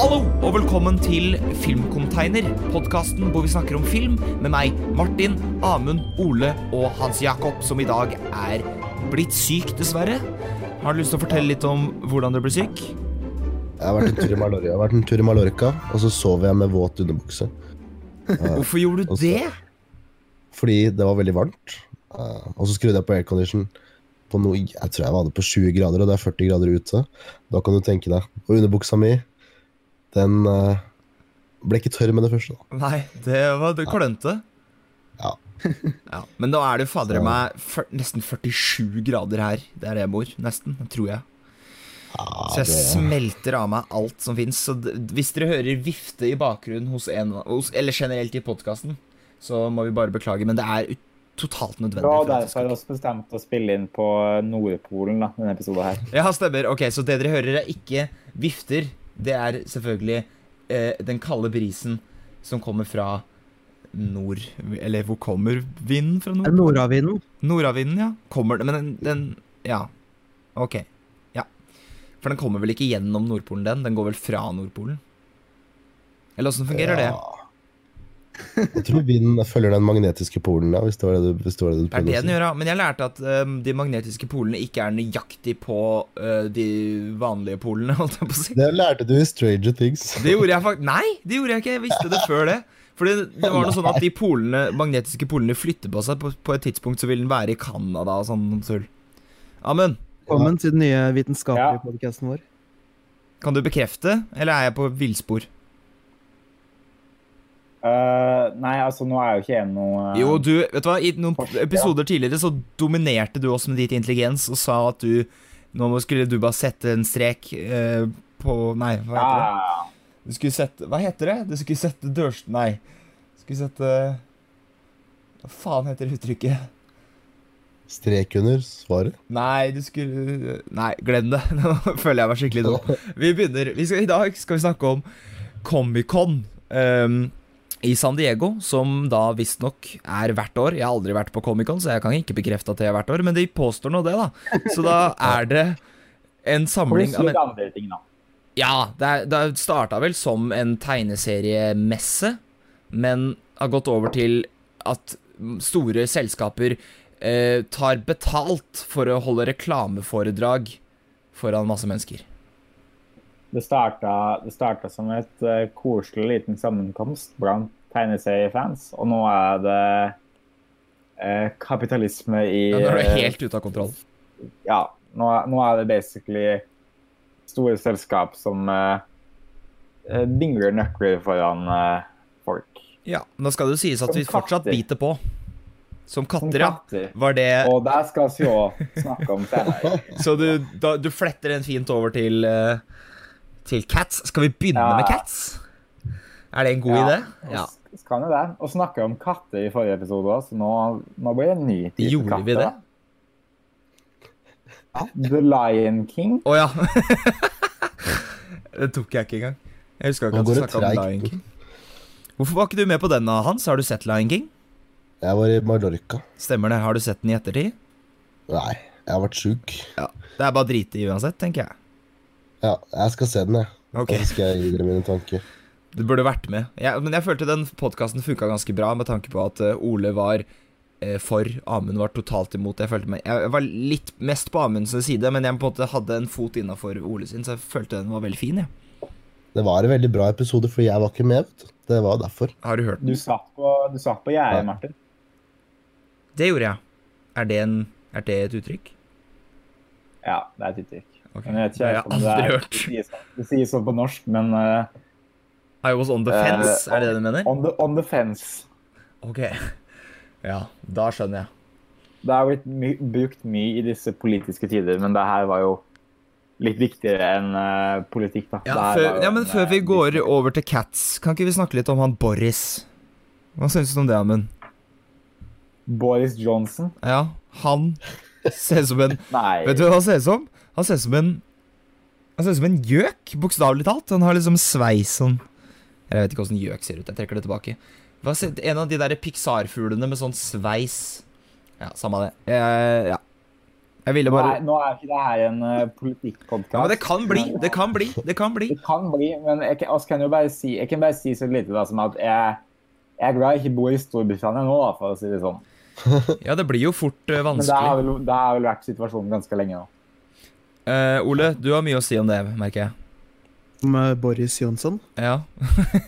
Hallo og velkommen til Filmcontainer, podkasten hvor vi snakker om film med meg, Martin, Amund, Ole og Hans Jakob, som i dag er blitt syk, dessverre. Har du lyst til å fortelle litt om hvordan du ble syk? Jeg har vært en tur i Mallorca, jeg har vært en tur i Mallorca og så sov jeg med våt underbukse. Hvorfor gjorde du det? Fordi det var veldig varmt. Eh, og så skrudde jeg på aircondition på noe Jeg tror jeg var det på 20 grader, og det er 40 grader ute. Da kan du tenke deg. Og underbuksa mi, den eh, ble ikke tørr med det første. da. Nei, det var det klønete. Ja. Ja, men da er det fader meg nesten 47 grader her der jeg bor. Nesten, tror jeg. Ja, Så jeg det, smelter av meg alt som fins. Så hvis dere hører vifte i bakgrunnen hos en hos, Eller generelt i podkasten, så må vi bare beklage, men det er totalt nødvendig. Bra, derfor har vi bestemte å spille inn på Nordpolen, da, denne episoden her. Ja, stemmer. Ok, Så det dere hører, er ikke vifter. Det er selvfølgelig eh, den kalde brisen som kommer fra nord Eller hvor kommer vinden fra nord? nordavinden? Nordavinden, ja. Kommer den Men den, den Ja. Ok. Ja. For den kommer vel ikke gjennom Nordpolen, den? Den går vel fra Nordpolen? Eller åssen fungerer det? Jeg tror vinden følger den magnetiske polen, da, hvis det var det du, hvis det var det du Det er det den gjør, ja. Men jeg lærte at um, de magnetiske polene ikke er nøyaktig på uh, de vanlige polene, holdt jeg på å si. Det lærte du i Stranger Things. Det gjorde jeg faktisk Nei, det gjorde jeg ikke. Jeg visste det før det. Fordi det var noe sånn at de polene, magnetiske polene flytter på seg. På, på et tidspunkt så vil den være i Canada og sånn tull. Amund, Velkommen til den nye vitenskapelige Ja. podcasten vår. kan du bekrefte, eller er jeg på villspor? Eh, nei, altså, nå er jo ikke jeg noe uh, Jo, du, vet du hva, i noen Forsker, ja. episoder tidligere så dominerte du oss med ditt intelligens og sa at du Nå skulle du bare sette en strek uh, på Nei, hva heter det? Du skulle sette Hva heter det? Du skulle sette dørs... Nei. Du skulle sette Hva faen heter uttrykket? Strek under svaret. Nei, du skulle Nei, glem det. Nå føler jeg meg skikkelig dum. Vi begynner vi skal, I dag skal vi snakke om Comic-Con ehm, i San Diego, som da visstnok er hvert år. Jeg har aldri vært på Comic-Con, så jeg kan ikke bekrefte at det er hvert år, men de påstår nå det, da. Så da er det en samling av andre ting, da. Ja, det, det starta vel som en tegneseriemesse, men har gått over til at store selskaper eh, tar betalt for å holde reklameforedrag foran masse mennesker. Det starta, det starta som et uh, koselig liten sammenkomst blant tegneseriefans, og nå er det uh, kapitalisme i Ja, nå er det eh, helt ute av kontroll. Ja, nå, nå er det basically store selskap som dingler nøkler foran folk. Ja, men Da skal det jo sies at Som vi fortsatt katter. biter på. Som Som katter, ja. Var det Og det skal vi òg snakke om senere. Så du, da, du fletter den fint over til eh, Til Cats. Skal vi begynne Ja. med Cats? Er det en god Ja, idé? Ja. så kan vi det? Og snakke om katter i forrige episode òg, så nå, nå blir det en ny type Gjorde katter. vi det? Ja. The Lion King. Å ja. det tok jeg ikke engang. Jeg huska ikke at du snakka om The Lion King. Hvorfor var ikke du med på den, Hans? Har du sett Lion King? Jeg var i Mallorca. Stemmer det. Har du sett den i ettertid? Nei, jeg har vært sjuk. Det er bare å drite i uansett, tenker jeg. Ja, jeg skal se den, jeg. og Så skal jeg gi dere mine tanker. Du burde vært med. Jeg, men jeg følte den podkasten funka ganske bra, med tanke på at eh, Ole var eh, for, Amund var totalt imot. Jeg følte meg Jeg var litt mest på Amunds side, men jeg på en måte hadde en fot innafor Ole sin, så jeg følte den var veldig fin. jeg. Det var en veldig bra episode, for jeg var ikke med. vet du. Det var derfor. Har du hørt den? Du satt på, du satt på gjerdet, Ja. Martin. Det gjorde jeg. Er det, en, er det et uttrykk? Ja, det er et uttrykk. Ok. Men jeg vet Det har ikke jeg aldri hørt. Det sies sånn- det sies sånn på norsk, men uh, I was on the fence, fence, er det det du mener? on, the, on the fence. Ok. Ja, da skjønner jeg. Det har blitt my brukt mye i disse politiske tider, men det her var jo litt viktigere enn uh, politikk, da. Ja, før, jo ja, men en, før vi eh, går over til Cats, kan ikke vi snakke litt om han Boris? Hva syns du om det, Amund? Boris Johnson? Ja, han ser ut som en. Vet du hva han ser ut som? Han ser ut som en Han ser ut som en gjøk, bokstavelig talt. Han har liksom sveis sånn Jeg vet ikke åssen gjøk ser ut. Jeg trekker det tilbake. En av de der Pixar-fuglene med sånn sveis Ja, samme det. Eh, ja. Jeg ville bare er, nå er ikke det her en uh, politikkpodkast. Ja, men det kan bli. Det kan bli. Det kan bli. Det kan bli, men jeg, kan- kan jo bare si, jeg kan bare si så lite da, som at jeg, jeg er glad jeg ikke bor i Storbritannia nå, da, for å si det sånn. Ja, det blir jo fort vanskelig Men det har vel, det har vel vært situasjonen ganske lenge nå. Eh, Ole, du har mye å si om det, merker jeg. Om eh, Boris Johnson. Ja.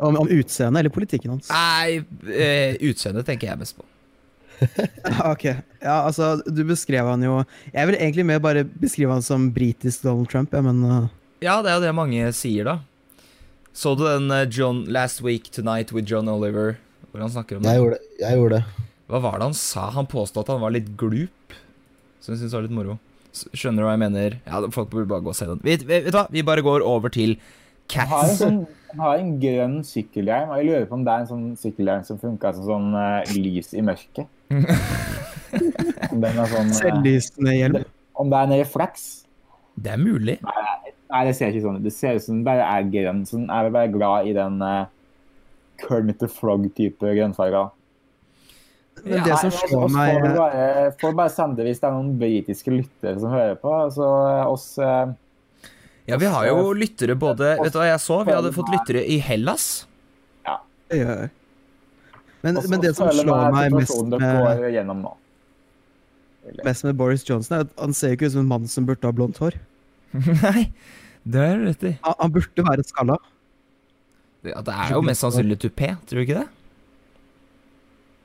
Om, om utseendet eller politikken hans. Nei, uh, utseendet tenker jeg mest på. Ok, ja, altså, du beskrev han jo Jeg vil egentlig mer bare beskrive han som britisk Donald Trump, ja, men uh... Ja, det er jo det mange sier, da. Så du den John Last Week Tonight with John Oliver, hvor han snakker om det? Jeg gjorde det. Jeg gjorde det. Hva var det han sa? Han påstod at han var litt glup. Som jeg syns var litt moro. Skjønner du hva jeg mener? Ja, Folk burde bare gå og se den. Vet, vet, vet du hva? Vi bare går over til Han har en, Cats. sånn, har en grønn sykkelhjelm, og jeg lurer på om det er en sånn sykkelhjelm som funker som sånn uh, lys i mørket. den er sånn, eh, selvlysende hjelm. om det er en refleks. Det er mulig. Nei, det ser ikke sånn ut. Det ser ut som den bare er grønn. Så den er vel bare glad i den uh, Kermit the Frog-type grønnfarga. Men Ja, det som slår oss meg får bare, får bare sende hvis det er noen britiske lyttere som hører på. Så eh, oss eh, Ja, vi har jo lyttere både Vet du hva jeg så? Vi hadde fått lyttere i Hellas. Ja. ja. Men, også, men det som slår meg mest med, nå. mest med Boris Johnson, er at han ser ikke ut som en mann som burde ha blondt hår. Nei, det er du rett i. Han, han burde være skalla. Ja, det er jo mest sannsynlig tupé, tror du ikke det?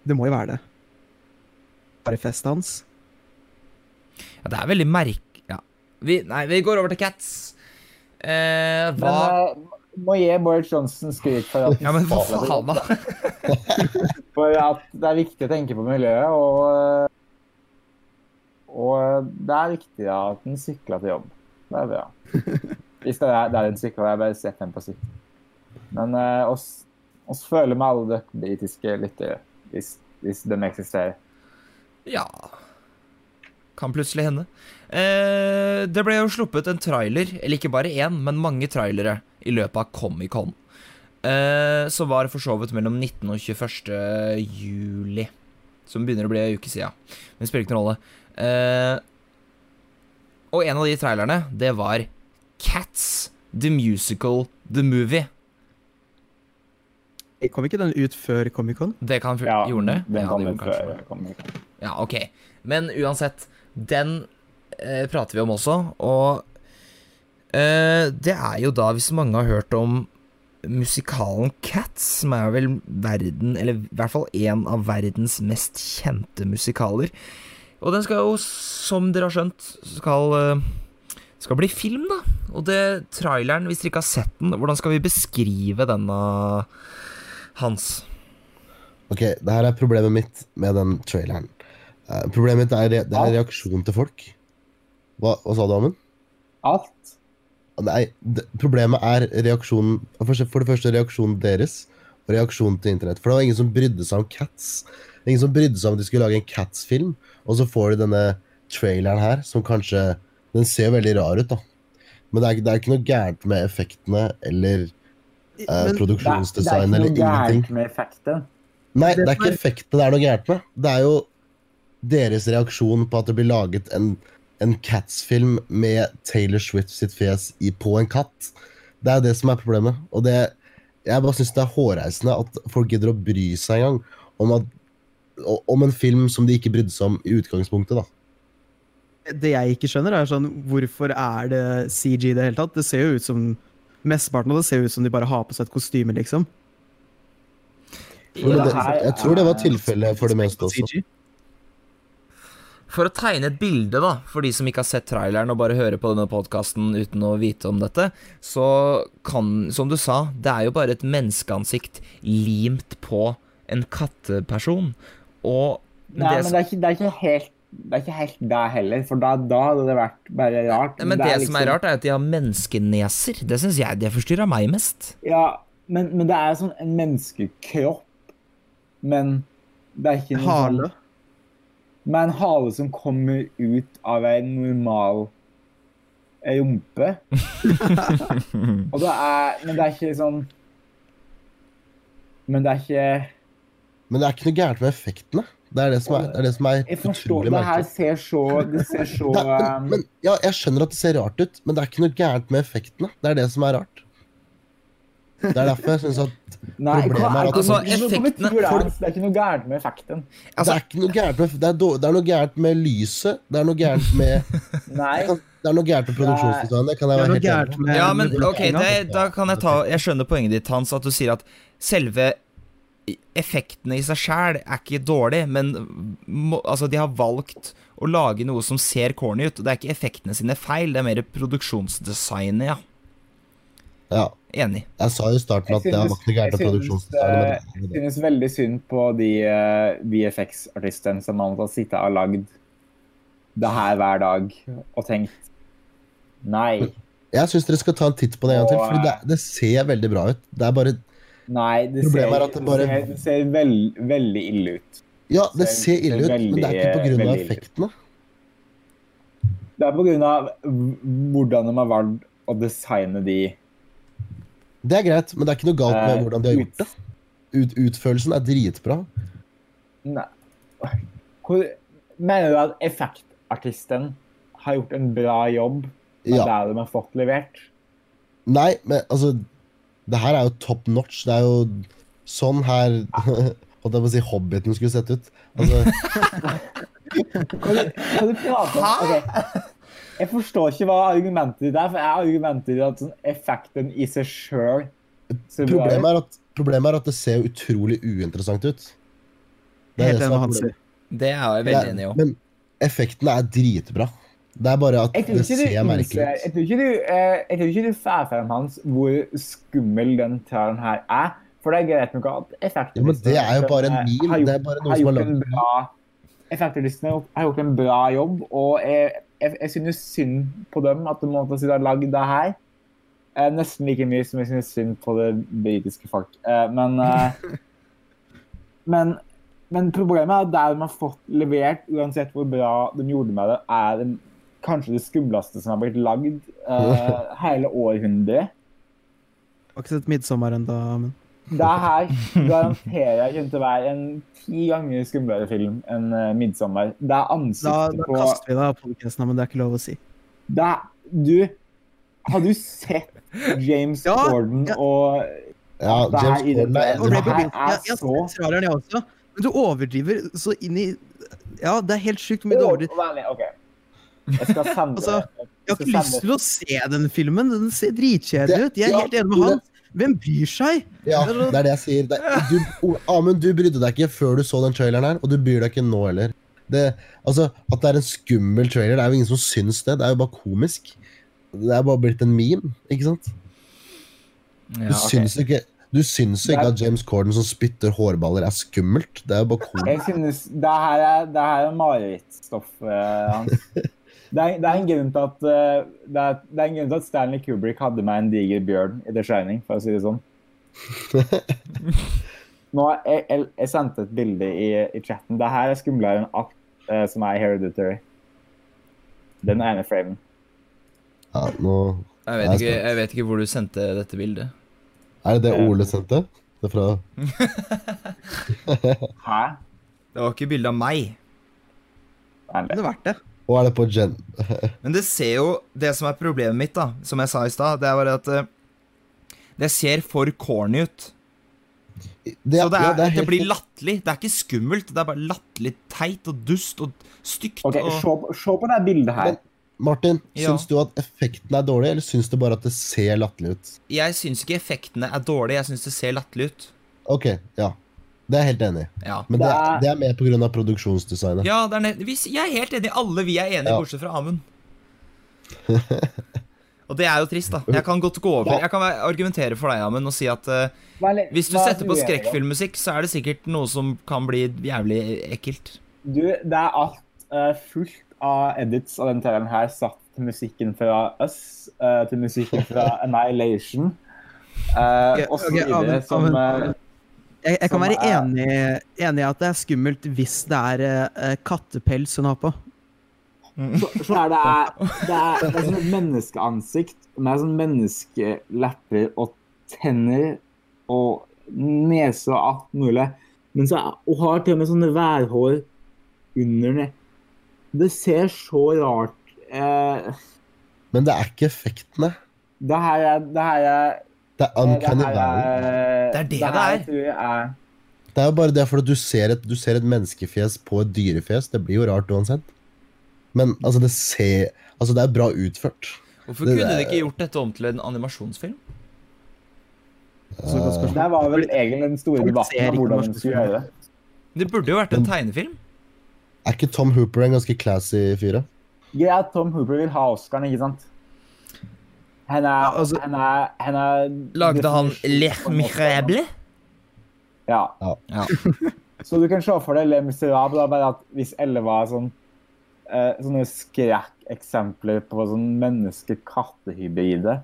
Det må jo være det. Bare festet hans. Ja, det er veldig merk... Ja. Vi, nei, vi går over til Cats. Eh, Men hva eh, må gi Boris Johnson skryt for at, Ja, men hva faen, da? for at det er viktig å tenke på miljøet. Og, eh, og det er viktig at den sykler til jobb. Det er bra. Hvis det er, det er en sykkel, jeg har bare sett den på sykkel. Men uh, oss, oss føler med alle dere britiske lyttere, hvis, hvis de eksisterer. Ja Kan plutselig hende. Eh, det ble jo sluppet en trailer, eller ikke bare én, men mange trailere, i løpet av Comic-Con. Eh, som var for så vidt mellom 19. og 21. juli. Som begynner å bli en uke siden. Men det spiller ikke noen rolle. Eh, og en av de trailerne, det var Cats The Musical The Movie. Kom ikke den ut før Comic-Con? Det kan Ja, gjorde den det? den kom ut før. Comic-Con. Ja, ok. Men uansett, den eh, prater vi om også, og eh, det er jo da, hvis mange har hørt om musikalen Cats, som er vel verden, eller i hvert fall en av verdens mest kjente musikaler. Og den skal jo, som dere har skjønt, skal, eh, skal bli film, da. Og det traileren, hvis dere ikke har sett den, hvordan skal vi beskrive denne, Hans? Ok, det her er problemet mitt med den traileren. Uh, problemet mitt er, re- det er reaksjonen til folk. Hva, hva sa du, Amund? Alt. Nei, det, problemet er reaksjonen for, for det første reaksjonen deres og reaksjonen til internett. For det var ingen som brydde seg om Cats. Ingen som brydde seg om at de skulle lage en Cats-film, og så får de denne traileren her, som kanskje Den ser veldig rar ut, da. Men det er, det er ikke noe gærent med effektene eller eh, eller ingenting. det er ikke noe gærent med effekten. Nei, Det er ikke effektet, det er noe gærent med. Det er jo deres reaksjon på at det blir laget en, en Cats-film med Taylor Swift sitt fjes i, på en katt. Det er jo det som er problemet. Og det, jeg bare syns det er hårreisende at folk gidder å bry seg engang om, at, om en film som de ikke brydde seg om i utgangspunktet. da. Det jeg ikke skjønner, er sånn Hvorfor er det CG i det hele tatt? Det ser jo ut som Mesteparten av det ser ut som de bare har på seg et kostyme, liksom. Ja, det, jeg tror det var tilfellet for det meste også. For å tegne et bilde, da, for de som ikke har sett traileren og bare hører på denne podkasten uten å vite om dette, så kan, som du sa, det er jo bare et menneskeansikt limt på en katteperson. Og Nei, det, men det er ikke, det er ikke helt det er ikke helt det heller, for da, da hadde det vært bare rart. men det, som er liksom- rart, er at de har menneskeneser. Det syns jeg det forstyrrer meg mest. Ja, men, men det er sånn en menneskekropp, men det er ikke noe Hale. sånn Med en hale som kommer ut av en normal rumpe. Og det er Men det er ikke sånn Men det er ikke Men det er ikke noe gærent med effektene. Det er det som er, det er, det som er Jeg forstår Det her ser så Det ser så Det er, um, men, men, ja, jeg skjønner at det ser rart ut, men det er ikke noe gærent med effektene. Det er det som er rart. Det er derfor jeg syns at Nei, Problemet er at- Altså, effektene- for, Det er ikke noe gærent med effekten. Altså, det, er ikke noe gærent med, det, er det er noe gærent med lyset. Det er noe gærent med Nei. Det er noe gærent med produksjonsdesignet. Det kan jeg være helt enig med Ja, men ok, det, da kan jeg ta Jeg skjønner poenget ditt, Hans, at du sier at selve effektene i seg sjæl er ikke dårlig, men må, altså, de har valgt å lage noe som ser corny ut. og Det er ikke effektene sine feil, det er mer produksjonsdesignet, ja. Ja, Enig. jeg sa jo i starten at det var ikke gærent produksjonsdesignet. jeg synes, eh, veldig synd på de uh, VFX-artistene som man har sittet og lagd det her hver dag og tenkt Nei. Jeg syns dere skal ta en titt på det en gang til, for det, det ser veldig bra ut. Det er bare Nei, det ser, er at det bare- det ser, det ser veld, veldig ille ut. Ja, det ser ser ille ut, men det er ikke veldig ut. effektene. Det er av hvordan de har valgt å designe de Det er greit, men det er ikke noe galt med eh, hvordan de har gjort det. Ut, utførelsen er dritbra. Nei. Hvor, mener du at effektartisten har gjort en bra jobb med Ja. det de har fått levert? Nei, men altså Det her er jo top notch. Det er jo sånn her Holdt jeg på å si Hobbiten skulle sett ut. Altså, kan, du, kan du prate om? Ok. Jeg forstår ikke hva argumentet ditt er, for jeg argumentet ditt at sånn effekten i seg sjøl problemet, er at, problemet er at det ser utrolig uinteressant ut. Det er Helt det enig som med er Hans. Det er jeg veldig enig i òg. Men effektene er dritbra. Det er bare at det ser du merkelig innser Jeg ut. tror ikke du, eh, jeg tror ikke du får frem hans hvor skummel den traileren her er. For det er greit nok at effektartistene Ja, men det er jo bare en mil. gjort- Det er bare noe som er lagd en en bra har gjort- en bra jobb, og jeg, jeg, jeg synes synd på dem at de måtte si de har lagd det her. Eh, nesten like mye som jeg synes synd på det britiske folk. Eh, men, eh, men men problemet er at der de har fått levert, uansett hvor bra de gjorde med det, er den, kanskje det skumleste som har blitt lagd uh, hele århundret. Har ikke sett 'Midtsommer' ennå, men Det her garanterer jeg kommer til å være en ti ganger skumlere film enn uh, 'Midtsommer'. Det er ansiktet da på kaster vi deg av podkasten, men det er ikke lov å si. det er, Du Har du sett James Ja, Corden ja. og Ja, det her James Gordon er det her er jeg, jeg så har sett traileren, jeg også. Men du overdriver så inn i Ja, det er helt sjukt hvor mye du overdriver. Okay. OK. Jeg skal sende Altså, Jeg har ikke lyst til å se den filmen. Den ser dritkjedelig ut. Jeg er Ja, helt enig med han. Hvem bryr seg? Ja, det er det jeg sier. Det, du, Amund, du brydde deg ikke før du så den traileren her, og du bryr deg ikke nå heller. Det, altså, At det er en skummel trailer, det er jo ingen som syns det. Det er jo bare komisk. Det er bare blitt en meme, ikke sant? Du Ja. ok. syns ikke du syns jo ikke er- at James Corden som spytter hårballer, er skummelt. Det er jo bare komisk. Jeg synes det her er, det her er marerittstoff, uh, Hans. Det er, det er at eh, det er, det er en grunn til at Stanley Kubrick hadde meg en diger bjørn i The Shining, for å si det sånn. Nå, jeg, jeg, jeg sendte et bilde i, i chatten. Det her er skumlere enn alt eh, som er Hereditary. Den ene framen. Ja, nå Jeg vet, ikke, jeg vet ikke hvor du sendte dette bildet. Er det det Ole sendte? Det er fra Hæ? Det var ikke bilde av meg. Det hadde vært det. Og er det på gen. Men det ser jo Det som er problemet mitt, da, som jeg sa i stad, det er bare at eh, det ser for corny ut. Det, Så det, er, ja, det, helt- blir latterlig. Det er ikke skummelt, det er bare latterlig teit og dust og stygt. OK, og... se på, se på det bildet her. Men- Martin, Ja. syns du at effektene er dårlige, eller syns du bare at det ser latterlig ut? Jeg syns ikke effektene er dårlige, jeg syns det ser latterlig ut. Ok, ja. Det er jeg helt enig i. Ja. Men det, Det er- det er mer pga. produksjonsdesignet. Ja, det er vi, jeg er helt enig. Alle vi er enige, Ja. bortsett fra Amund. og det er jo trist, da. Jeg kan godt gå over. Jeg kan argumentere for deg, Amund, og si at uh, hvis du er setter på skrekkfilmmusikk, så er det sikkert noe som kan bli jævlig ekkelt. Du, det er alt uh, fullt av edits av den traileren her satt til musikken fra Us, uh, til musikken fra Annihilation, uh, Ja, og så videre, som Jeg, jeg kan være er- enig, enig i at det er skummelt hvis det er uh, kattepels hun har på. så, så er det, det, er, det er sånn et menneskeansikt med sånn menneskelepper og tenner og nese og alt mulig. Men så og har til og med sånne værhår under den. Det ser så rart eh, Men det er ikke effektene. Det her er Det her er Det er det uncanny her valley. er- Det er det det, det er. er Det er jo bare det for at du ser, et, du ser et menneskefjes på et dyrefjes. Det blir jo rart uansett. Men altså, det ser Altså, det er bra utført. Hvorfor Det kunne de ikke gjort dette om til en animasjonsfilm? Uh. Det var vel egentlig den store debatten om hvordan man de skulle gjøre det. Det burde jo vært en tegnefilm. Er ikke Tom Hooper en ganske classy fyr? Greit Greia at Tom Hooper vil ha Oscaren, ikke sant? Han er, Ja, altså- han er, han er Lagde han Les. Misérables? Ja. Ja. Så du kan se for deg Les Miserables, bare at hvis alle var sånn eh, sånne skrekkeksempler på sånn menneske-kattehybride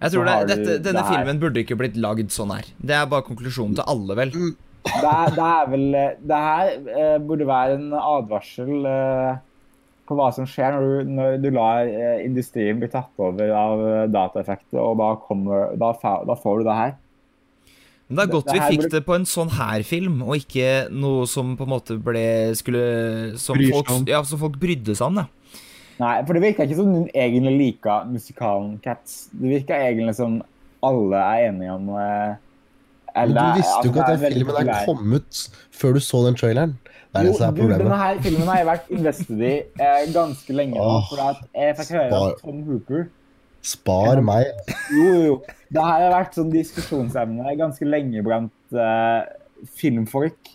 Jeg tror det, dette, denne det filmen burde ikke blitt lagd sånn her. Det er bare konklusjonen til alle, vel. det, er- det er vel eh, Det her eh, burde være en advarsel eh, på hva som skjer når du, når du lar eh, industrien bli tatt over av eh, dataeffekter, og da, kommer, da, da får du det her. Men det er godt Det- vi det vi fikk burde- det på en sånn her film, og ikke noe som på en måte ble Skulle Som, folk, ja, som folk brydde seg om, da. Nei, for det virker ikke som hun egentlig lika musikalen Cats. Det virker egentlig som alle er enige om eh, Men eller- du visste jo ikke at er den filmen er kommet før du så den traileren. Det er det som er problemet. denne her filmen har jeg vært invested i eh, ganske lenge. Åh, For at jeg fikk høre at Tom Hooper Spar meg. Jo, jo, jo. Det her har vært sånn diskusjonsemne ganske lenge blant eh, filmfolk.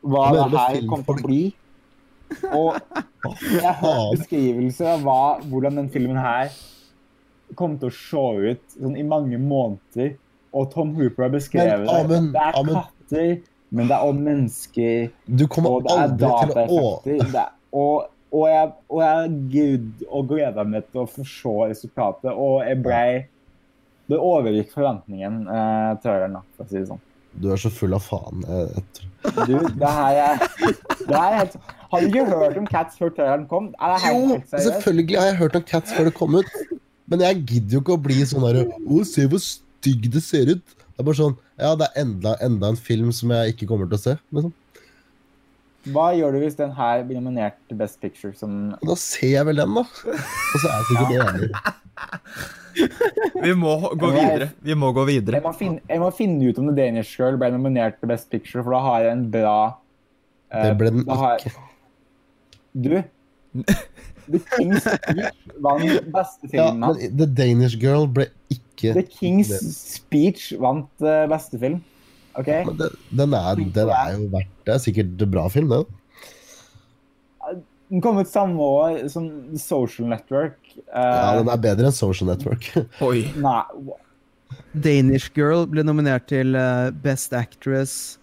Hva det her kom til å bli. Og jeg har beskrivelser av hva, hvordan den filmen her kom til å se ut sånn i mange måneder. Og Tom Hooper har beskrevet Men, amen, det. Det er katter, men det er om mennesker. Du kommer Og det er aldri til å. Det Og, og, jeg, og jeg good og gleda meg til å få se resultatet. Og jeg ble Det overgikk forventningen, eh, traileren, for å si det sånn. Du er så full av faen. Jeg, jeg tror- Du, det her er, det er helt Har du ikke hørt om Cats før traileren kom? Er det Jo, selvfølgelig har jeg hørt om Cats før det kom ut. Men jeg gidder jo ikke å bli sånn derre Å, se hvor stygg det ser ut. Det er bare sånn Ja, det er enda, enda en film som jeg ikke kommer til å se. Liksom. Hva gjør du hvis den her blir nominert til Best Picture? Som da ser jeg vel den, da. Og så er jeg sikkert enig. Vi må gå videre. Vi må gå videre. jeg må, finne, jeg må finne ut om The Danish Girl ble nominert til Best Picture, for da har jeg en bra uh, Det ble den har- ikke. Du The King's Speech vant beste Ja, film. men The Danish Girl ble ikke The King's Speech vant uh, beste film. OK? Ja, den, den, er, den er jo verdt Det er sikkert en bra film, det. Den kom ut samme år som Social Network. Uh, Ja, den er bedre enn Social Network. Oi. Nei, Danish Girl ble nominert til uh, Best Actress,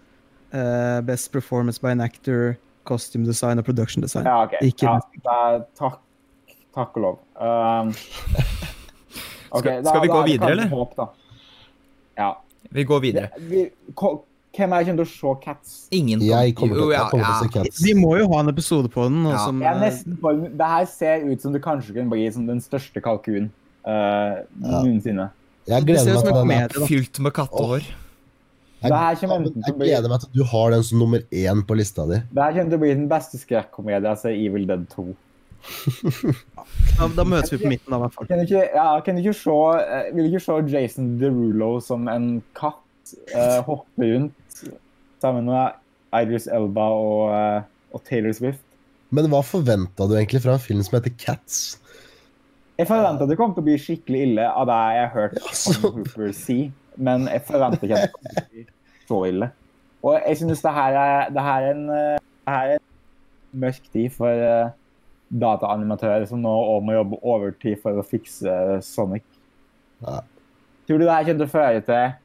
eh, Best Performance by an Actor, Costume Design og Production Design. ja, okay. Ikke Ja, takk, takk og lov. Um, Skal- da- skal vi da gå er videre, eller? Håp, da. Ja. Vi går videre. Vi, ko- hvem er det kommer til å se Cats? Ingen Jeg kommer til, jeg kommer til å se Cats. Vi må jo ha en episode på den. Ja. som, Jeg nesten det her ser ut som det kanskje kan bli som den største kalkunen uh, Ja. noensinne. Jeg det ser gleder ut meg som til en den. komedie. Fylt med kattehår. Jeg, jeg å bli- gleder meg til at du har den som nummer én på lista di. Det her kommer til å bli den beste skrekkomedien jeg ser Evil Dead 2. Da, da møtes vi på midten, da, i hvert fall. Kan du ikke, ja, kan du ikke se, eh, vil du ikke se Jason Derulo som en katt uh, hoppe rundt sammen med Idris Elba og, uh, og Taylor Swift? Men hva forventa du egentlig fra en film som heter Cats? Jeg forventa det kom til å bli skikkelig ille av det jeg har hørt Tom Hooper si, men jeg forventa ikke at det kom til å bli så ille. Og jeg synes det her er, det her er en, det her er en mørk tid for dataanimatører som nå òg må jobbe overtid for å fikse Sonic. Ja. Tror du det her kommer til å føre til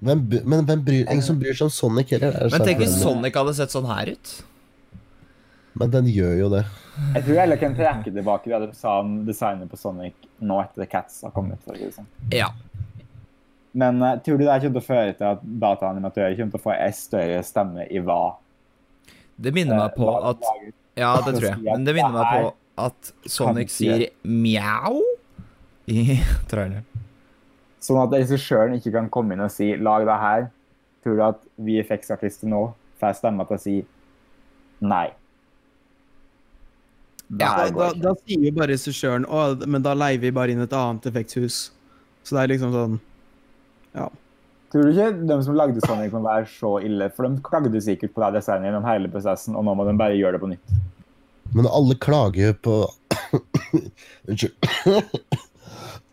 Men, men hvem bryr, ingen som bryr seg om Sonic heller. Er Men tenk hvis. Sonic hadde sett sånn her ut. Men den gjør jo det. Jeg tror heller kan trekke tilbake det du sa om designet på Sonic nå etter Cats har kommet. For sånn. Ja. Men uh, tror du det kommer til å føre til at dataanimatører kommer til å få en større stemme i hva? Det minner meg på eh, at lager? Ja, det tror jeg. Men det minner meg på at Sonic sier mjau i traileren. Sånn at regissøren ikke kan komme inn og si 'lag det her', tror du at vi effektsartister nå får stemma til å si nei? Ja, da, da sier jo bare regissøren å, men da leier vi bare inn et annet effektshus'. Så det er liksom sånn Ja. Tror du ikke de som lagde Sonic må være så ille? For de klagde sikkert på det designet gjennom hele prosessen, og nå må de bare gjøre det på nytt. Men alle klager på Unnskyld.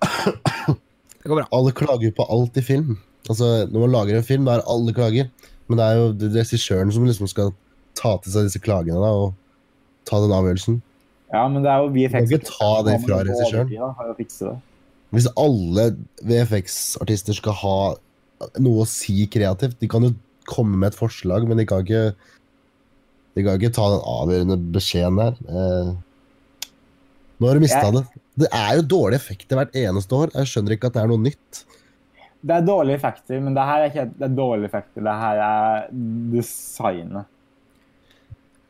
Det går bra. Alle klager på alt i film. Altså, Når man lager en film, da er alle klager. Men det er jo det- regissøren som liksom skal ta til seg disse klagene da, og ta den avgjørelsen. Ja, men det er jo VFX. Du kan ikke ta det fra regissøren. Jo. Hvis alle VFX-artister skal ha noe å si kreativt De kan jo komme med et forslag, men de kan ikke De kan ikke ta den avgjørende beskjeden der. Eh, nå har du mista Jeg- det. Det er jo dårlige effekter hvert eneste år. Jeg skjønner ikke at det er noe nytt. Det er dårlige effekter, men det her er ikke det er dårlige effekter. Det her er designet.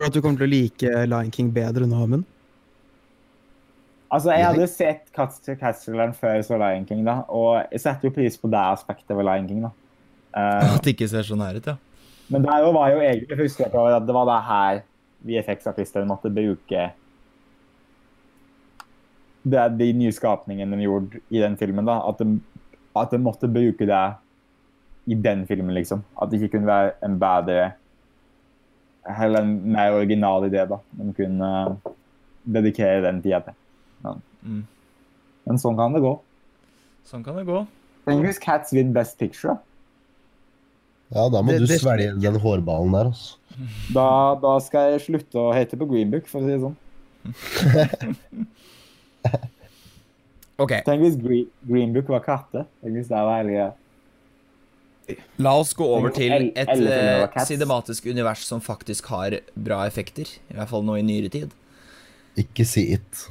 At du kommer til å like Lion King bedre nå, Amund? Altså, Jeg hadde sett Castle før jeg så Lion King, da, og jeg setter jo pris på det aspektet ved Lion King. da. Uh, At det ikke ser så nær ut, ja. men det var jo egentlig husker jeg på at det var det her VFX-artistene måtte bruke det er de nye skapningene de gjorde i den filmen. da, At de, at de måtte bruke det i den filmen, liksom. At det ikke kunne være en bedre Eller en mer original idé, da. De kunne eh, dedikere den tida til. Men, Mm. men sånn kan det gå. Sånn kan det gå. Tenk Cats win Best Picture. Ja, da må Det- du det- svelge den hårballen der, altså. Da, da skal jeg slutte å hete på Green Book, for å si det sånn. Ok, Tenk hvis Green, Greenbook var katte. Tenk hvis det var hele greia. la oss gå over til et eh, cinematisk univers som faktisk har bra effekter. I hvert fall nå i nyere tid. Ikke si it.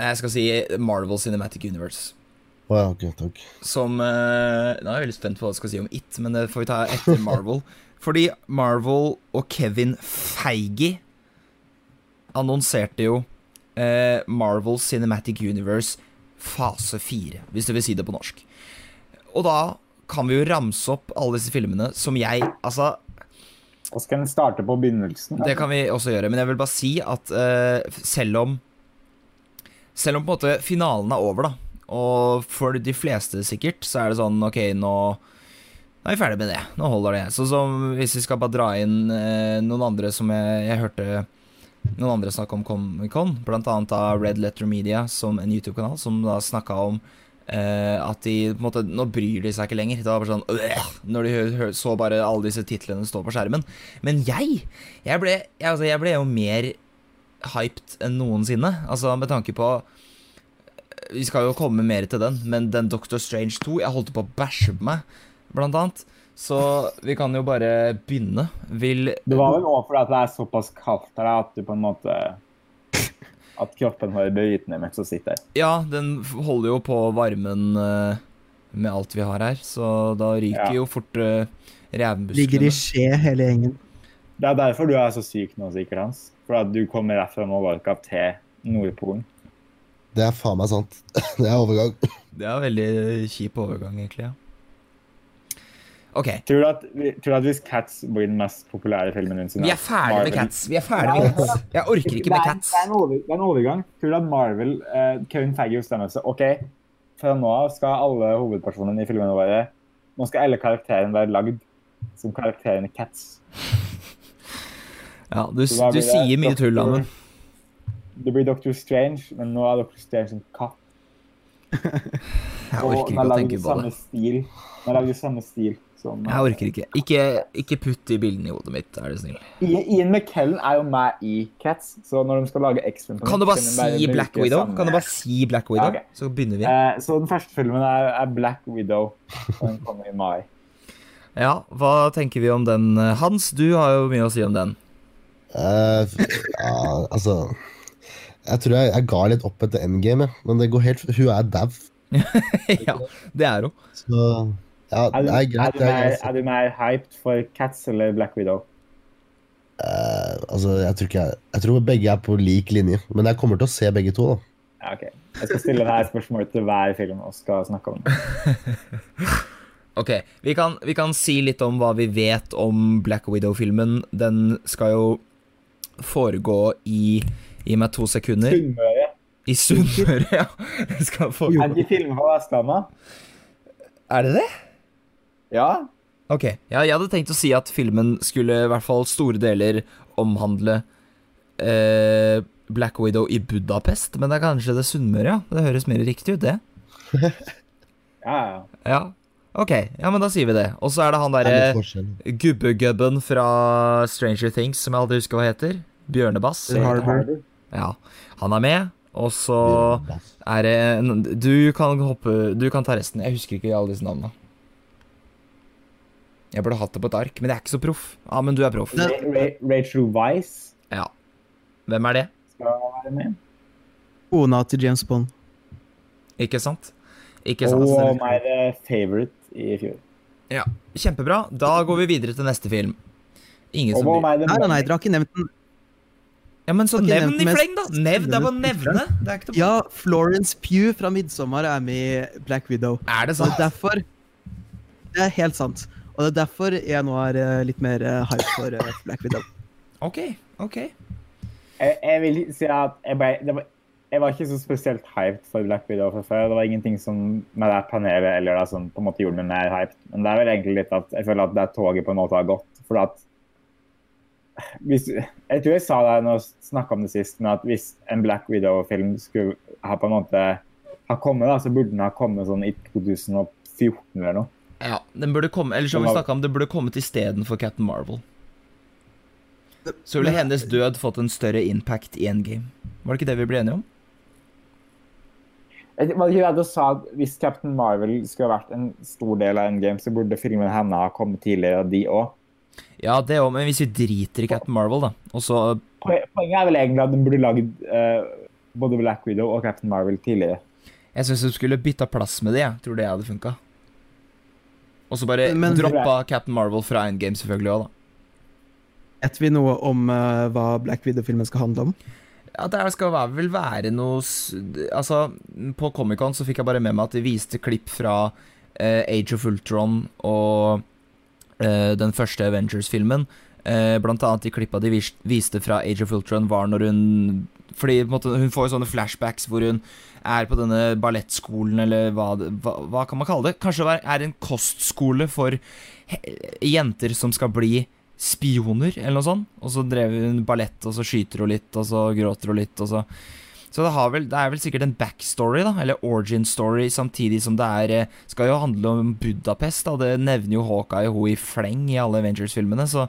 Jeg skal si Marvel Cinematic Universe. Å ja, ok, takk. Som uh, Nå er jeg veldig spent på hva jeg skal si om It, men det får vi ta etter Marvel. Fordi Marvel og Kevin Feige annonserte jo uh, Marvel Cinematic Universe fase 4, hvis du vil si det på norsk. Og da kan vi jo ramse opp alle disse filmene som jeg Altså, Og skal en starte på begynnelsen. det kan vi også gjøre, men jeg vil bare si at uh, selv om Selv om på en måte finalen er over, da, og for de fleste sikkert, så er det sånn OK, nå nå er vi ferdig med det. Nå holder det. Så som hvis vi skal bare dra inn eh, noen andre som jeg, jeg hørte noen andre snakke om Comic-Con, annet av Red Letter Media, som en YouTube-kanal, som da snakka om eh, at de på en måte Nå bryr de seg ikke lenger. Det var bare sånn øh, Når de hø hø så bare alle disse titlene stå på skjermen. Men jeg, jeg ble, jeg, altså, jeg ble jo mer hyped enn noensinne. Altså med tanke på Vi skal jo komme mer til den, men den Doctor Strange 2 Jeg holdt på å bæsje på meg, blant annet. Så vi kan jo bare begynne. Vil Det var vel òg fordi at det er såpass kaldt her at du på en måte At kroppen har brytende mens du sitter. Ja, den holder jo på varmen eh, med alt vi har her, så da ryker Ja. jo fort uh, Ligger i skje hele gjengen. Det er derfor du er så syk nå, sikkert, Hans. For at du kommer rett fra Mallorca til Nordpolen. Det er faen meg sant. Det er overgang. Det er veldig kjip overgang, egentlig. ja. OK. Tror du at, tror du at hvis Cats blir den mest populære filmen din Vi er ferdig med Cats. Vi er ferdig med Cats. Jeg orker ikke med Cats. Det er en, over, det er en overgang. Tror du at Marvel eh, Kevin Feige bestemmer seg OK, fra nå av skal alle hovedpersonene i filmene våre Nå skal alle karakterene være lagd som karakterene Cats. Ja, du, du sier mye tull, Amund. Det blir Doctor Strange, men nå er Doctor Strange en katt. Jeg orker ikke å tenke på det. Stil. Den er lagd samme stil som Jeg orker ikke. Ikke, ikke putt de bildene i hodet mitt, er du snill. Ian McKellen er jo med i Cats, så når de skal lage X-Men Kan du bare si Black Widow? Kan du bare si Black Widow? Ja, okay. Så begynner vi. Eh, så den første filmen er, er Black Widow, og den kommer i mai. Ja, hva tenker vi om den? Hans, du har jo mye å si om den. Eh, f- ja, altså Jeg tror jeg, jeg ga litt opp etter endgame, men det går helt Hun er dau. ja, det er hun. Så ja, Er du, det er er, du mer, er du mer hyped for Cats eller Black Widow? Uh, altså, jeg tror ikke jeg Jeg tror begge er på lik linje, men jeg kommer til å se begge to. da Ja, ok. Jeg skal stille deg spørsmål til hver film og skal snakke om den. Ok, vi kan, vi kan si litt om hva vi vet om Black Widow-filmen. Den skal jo foregå i Gi meg to sekunder. Sunnmøre. I Sunnmøre, ja. Det skal foregå. Er det ikke filmer på Vestlandet? Er det det? Ja. Ok, ja, jeg hadde tenkt å si at filmen skulle i hvert fall store deler omhandle eh, Black Widow i Budapest, men det er kanskje det Sunnmøre, ja. Det høres mer riktig ut, det. Ja, ja. Ja, ok, ja, men da sier vi det. Og så er det han er derre gubbegubben fra Stranger Things, som jeg aldri husker hva heter. Bjørnebass. Ja, han er med. Og så er det en- Du kan hoppe Du kan ta resten. Jeg husker ikke alle disse navnene. Jeg burde hatt det på et ark, men jeg er ikke så proff. Ja, men du er proff. Ra Ra Rachel Weiss Ja. Hvem er det? skal være med. Kona til James Bond. Ikke sant? Ikke sant? Og my eh, favorite i fjor. Ja, Kjempebra. Da går vi videre til neste film. Ingen som blir nei, nei, dere har ikke nevnt den. Ja, men så nevn i fleng, da! Nevn, det er bare å nevne. Det er ikke Ja, Florence Pugh fra 'Midtsommer' er med i Black Widow. Er det sant? Og derfor Det er helt sant. Og det er derfor jeg nå er eh, litt mer eh, hype for eh, Black Widow. Ok, ok. Jeg, jeg vil si at jeg, ble, det var, jeg var ikke så spesielt hyped for Black Widow fra før. Det var ingenting som med det panelet eller det som på en måte gjorde meg mer hyped. Men det er vel egentlig litt at jeg føler at det toget på en måte har gått. For at hvis, Jeg tror jeg sa det når jeg snakka om det sist, men at hvis en Black Widow-film skulle ha på en måte ha kommet, da, så burde den ha kommet sånn i 2014 eller noe. Ja, den burde komme Eller som vi snakka om, det burde kommet istedenfor Captain Marvel. Så ville hennes død fått en større impact i endgame. Var det ikke det vi ble enige om? Jeg var det ikke det du sa at hvis Captain Marvel skulle ha vært en stor del av Endgame, så burde filmen henne ha kommet tidligere, og de òg? Ja, det òg, men hvis vi driter i Captain Marvel, da, og så Poenget er vel egentlig at den burde lagd uh, både Black Widow og Captain Marvel tidligere. Jeg syns du skulle bytta plass med det, jeg. Tror det hadde funka. Og så bare Men- droppa Captain Marvel fra endgame, selvfølgelig òg, da. Vet vi noe om uh, hva Black Widow-filmen skal handle om? Ja, det skal være, vel være noe Altså, på Comic-Con så fikk jeg bare med meg at de viste klipp fra uh, Age of Ultron og den første Avengers-filmen. Eh, blant annet de klippa de vis viste fra Age of Ultron, var når hun Fordi måte, hun får jo sånne flashbacks hvor hun er på denne ballettskolen, eller hva, hva, hva kan man kalle det? Kanskje det er en kostskole for jenter som skal bli spioner, eller noe sånt. Og så drev hun ballett, og så skyter hun litt, og så gråter hun litt, og så Så det, har vel, det er vel sikkert en backstory, da, eller origin story, samtidig som det er eh, Skal jo handle om Budapest, da. Det nevner jo Hawkeye hun i fleng i alle Avengers-filmene, så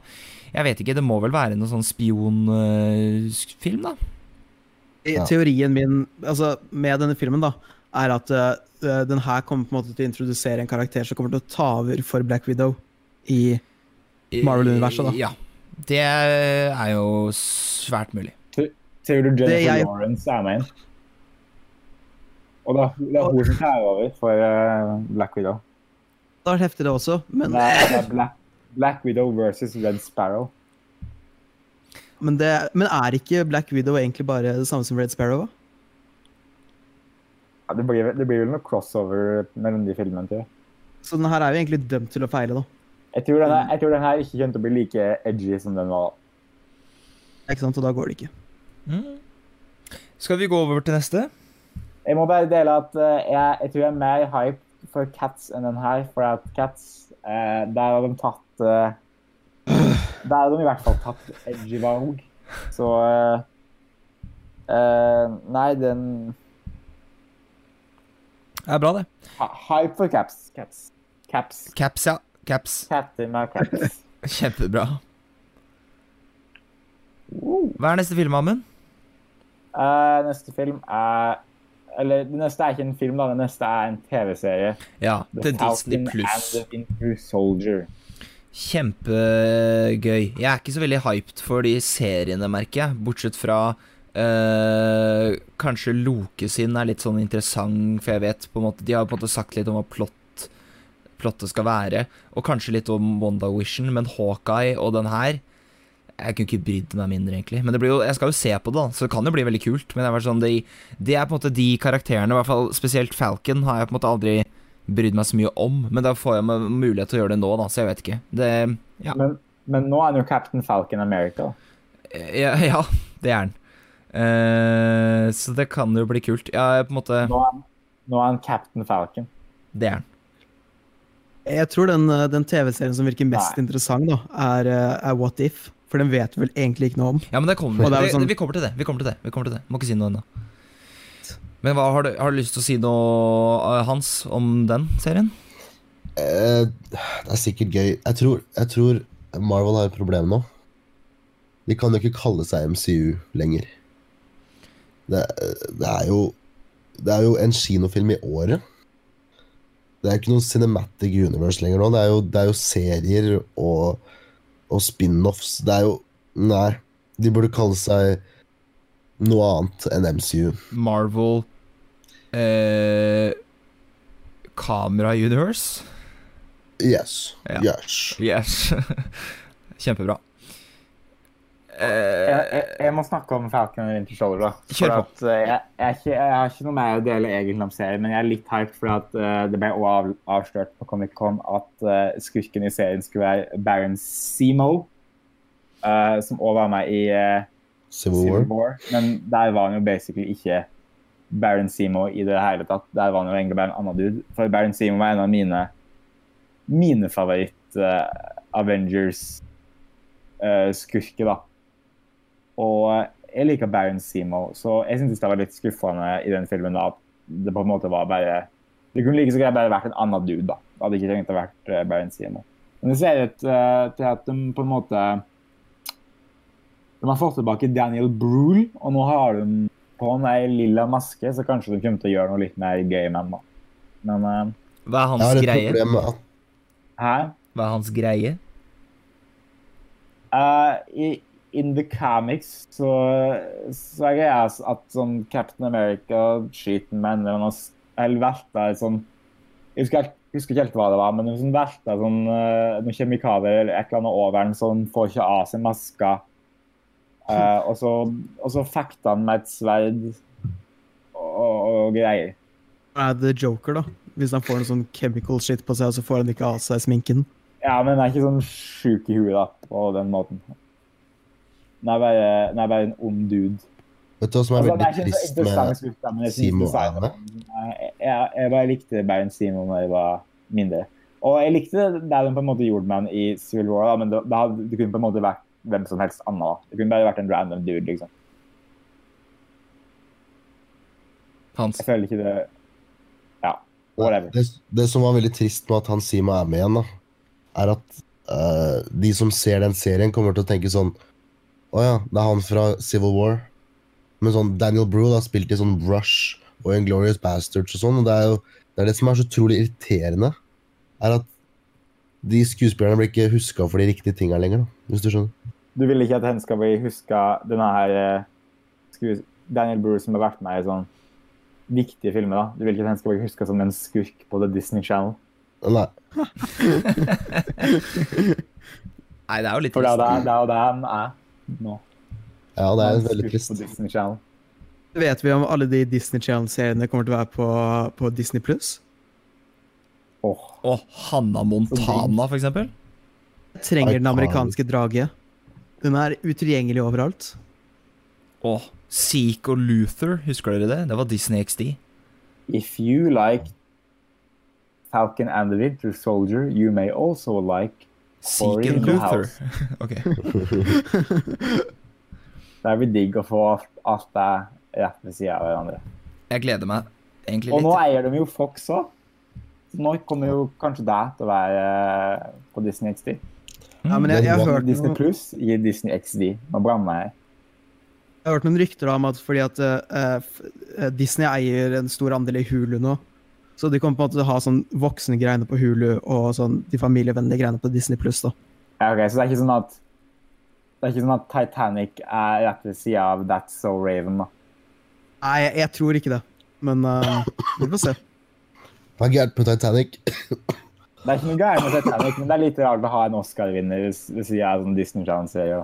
jeg vet ikke. Det må vel være noen sånn spionfilm, da? Ja. Teorien min altså, med denne filmen da, er at uh, den her kommer på en måte til å introdusere en karakter som kommer til å ta over for Black Widow i I- Marvel-universet, da. Ja. Det er jo svært mulig. Ser du Jennifer jeg- Lawrence er med inn? Og det er, det er hun som tar over for eh, Black Widow. Det har vært heftig, det også, men, er, det er Black, Black Widow versus Red Sparrow. men, det, men er ikke Black Widow egentlig bare det samme som Red Sparrow? Ja, det, blir, det blir vel noe crossover mellom de filmene, jeg. Så den her er jo egentlig dømt til å feile, da. Jeg tror, den jeg tror den her ikke kommer til å bli like edgy som den var. Ikke sant? Og da går det ikke. Mm. Skal vi gå over til neste? Jeg må bare dele at uh, jeg, jeg tror jeg er mer hype for Cats enn den her, for at Cats, uh, der har de tatt uh, Der har de i hvert fall tatt edgy valg. Så Nei, den Det er bra, det. Hype for Caps. Cats. Caps. Caps, ja. Caps. Caps. Kjempebra. Hva er neste film, Amund? Eh, neste film er Eller det neste er ikke en film, da. Det neste er en TV-serie. Ja, The til Disney pluss. the. Kjempegøy. Jeg er ikke så veldig hyped for de seriene, merker jeg. Bortsett fra uh, Kanskje Loke sin er litt sånn interessant, for jeg vet på en måte De har på en måte sagt litt om hva plott, plottet skal være. Og kanskje litt om WandaVision, men Hawkeye og den her Jeg kunne ikke brydd meg mindre, egentlig. Men det blir jo, jeg skal jo se på det, da, så det kan jo bli veldig kult. Men det sånn, det, det er på en måte de karakterene, i hvert fall spesielt Falcon, har jeg på en måte aldri brydd meg så mye om. Men da får jeg mulighet til å gjøre det nå, da, så jeg vet ikke. Det Ja, Men, men nå er han jo Captain Falcon America. ja, ja det er han. Uh, så det kan jo bli kult. Ja, jeg på en måte Nå er han, nå er han Captain Falcon. Det er han. Jeg tror den, eh, den TV-serien som virker mest Nei. interessant, da, er, eh, er What If. For den vet vel egentlig ikke noe om. Ja, men det kommer, det er det, sånn- vi kommer til det. Vi kommer til det. Vi kommer til det. Må ikke si noe ennå. Men hva, har, du, har du lyst til å si noe, eh, Hans, om den serien? Eh, det er sikkert gøy. Jeg tror, jeg tror Marvel har et problem nå. De kan jo ikke kalle seg MCU lenger. Det, det er jo Det er jo en kinofilm i året. Det er ikke noe Cinematic Universe lenger nå. Det er jo, det er jo serier og, og spin-offs. Det er jo Nei. De burde kalle seg noe annet enn MCU. Marvel eh, Camera Universe? Yes. Ja. Yes. Yes. Kjempebra. Jeg, Eh, jeg, jeg må snakke om Falcon and Winter Soldier. da. Kjør på. at, eh, jeg, jeg, jeg har ikke noe mer å dele egentlig om serien, men jeg er litt hyped fordi at uh, det ble også av, avslørt på Comic Con at uh, skurken i serien skulle være Baron Semo, uh, som også var med i Civil War. Civil War. Men der var han jo basically ikke Baron Semo i det hele tatt. Der var han jo egentlig bare en annen dude. For Baron Semo var en av mine mine favoritt eh, Avengers-skurker, da. Og eh, jeg liker Baron Seymour, så jeg syntes det var litt skuffende i den filmen da, at det på en måte var bare Det kunne like så greit bare vært en annen dude, da. Det hadde ikke trengt å vært eh, Baron Seymour. Men det ser ut eh, til at de på en måte De har fått tilbake Daniel Brühl, og nå har de på han ei lilla maske, så kanskje de kommer til å gjøre noe litt mer gøy med han, da. Men uh, hva er hans greie? med hæ? Hva er hans greie? Uh, i, in the comics så, så er greia at sånn Captain America skyter med en eller annen Eller velter sånn Jeg husker, husker ikke helt hva det var, men hun sånn velter sånn, eh, noen kjemikalier eller et eller annet over den, så hun får ikke av seg maska. Eh, og så, og så fekta han med et sverd og, og greier. Er det Joker, da? Hvis han får noe sånn chemical shit på seg, og så får han ikke av seg sminken. Ja, men han er ikke sånn sjuk i huet da, på den måten. Den er bare, den er bare en ond dude. Vet du hva som er Altså, veldig altså, trist med jeg Simo Ane? Jeg, jeg, jeg bare likte Baron Simo når jeg var mindre. Og jeg likte det de på en måte gjorde med han i Civil War, da, men det, det, hadde, det kunne på en måte vært hvem som helst annen. da. Det kunne bare vært en random dude, liksom. Hans. Jeg føler ikke det Ja, whatever. Det, det som var veldig trist med at han Simo er med igjen, da, er at uh, de som ser den serien, kommer til å tenke sånn Å ja, det er han fra Civil War. Men sånn Daniel Brule har spilt i sånn Rush og Inglorious Bastards og sånn, og det er jo det, er det som er så utrolig irriterende, er at de skuespillerne blir ikke huska for de riktige tinga lenger, da, hvis du skjønner. Du vil ikke at han skal bli huska denne her eh, skues- Daniel Brule som har vært med i sånn viktige filmer. da. Du vil ikke at han skal bli huska som en skurk på The Disney Channel. Nei. Nei, det er jo litt For det er jo trist. det, det, er jo det han er nå. Ja, det er veldig trist. På Disney Channel. Vet vi om alle de Disney Channel-seriene kommer til å være på, på Disney Pluss? Åh, Og Hanna Montana, for eksempel. Trenger den amerikanske drage. Den er utilgjengelig overalt. Å, oh, Seek og Luther, husker dere det? Det var Disney XD. If you like Falcon and the Winter Soldier, you may also like And Luther. ok. Det blir digg å få alt, alt det rett ved siden av hverandre. Jeg gleder meg egentlig litt. Og nå eier de jo Fox òg. Nå kommer jo kanskje deg til å være eh, på Disney XD. Ja, men jeg, jeg, har hørt Disney Plus Pluss gir Disney XD. Nå blander jeg. jeg har hørt noen rykter om at fordi at uh, Disney eier en stor andel i Hulu nå, så de kommer på en måte til å ha sånn voksne greiene på Hulu og sånn de familievennlige greiene på Disney Pluss. da. Ja, ok, så det er ikke sånn at det er ikke sånn at Titanic er rett ved sida av That's So Raven. da. Nei, jeg, jeg tror ikke det, men uh, vi får se. Hva er gærent med Titanic? Det er ikke noe gærent med Titanic, men det er litt rart å ha en Oscar-vinner ved ved sida av sånn Disney Channel-serie.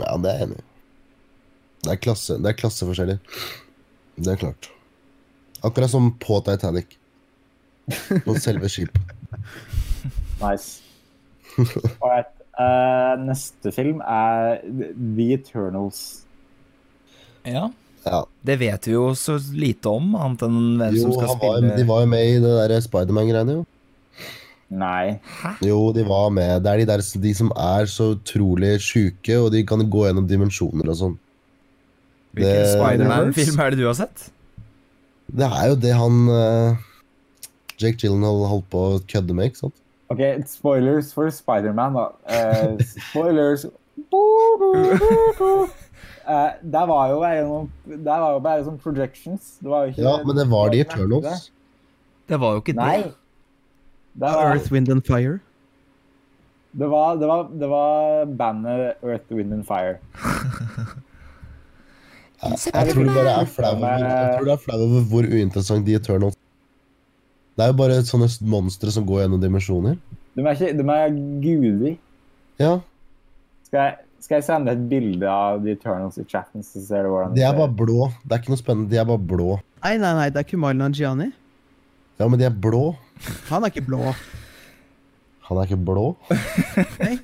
Ja, det er jeg enig i. Det er klasse, det er klasseforskjeller. Det er klart. Akkurat som på Titanic. På selve skipet. Nice. Alright. Uh, neste film er The Eternals. Ja. Ja. Det vet vi jo så lite om, annet enn hvem Jo, som skal spille var, de var jo med i det der Spiderman-greiene, jo. Nei. Jo, de var med. Det er de der de som er så utrolig sjuke, og de kan gå gjennom dimensjoner og sånn. Hvilken Spiderman-film er det du har sett? Det er jo det han uh, Jake Gyllenhaal holdt på å kødde med, ikke sant? OK, spoilers for Spiderman, da. Uh, spoilers uh, Der var jo bare noen Der var jo bare sånn projections. Det var jo ikke Ja, men det var de i Eternals. Det var jo ikke Nei. det. Det var, Earth, Wind and Fire. det var, det var, det var bandet Earth, Wind and Fire. Jeg tror det bare er flau over, er over hvor uinteressant de Eternals Det er jo bare sånne monstre som går gjennom dimensjoner. De er, ikke, de er guder. Ja, Skal jeg, skal jeg sende et bilde av The Eternals i chatten, så ser du hvordan de er bare blå. Det er ikke noe spennende, de er bare blå. Nei, nei, nei, det er Kumail Nanjiani. Ja, men de er blå. Han er ikke blå. Han er ikke blå. Nei.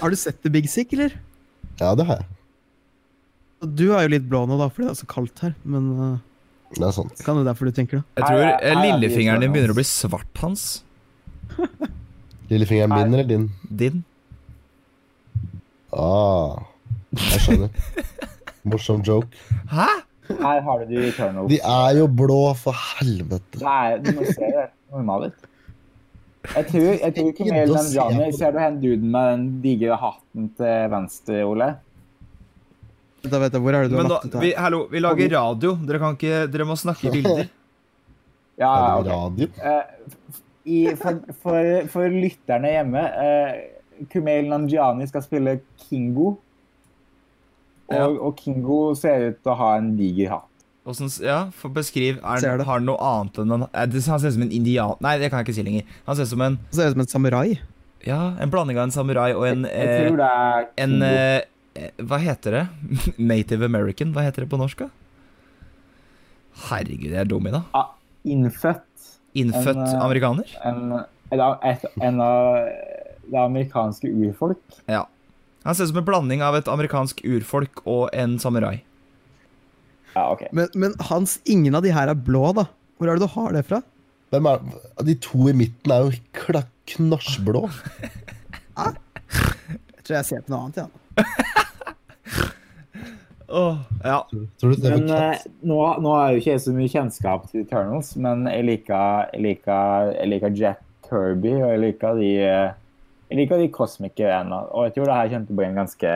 Har du sett The Big Sick, eller? Ja, det har jeg. Du er jo litt blå nå, da, fordi det er så kaldt her. Men uh, Det er sant. kan det derfor du tenker det? Jeg tror jeg- eh, er lillefingeren din begynner å bli svart, Hans. Lillefingeren min eller din? Din. Ah, jeg skjønner. Morsom joke. Hæ? Her har du de Eternals. De er jo blå, for helvete. Det er, du må se det normalt ut. Jeg tror, jeg tror Ikke mer enn Nanjiani. Ser du hen duden med den digre hatten til venstre, Ole? Da vet jeg, Hvor er det du har lagt ut vi, her? hallo, vi lager radio. Dere kan ikke Dere må snakke i bilder. Ja, Er ok. radio? Eh, i, for, for, for lytterne hjemme eh, Kumail Nanjiani skal spille Kingo. Og, Ja. og Kingo ser ut til å ha en diger hatt. Ja, for beskriv er, Ser det. Har han noe annet enn en eh, det- Han ser ut som en indian... Nei, det kan jeg ikke si lenger. Han ser ut som en Han ser ut som en samurai. Ja, en blanding av en samurai og en Jeg eh, tror det er En Kingo. eh, eh, Hva heter det? Native American? Hva heter det på norsk, da? Herregud, jeg er dum i dag. ah, innfødt. Innfødt En, eh, amerikaner? En, et, en av det amerikanske urfolk. Ja. Han ser ut som en blanding av et amerikansk urfolk og en samurai. Ja, OK. Men, men Hans, ingen av de her er blå, da. Hvor er det du har det fra? Hvem er, de to i midten er jo kla- knasjblå. Jeg tror jeg ser på noe annet, ja. Åh, ja. Tror du det Men eh, nå, nå har jo ikke jeg så mye kjennskap til Eternals, men jeg liker, jeg liker, jeg liker Jack Kirby, og jeg liker de eh, jeg liker de Cosmic-greiene. Og jeg tror det her kommer til å bli en ganske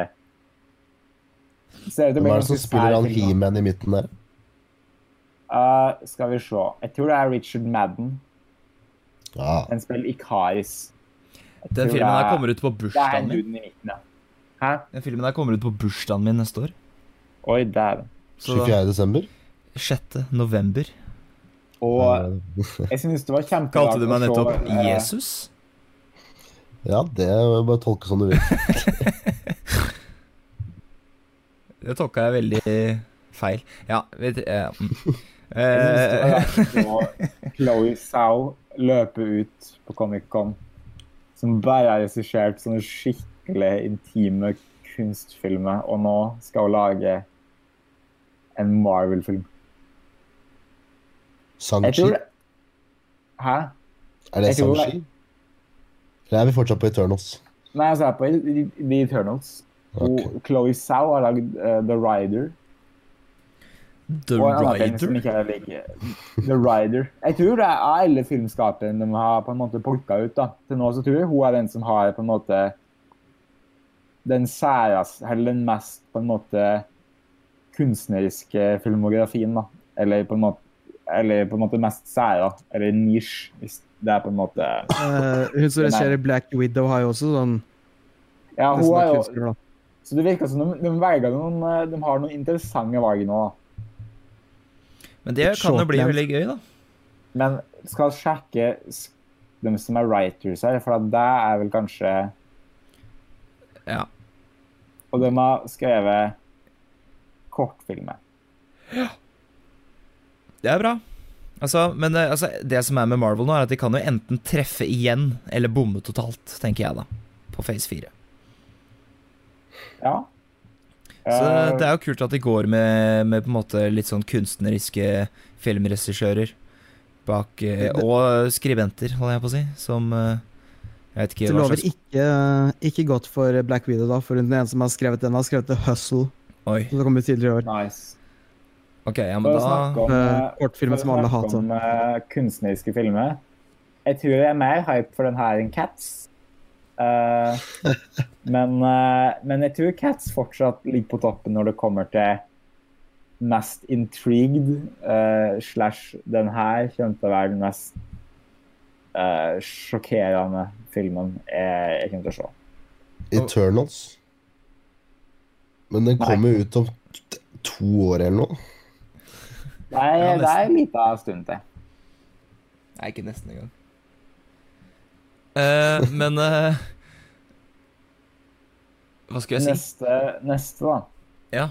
Ser ut til å Hvem bli er en det som ganske spiller han. He-Man i midten der? Uh, skal vi se. Jeg tror det er Richard Madden. Ja. Den spiller Ikaris. Jeg Den filmen der her er- kommer ut på bursdagen min. midten, ja. Den filmen her kommer ut på bursdagen min neste år. Oi, dæven. Så da, 24. desember. 6. november. Og jeg synes det var kjempebra Kalte du meg nettopp så, Jesus? Ja, det må jeg bare tolke som du vil. Det tolka jeg veldig feil. Ja, vet du ja. mm. Jeg Eh, Chloé Zhao løpe ut på Comic-Con som bare har regissert sånne skikkelig intime kunstfilmer, og nå skal hun lage en Marvel-film. Sanchi. Hæ? Er det Sanchi? Eller er vi fortsatt på Eternals? Nei, altså jeg er på The Eternals. Okay. Og Chloé Zhao har lagd uh, The Rider. The og en som Rider? ikke er like The Rider. Jeg tror det er alle filmskaperne de har på en måte plukka ut. da. Til nå så tror jeg hun er den som har på en måte den særeste, eller den mest på en måte kunstneriske filmografien. da. Eller på en måte, eller på en måte mest særa, eller nisj, hvis det er på en måte uh, hun som regisserer Black Widow, har jo også sånn Ja, hun har jo kunstner. Så det virker som de, de, velger noen, eh, de har noen interessante valg nå. da. Men det kan jo bli veldig gøy, da. Men skal sjekke dem som er writers her, for det er vel kanskje Ja. Og de har skrevet kortfilmer. Det er bra. Altså, men eh, altså, det som er med Marvel nå, er at de kan jo enten treffe igjen eller bomme totalt, tenker jeg da. På Phase 4. Ja. Så Eh, det er jo kult at de går med, med på en måte litt sånn kunstneriske filmregissører bak eh, Og skribenter, holder jeg på å si, som Jeg vet ikke Det lover ikke, ikke godt for Black Widow, da, for den ene som har skrevet den, har skrevet The Hustle, Oi. som kommer tidligere i år. nice. Ok, ja, men da om, Kortfilmen for som alle hater. om uh, kunstneriske filmer. Jeg tror jeg er mer hype for den her enn Cats. Uh, men, men jeg tror Cats fortsatt ligger på toppen når det kommer til mest intrigued, slash den her kommer til å være den mest eh, sjokkerende filmen jeg, jeg kommer til å se. Eternals. Men den kommer jo ut om to år eller noe. Er, Ja, det er en liten stund til. Nei, ikke nesten engang. Uh, men uh, Hva skulle jeg si? Neste, neste da, Ja,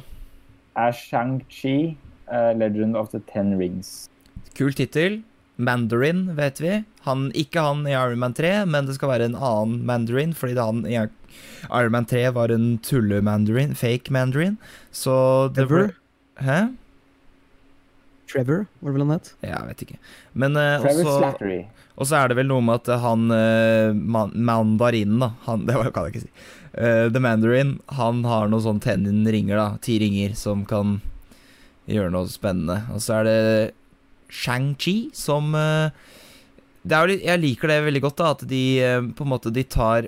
er Shang-Chi, uh, Legend of the Ten Rings. Kul tittel. Mandarin, vet vi. Han, ikke han i Iron Man 3, men det skal være en annen Mandarin, fordi det han i Iron Man 3 var en tulle-mandarin, fake mandarin. Så det Trevor? Hæ? Trevor, var det vel han het? Jeg vet ikke. Men uh, også Slattery. Og så er det vel noe med at han uh, man, mandarinen, da han, Det var- kan jeg ikke si. Uh, The Mandarin, han har noen sånn tennin-ringer, da. Ti ringer som kan gjøre noe spennende. Og så er det Shang-Chi som uh, Det er jo litt Jeg liker det veldig godt, da, at de eh, på en måte De tar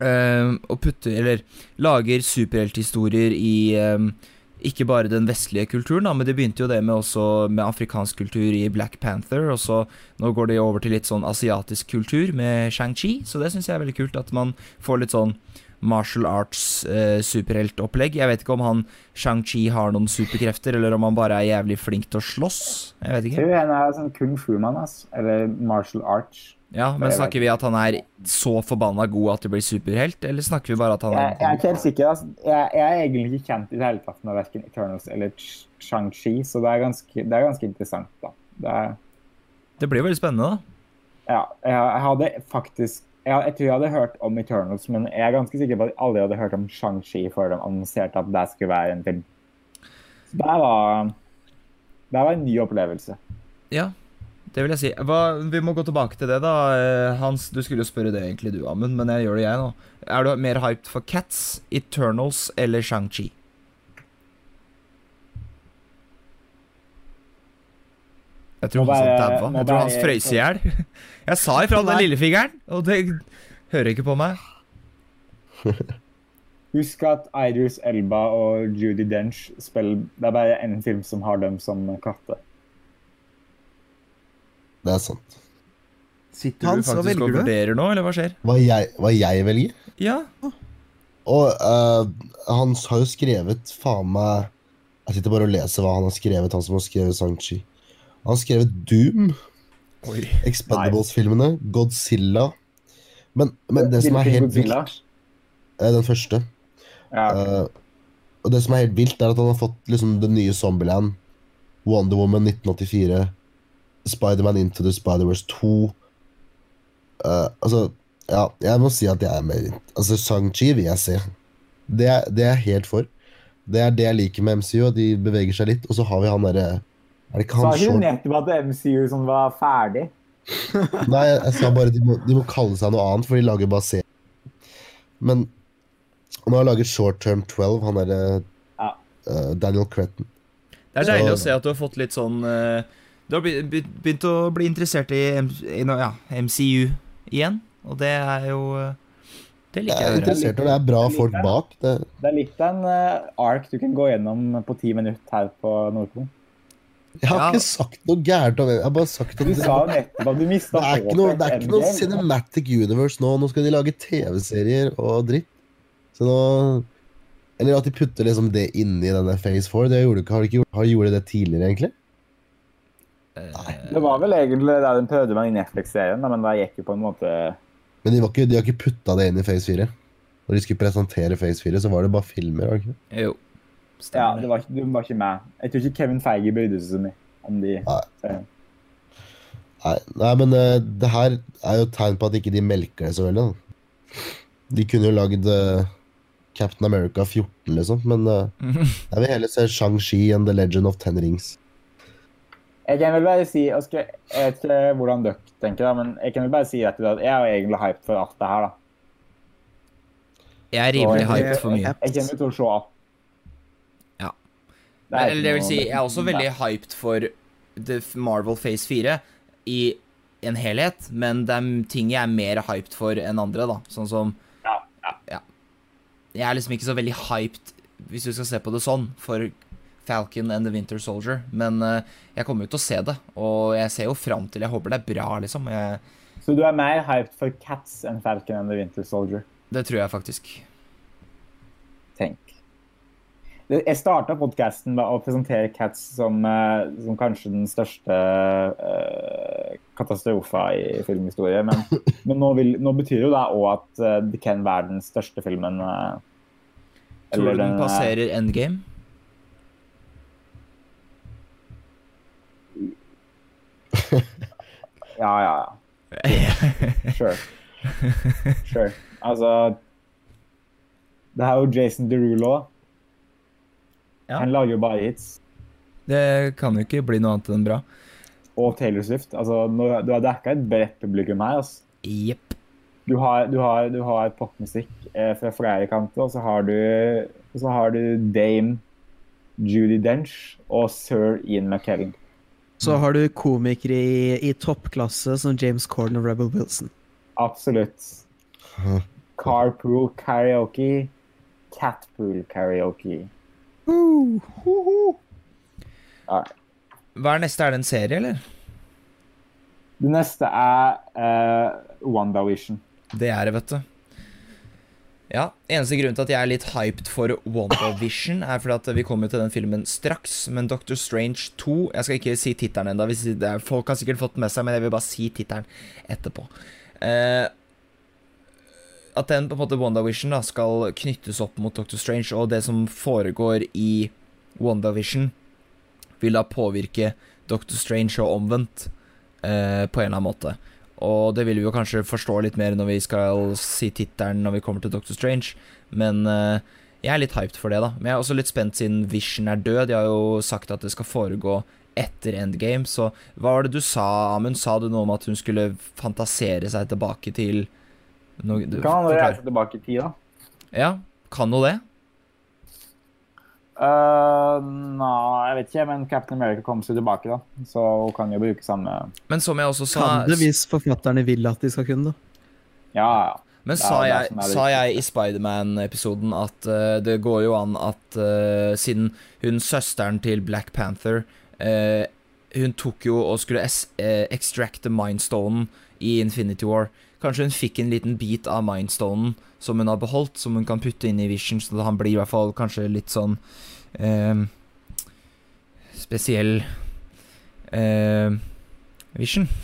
eh, og putter Eller lager superhelthistorier i uh, ikke bare den vestlige kulturen, da, men det begynte jo det med også med afrikansk kultur i Black Panther, og så nå går det over til litt sånn asiatisk kultur med Shang-Chi, så det syns jeg er veldig kult at man får litt sånn martial arts eh, superheltopplegg. Jeg vet ikke om han Shang-Chi har noen superkrefter, eller om han bare er jævlig flink til å slåss. Jeg vet Jeg ikke. tror han er sånn kung fu-mann. Eller martial arts. Ja, Men snakker vi at han er så forbanna god at det blir superhelt, eller snakker vi bare at han er jeg er ikke helt sikker. Altså. Jeg, jeg er egentlig ikke kjent i det hele tatt med verken Eternals eller Ch- Shang-Chi, så det er, ganske, det er ganske interessant, da. Det er, Det blir veldig spennende, da. ja, jeg, jeg hadde faktisk jeg, jeg tror jeg hadde hørt om Eternals, men jeg er ganske sikker på at alle hadde hørt om Shang-Chi før de annonserte at det skulle være en film. Så det var, det var en ny opplevelse. Ja, det vil jeg si. Hva, vi må gå tilbake til det, da. Eh, Hans, du skulle jo spørre det egentlig du, Amund, men jeg gjør det jeg nå. Er du mer hyped for Cats, Eternals eller Shang-Chi? Jeg tror han bare- har daua. Jeg tror Hans frøys i hjel. Jeg sa ifra den lillefingeren, og det hører ikke på meg. Husk at Idris Elba og Judy Dench spiller Det er bare en film som har dem som katter. Det er sant. Sitter Hans, du faktisk og vurderer nå, eller hva skjer? Hva jeg, hva jeg velger? Ja. Og uh, han har jo skrevet faen meg Jeg sitter bare og leser hva han har skrevet, han som har skrevet Sanchi. Han har skrevet Doom, Expendables-filmene, Godzilla Men, men det som er helt vilt eh, Den første. Ja. Eh, og det som er helt vilt, er at han har fått liksom det nye Zombieland, Wonder Woman 1984, Spiderman Into the Spider-Verse 2 uh, Altså, ja, jeg må si at jeg er mer Altså, Sang-Chi vil jeg se. Det er, det er jeg helt for. Det er det jeg liker med MCU, at de beveger seg litt. Og så har vi han derre Er det ikke Sa han ikke du short nettopp at MCU som var ferdig? Nei, jeg, jeg sa bare de må, de må kalle seg noe annet, for de lager bare serier. Men han har laget Short Term 12, han derre Ja. uh, Daniel Cretton. Det er Så- deilig å se at du har fått litt sånn eh, Du har be- be- begynt å bli interessert i, ja, MCU igjen, og det er jo eh, Det liker er jeg å er, interessert, og det er bra det er folk en, bak. Det, Det er litt en uh, ark du kan gå gjennom på ti minutter her på Nordpolen. jeg har Ja. ikke sagt noe gærent om det. Jeg har bare sagt at Du det, sa jo nettopp at du mista det er ikke noe, det er ikke noe cinematic universe nå. Nå skal de lage TV-serier og dritt. Så nå Eller at de putter liksom det inni denne Phase 4. Det gjorde, har de ikke gjort, har de gjort det tidligere, egentlig? Det var vel egentlig der den prøvde med i Netflix-serien, men da gikk jo på en måte Men de, var ikke, de har ikke putta det inn i Phase 4. Når de skulle presentere Phase 4, så var det bare filmer. var det ikke? Jo. Ja, det var, ikke- du var ikke med. Jeg tror ikke Kevin Feige brydde seg så mye. om de Nei. Nei, nei men uh, det her er jo tegn på at ikke de melker det så veldig. Da. De kunne jo lagd uh, Captain America 14, liksom, men uh, jeg vil heller se Shang-Chi and The Legend of Ten Rings. Jeg kan vel bare si, Jeg, skal, jeg vet ikke hvordan dere tenker, da, men jeg kan vel bare si at jeg er egentlig hyped for alt det her. da. Jeg er rimelig hyped for mye. Jeg kommer til å se. Ja. Det er Eller det vil si, jeg er også veldig hyped for The Marvel Phase 4 i en helhet, men det er ting jeg er mer hyped for enn andre, da. Sånn som ja, Ja, ja. Jeg er liksom ikke så veldig hyped, hvis du skal se på det sånn, for Falcon and the Winter Soldier, men eh, jeg kommer jo til å se det, og jeg ser jo fram til Jeg håper det er bra, liksom. Jeg, Så du er mer hyped for Cats enn Falcon and the Winter Soldier? det tror jeg faktisk. Tenk. Jeg starta podkasten med å presentere Cats som, eh, som kanskje den største uh, katastrofa i filmhistorie. Men, men nå, vil, nå betyr jo det òg at det kan være den største filmen Uh, Tror du den den passerer endgame? Ja, ja, ja. Sure. Sure. Altså Det er jo Jason Derulo. Ja. Han lager jo bare hits. Det kan jo ikke bli noe annet enn bra. Og Taylor Swift. Altså, du har dekka et bredt publikum her. altså. Yep. Du har, du har, du har popmusikk eh, fra flere kanter, og så har du, så har du Dame Judy Dench og sir Ian McKellen. Så har du komikere i, i toppklasse som James Corden og Rebel Wilson. Absolutt. Carpool karaoke. Catpool karaoke. Ja. Hva er neste? Er det en serie, eller? Det neste er uh, WandaVision. Det er det, vet du. Ja, Eneste grunn til at jeg er litt hyped for WandaVision, er fordi at vi kommer til den filmen straks. Men Doctor Strange 2 Jeg skal ikke si tittelen ennå. Folk har sikkert fått med seg, men jeg vil bare si tittelen etterpå. Eh, at den på en måte WandaVision da skal knyttes opp mot Doctor Strange, og det som foregår i WandaVision, vil da påvirke Doctor Strange og omvendt eh, på en eller annen måte. Og det vil vi jo kanskje forstå litt mer når vi skal si tittelen når vi kommer til Doctor Strange, men uh, jeg er litt hyped for det, da. Men jeg er også litt spent siden Vision er død. De har jo sagt at det skal foregå etter Endgame, så hva var det du sa, Amund? Sa du noe om at hun skulle fantasere seg tilbake til noe, Du kan hun reise tilbake i tid, da. Ja, kan hun det? Uh, Nei, jeg vet ikke, men Captain America kommer seg tilbake, da. Så hun kan jo bruke samme Men som jeg også sa Kan det hvis forfatterne vil at de skal kunne det? Ja, ja. Men sa jeg, sa jeg i Spiderman-episoden at uh, det går jo an at uh, siden hun søsteren til Black Panther uh, Hun tok jo og skulle es eh, extracte Mindstonen i Infinity War. Kanskje hun fikk en liten bit av Mindstonen som hun har beholdt, som hun kan putte inn i Vision, så han blir i hvert fall kanskje litt sånn eh, spesiell eh, Vision.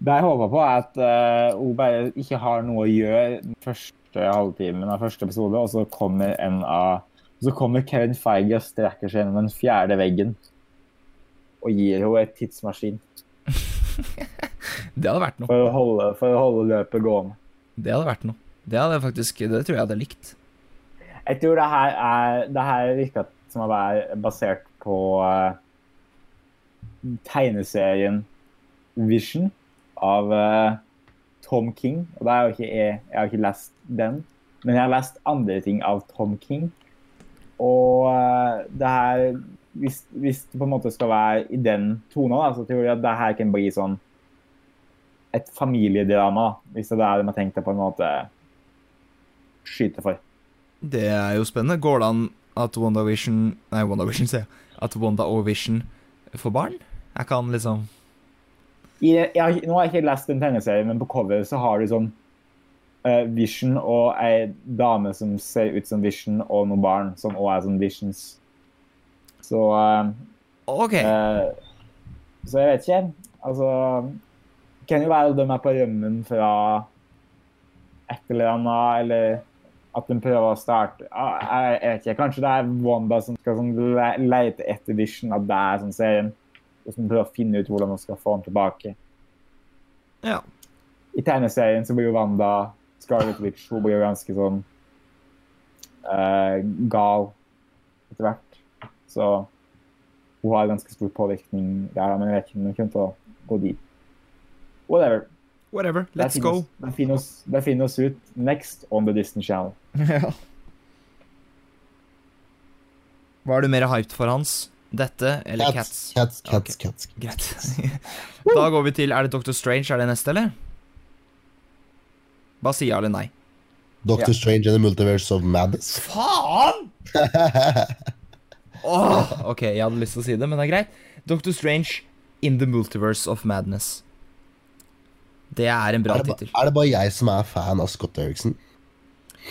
Det jeg håper på, er at eh, hun bare ikke har noe å gjøre den første halvtimen av første episode, og så kommer en av så kommer Kevin Feige og strekker seg gjennom den fjerde veggen og gir henne et tidsmaskin Det hadde vært noe. for å holde, for å holde løpet gående. Det hadde vært noe. Det hadde jeg faktisk Det tror jeg hadde likt. Jeg tror det her er det her virka som å være basert på uh, tegneserien Vision av uh, Tom King. Og det er jo ikke jeg, jeg har ikke lest den, men jeg har lest andre ting av Tom King. Og uh, det her hvis, hvis det på en måte skal være i den tonen, da, så tror jeg at det her kan bli sånn et familiedrama, hvis det er det man har tenkt å på en måte skyte for. Det er jo spennende. Går det an at WandaVision Nei, WandaVision, sier jeg. At Wanda og Vision får barn? Jeg kan liksom I, jeg har, nå har jeg ikke lest den tegneserien, men på coveret så har du sånn uh, Vision og ei dame som ser ut som Vision, og noen barn som òg er sånn Visions. Så uh, OK. Uh, Så jeg vet ikke. Altså kan jo være de er på rømmen fra et eller annet, eller At de prøver å starte Jeg vet ikke, Kanskje det er Wanda som skal sånn le lete etter Vision, at det er sånn serien. Og som prøver å finne ut hvordan man skal få den tilbake. Ja. I tegneserien så blir jo Wanda Scarlet Witch hun blir jo ganske sånn uh, gal etter hvert. Så hun har ganske stor påvirkning der, men jeg vet ikke om hun kommer til å gå dit. Whatever. Whatever. Det Let's go. Det finner det finner oss ut next on the Distant Channel. Ja. Hva er du mer hyped for, Hans? Dette eller Cats? Cats, cats, cats. Greit. da går vi til Er det Doctor Strange? Er det neste, eller? Bare si ja eller nei. Doctor Ja. Strange and the Multiverse of Madness. Faen! oh, ok, jeg hadde lyst til å si det, men det er greit. Doctor Strange in the Multiverse of Madness. Det er en bra tittel. er det bare jeg som er fan av Scott Eriksen?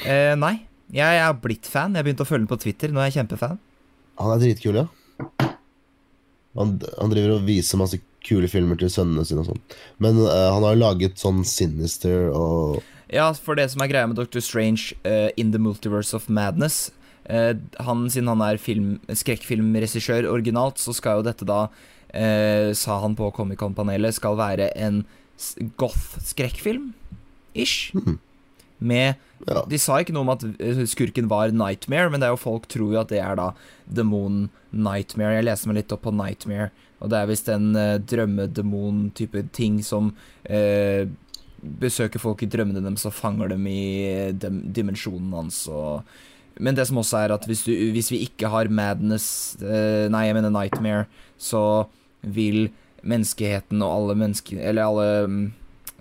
Eh, nei, jeg er blitt fan. Jeg begynte å følge den på Twitter. Nå er jeg kjempefan. Han er dritkul, ja. Han, han driver og viser masse kule filmer til sønnene sine og sånn. Men uh, han har laget sånn Sinister og Ja, for det som er greia med Doctor Strange uh, in the Multiverse of Madness uh, han, Siden han er skrekkfilmregissør originalt, så skal jo dette da, sa han på Comic-Con-panelet, skal være en s- goth-skrekkfilm. Ish. Mhm. Med Ja. De sa ikke noe om at eh, skurken var Nightmare, men det er jo folk tror jo at det er da demonen Nightmare. Jeg leser meg litt opp på Nightmare, og det er visst en uh, drømmedemon-type ting som uh, besøker folk i drømmene deres og fanger dem i eh, dem, dimensjonen hans. Og, men det som også er at hvis, du, hvis vi ikke har Madness uh, Nei, jeg mener Nightmare, så vil menneskeheten og alle mennesker Eller alle mm,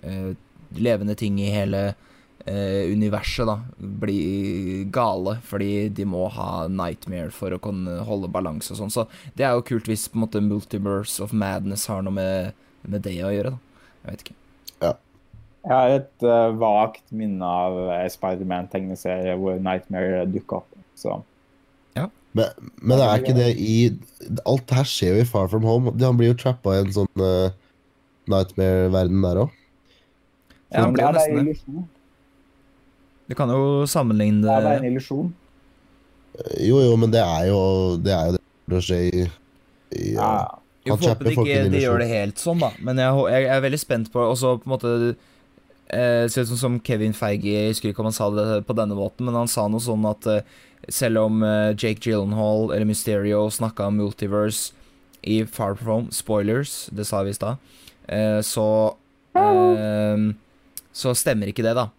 eh, levende ting i hele eh, universet da bli gale, fordi de må ha Nightmare for å kunne holde balanse og sånn. Så det er jo kult hvis på en måte Multiverse of Madness har noe med, med det å gjøre, da. Jeg vet ikke. Ja. Jeg har et uh, vagt minne av Spiderman-tegneserie hvor Nightmare dukker opp. Så Men, men er ikke det i Alt det her skjer jo i Far From Home. Han blir jo trappa i en sånn uh, Nightmare-verden der òg. Ja, han blir jo er nesten en det. Du kan jo sammenligne Det er bare en illusjon. Jo, jo, men det er jo det er jo det som skjer skje i, i Ja. Jo, Han får håpe trapper de folk ikke de gjør det helt sånn, da. Men jeg, jeg, jeg er veldig spent på Og så på en måte eh, Ser ut som, som Kevin Feige Jeg husker ikke om han sa det på denne måten, men han sa noe sånn at eh, selv om eh, Jake Gyllenhaal eller Mysterio snakka om multiverse i Far From Spoilers, det sa vi i stad. Eh, så eh, Så stemmer ikke det, da.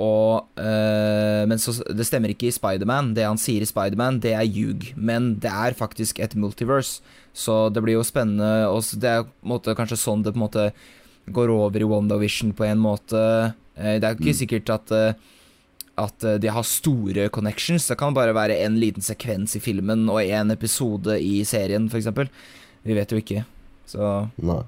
Og, eh, men så, det stemmer ikke i Spiderman. Det han sier i Spiderman, det er ljug. Men det er faktisk et multiverse. Så det blir jo spennende. Og det er måte, kanskje sånn det på en måte går over i WandaVision på en måte. Det er ikke sikkert at at eh, de har store connections. Det kan bare være en liten sekvens i filmen og en episode i serien, f.eks. Vi vet jo ikke. Så Nei.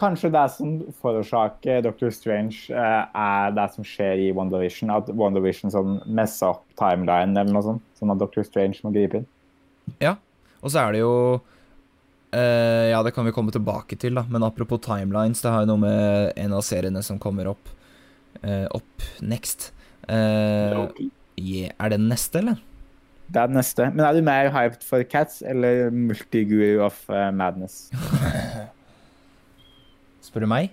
Kanskje det som forårsaker Dr. Strange, eh, er det som skjer i WandaVision. At WandaVision sånn messer opp timeline eller noe sånt. Sånn at Dr. Strange må gripe inn. Ja. Og så er det jo Uh, Ja, det kan vi komme tilbake til, da. Men apropos timelines, det har jo noe med en av seriene som kommer opp uh, Opp next. Eh, yeah. Er det den neste, eller? Det er den neste. Men er du mer hyped for Cats eller Multiguru of uh, Madness? Spør du meg?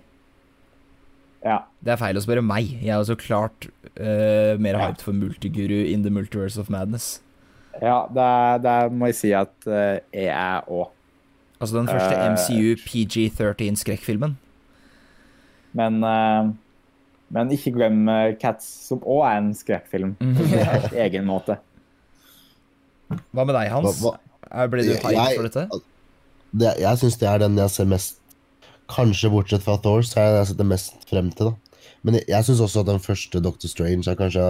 Ja. Det er feil å spørre meg. Jeg er jo så klart uh, mer Ja. hyped for Multiguru in the Multiverse of Madness. Ja, det, det må jeg si at uh, jeg er òg. Altså den første MCU PG-13 skrekkfilmen. Men, eh, men ikke glem eh, Cats, som òg er en skrekkfilm. På sin helt egen måte. Hva med deg, Hans? Hva- hva? Ble du hyped jeg- for dette? Det, jeg syns det er den jeg ser mest Kanskje bortsett fra Thor, så er det den jeg setter mest frem til. da Men jeg, jeg syns også at den første Doctor Strange er kanskje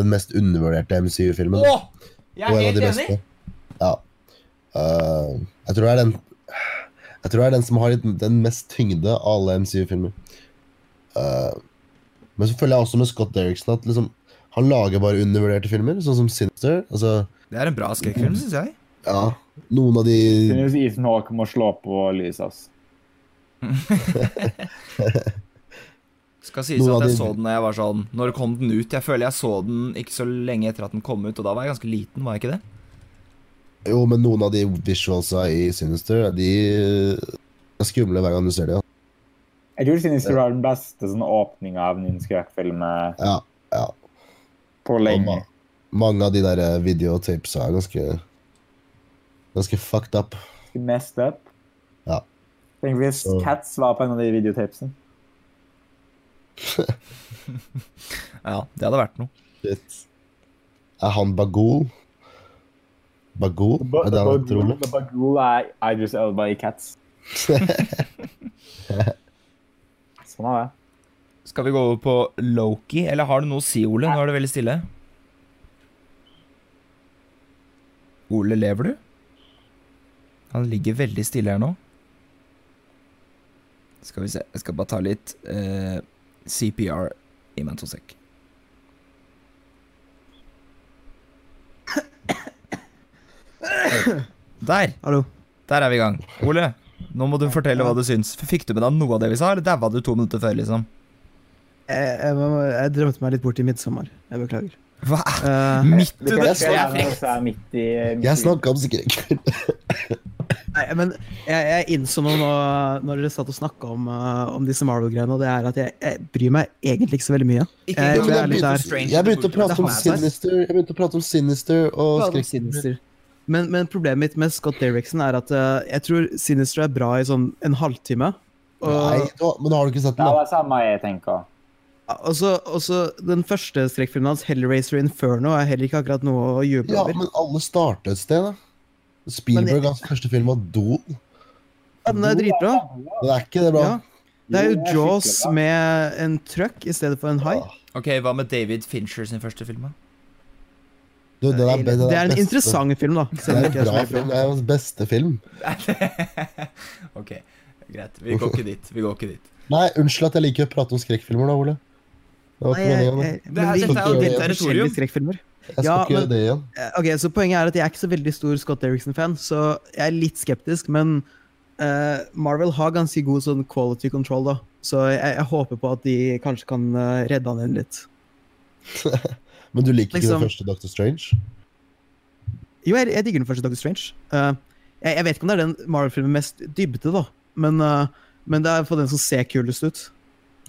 den mest undervurderte MCU-filmen. Åh! Jeg er helt enig! beste. Ja. Uh, jeg tror det er den Jeg tror det er den som har litt, den mest tyngde av alle MCU-filmer. Eh, men så føler jeg også med Scott Derrickson at liksom, han lager bare undervurderte filmer, sånn som Sinister. Altså, Det er en bra skrekkfilm, syns jeg. ja, noen av de Synes Ethan Hawke må slå på lyset. ass. Skal sies Noen at jeg de- så den da jeg var sånn Når kom den ut? Jeg føler jeg så den ikke så lenge etter at den kom ut, og da var jeg ganske liten, var jeg ikke det? Jo, men noen av de visualsa i Sinister, de er skumle hver gang du ser dem. Jeg tror Sinister var den beste sånn, åpninga av en skrekkfilm eh, Ja, ja. på lenge. ma mange av de der eh, videotapesa er ganske Ganske fucked up. Messed up. Ja. Tenk hvis Så- Cats var på en av de videotapesene. Ja, det hadde vært noe. Shit. Er han Bagul? Bagul? Er det han Ole? Bagul er Idris Elba i Cats. sånn er det. Skal vi gå over på Loki, eller har du noe å si, Ole? Nå er det veldig stille. Ole, lever du? Han ligger veldig stille her nå. Skal vi se, jeg skal bare ta litt eh, CPR i meg to sek. Der! Hallo. Der er vi i gang. Ole, nå må du fortelle hva du syns. Fikk du med deg noe av det vi sa, eller daua du to minutter før, liksom? Jeg, jeg, jeg drømte meg litt bort i midtsommer. Jeg beklager. Hva? Uh, Midt i Det jeg jeg midt i midt Jeg i- snakka om sikkerhet. nei, men jeg, jeg innså noe nå når dere satt og snakka om, uh, om disse Marvel-greiene, og det er at jeg, jeg bryr meg egentlig ikke så veldig mye. Ikke Jeg jeg begynte å prate om. Sinister Jeg begynte å prate om Sinister og skrekk. Sinister. Men, men problemet mitt med Scott Derrickson er at uh, jeg tror Sinister er bra i sånn en halvtime. Og, Nei, da, men da har du ikke sett den, da. er det samme jeg tenker. Også, også den første strekkfilmen hans, Hellraiser Inferno, er heller ikke akkurat noe å juble Ja, over. men alle starter et sted, da. Spielberg, hans første film var Dool. Ja, den er dritbra. Det er ikke det bra? Ja. Det er jo Jaws med en truck i stedet for en hai. Ok, Hva med David Fincher sin første film? da? Du, det, er, Det er en beste. interessant film, da. Det er en bra film. Det er hans beste film. ok, greit. Vi går ikke dit. Vi går ikke dit. Nei, unnskyld at jeg liker å prate om skrekkfilmer, da, Ole. Det var ikke meningen. det. Det er- dette er jo ditt territorium. Jeg skal ja, ikke gjøre det igjen. Eh, Ok, så Poenget er at jeg er ikke så veldig stor Scott Derrickson-fan, så jeg er litt skeptisk. Men uh, Marvel har ganske god sånn quality control, da. Så jeg, jeg håper på at de kanskje kan eh, redde han inn litt. Men du liker ikke liksom- den første Doctor Strange? Jo, jeg, jeg digger den første Doctor Strange. Uh, jeg, jeg vet ikke om det er den Marvel-filmen med mest dybde, da. Men, uh, men det er for den som ser kulest ut.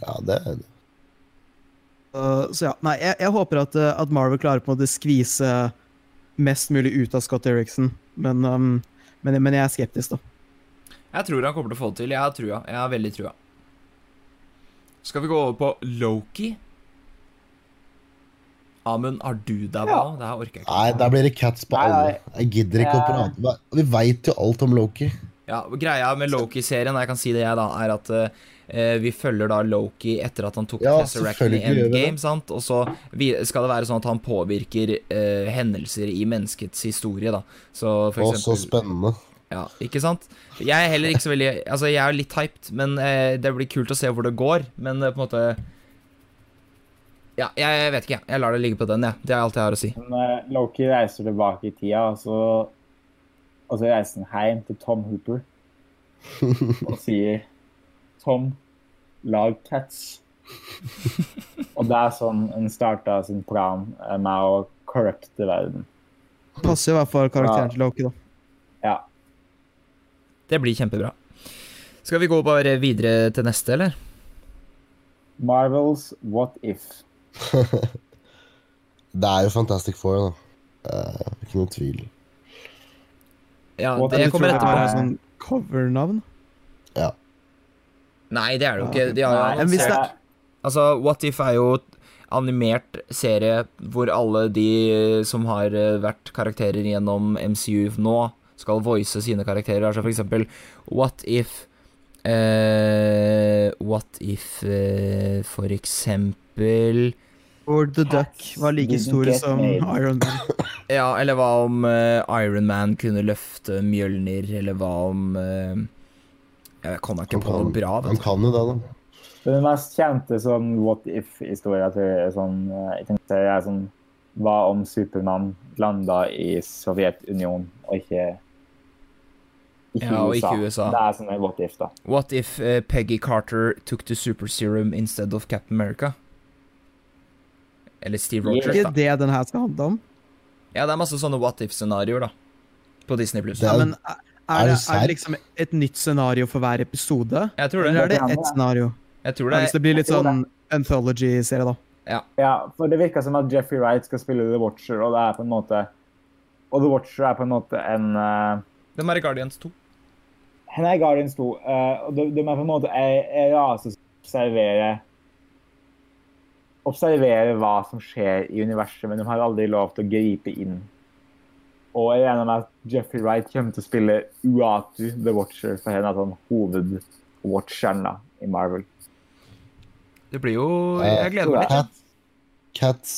Ja, det er Uh, så ja, nei, jeg, jeg håper at, uh, at Marvel klarer på en måte skvise mest mulig ut av Scott Eriksen. men, um, men, men jeg er skeptisk, da. Jeg tror han kommer til å få det til. Jeg har trua. Jeg har veldig trua. Skal vi gå over på Loki? Amund, har du deg Ja. nå? Det her orker jeg ikke. Nei, der blir det cats på Nei, alle. Jeg gidder ikke å prate Vi veit jo alt om Loki. Ja, Greia med Loki-serien, jeg kan si det jeg da, er at uh, vi følger da Loki etter at han tok Ja, Tesseract i. Endgame, sant? Og så skal det være sånn at han påvirker uh, hendelser i menneskets historie, da. Så for Å, så spennende. Ja, ikke sant? Jeg er heller ikke så veldig Altså, jeg er litt hyped, men uh, det blir kult å se hvor det går. Men på en måte Ja, jeg, vet ikke, jeg. Jeg lar det ligge på den, jeg. Det er alt jeg har å si. Men eh, Loki reiser tilbake i tida, og så, og så reiser han hjem til Tom Hooper og sier Tom, lag Cats. og det er sånn en starta sin plan eh, med å corrupte verden. Passer i hvert fall karakteren Ja. til Loki, da. Ja. Det blir kjempebra. Skal vi gå bare videre til neste, eller? Marvels What If. Det er jo Fantastic Four, da. Uh, ikke noen tvil. Ja, What det kommer etterpå. det er sånn covernavn. Nei, det er det jo ikke. De har jo annonsert Altså, What If er jo animert serie hvor alle de som har eh, vært karakterer gjennom MCU nå, skal voice sine karakterer. Altså for eksempel What If uh, What If uh, for eksempel Or The Duck var like stor som. Iron Man. Ja, eller hva om uh, Iron Man kunne løfte Mjølner, eller hva om uh, Jeg kommer ikke Han på noe bra, vet han kan jo det, da. Den mest kjente sånn What If-historia til sånn, eh, jeg er sånn Hva om Supermann landa i Sovjetunionen og ikke Ikke Ja, og USA. ikke USA. Det er sånn what if, da. What if uh, Peggy Carter took the super serum instead of Captain America? Eller Steve. Rogers, Ikke Er det den her skal handle om. Ja, det er masse sånne what if-scenarioer, da. På Disney Pluss. Ja, er- men er, er er, det det, er det liksom et nytt scenario for hver episode? Jeg tror Eller er det. det ett scenario? Jeg tror Ja, det. hvis det blir litt sånn anthology-serie, da. Ja, for det virker som at Jeffrey Wright skal spille The Watcher, og det er på en måte Og The Watcher er på en måte en uh, Hvem er i Guardians 2? Henne er Guardians 2, Uh, og de, de er på en måte en en rase som observerer Observerer hva som skjer i universet, men de har aldri lov til å gripe inn. Og jeg regner med at Jeffrey Wright kommer til å spille Uatu The Watcher, for henne er sånn hovedwatcheren da, i Marvel. Det blir jo Jeg gleder meg litt. Cats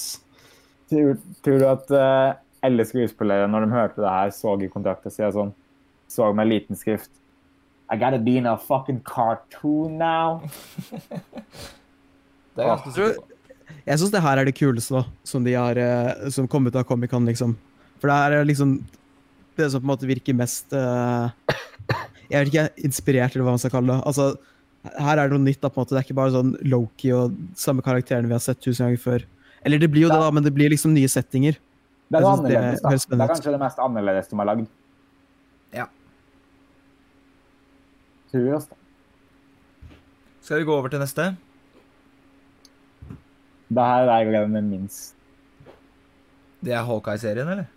Tror, tror du at uh, alle skuespillere, når de hørte det her, så i kontrakten sin sånn, så med liten skrift I gotta be in a fucking cartoon now. Det er ganske sikker på. Jeg syns det her er det kuleste da, som de har eh, som kom ut av Comic-Con, liksom. For det her er liksom det som på en måte virker mest uh, Jeg vet ikke, inspirert, eller hva man skal kalle det. Altså, her er det noe nytt. da, på en måte. Det er ikke bare sånn Loki og samme karakterene vi har sett tusen ganger før. Eller det blir jo det, da, men det blir liksom nye settinger. Det er det, det er Det er kanskje det mest annerledes de har lagd. Ja. Altså. Skal vi gå over til neste? Det her er gleder meg minst. Det er Hawkeye-serien, eller?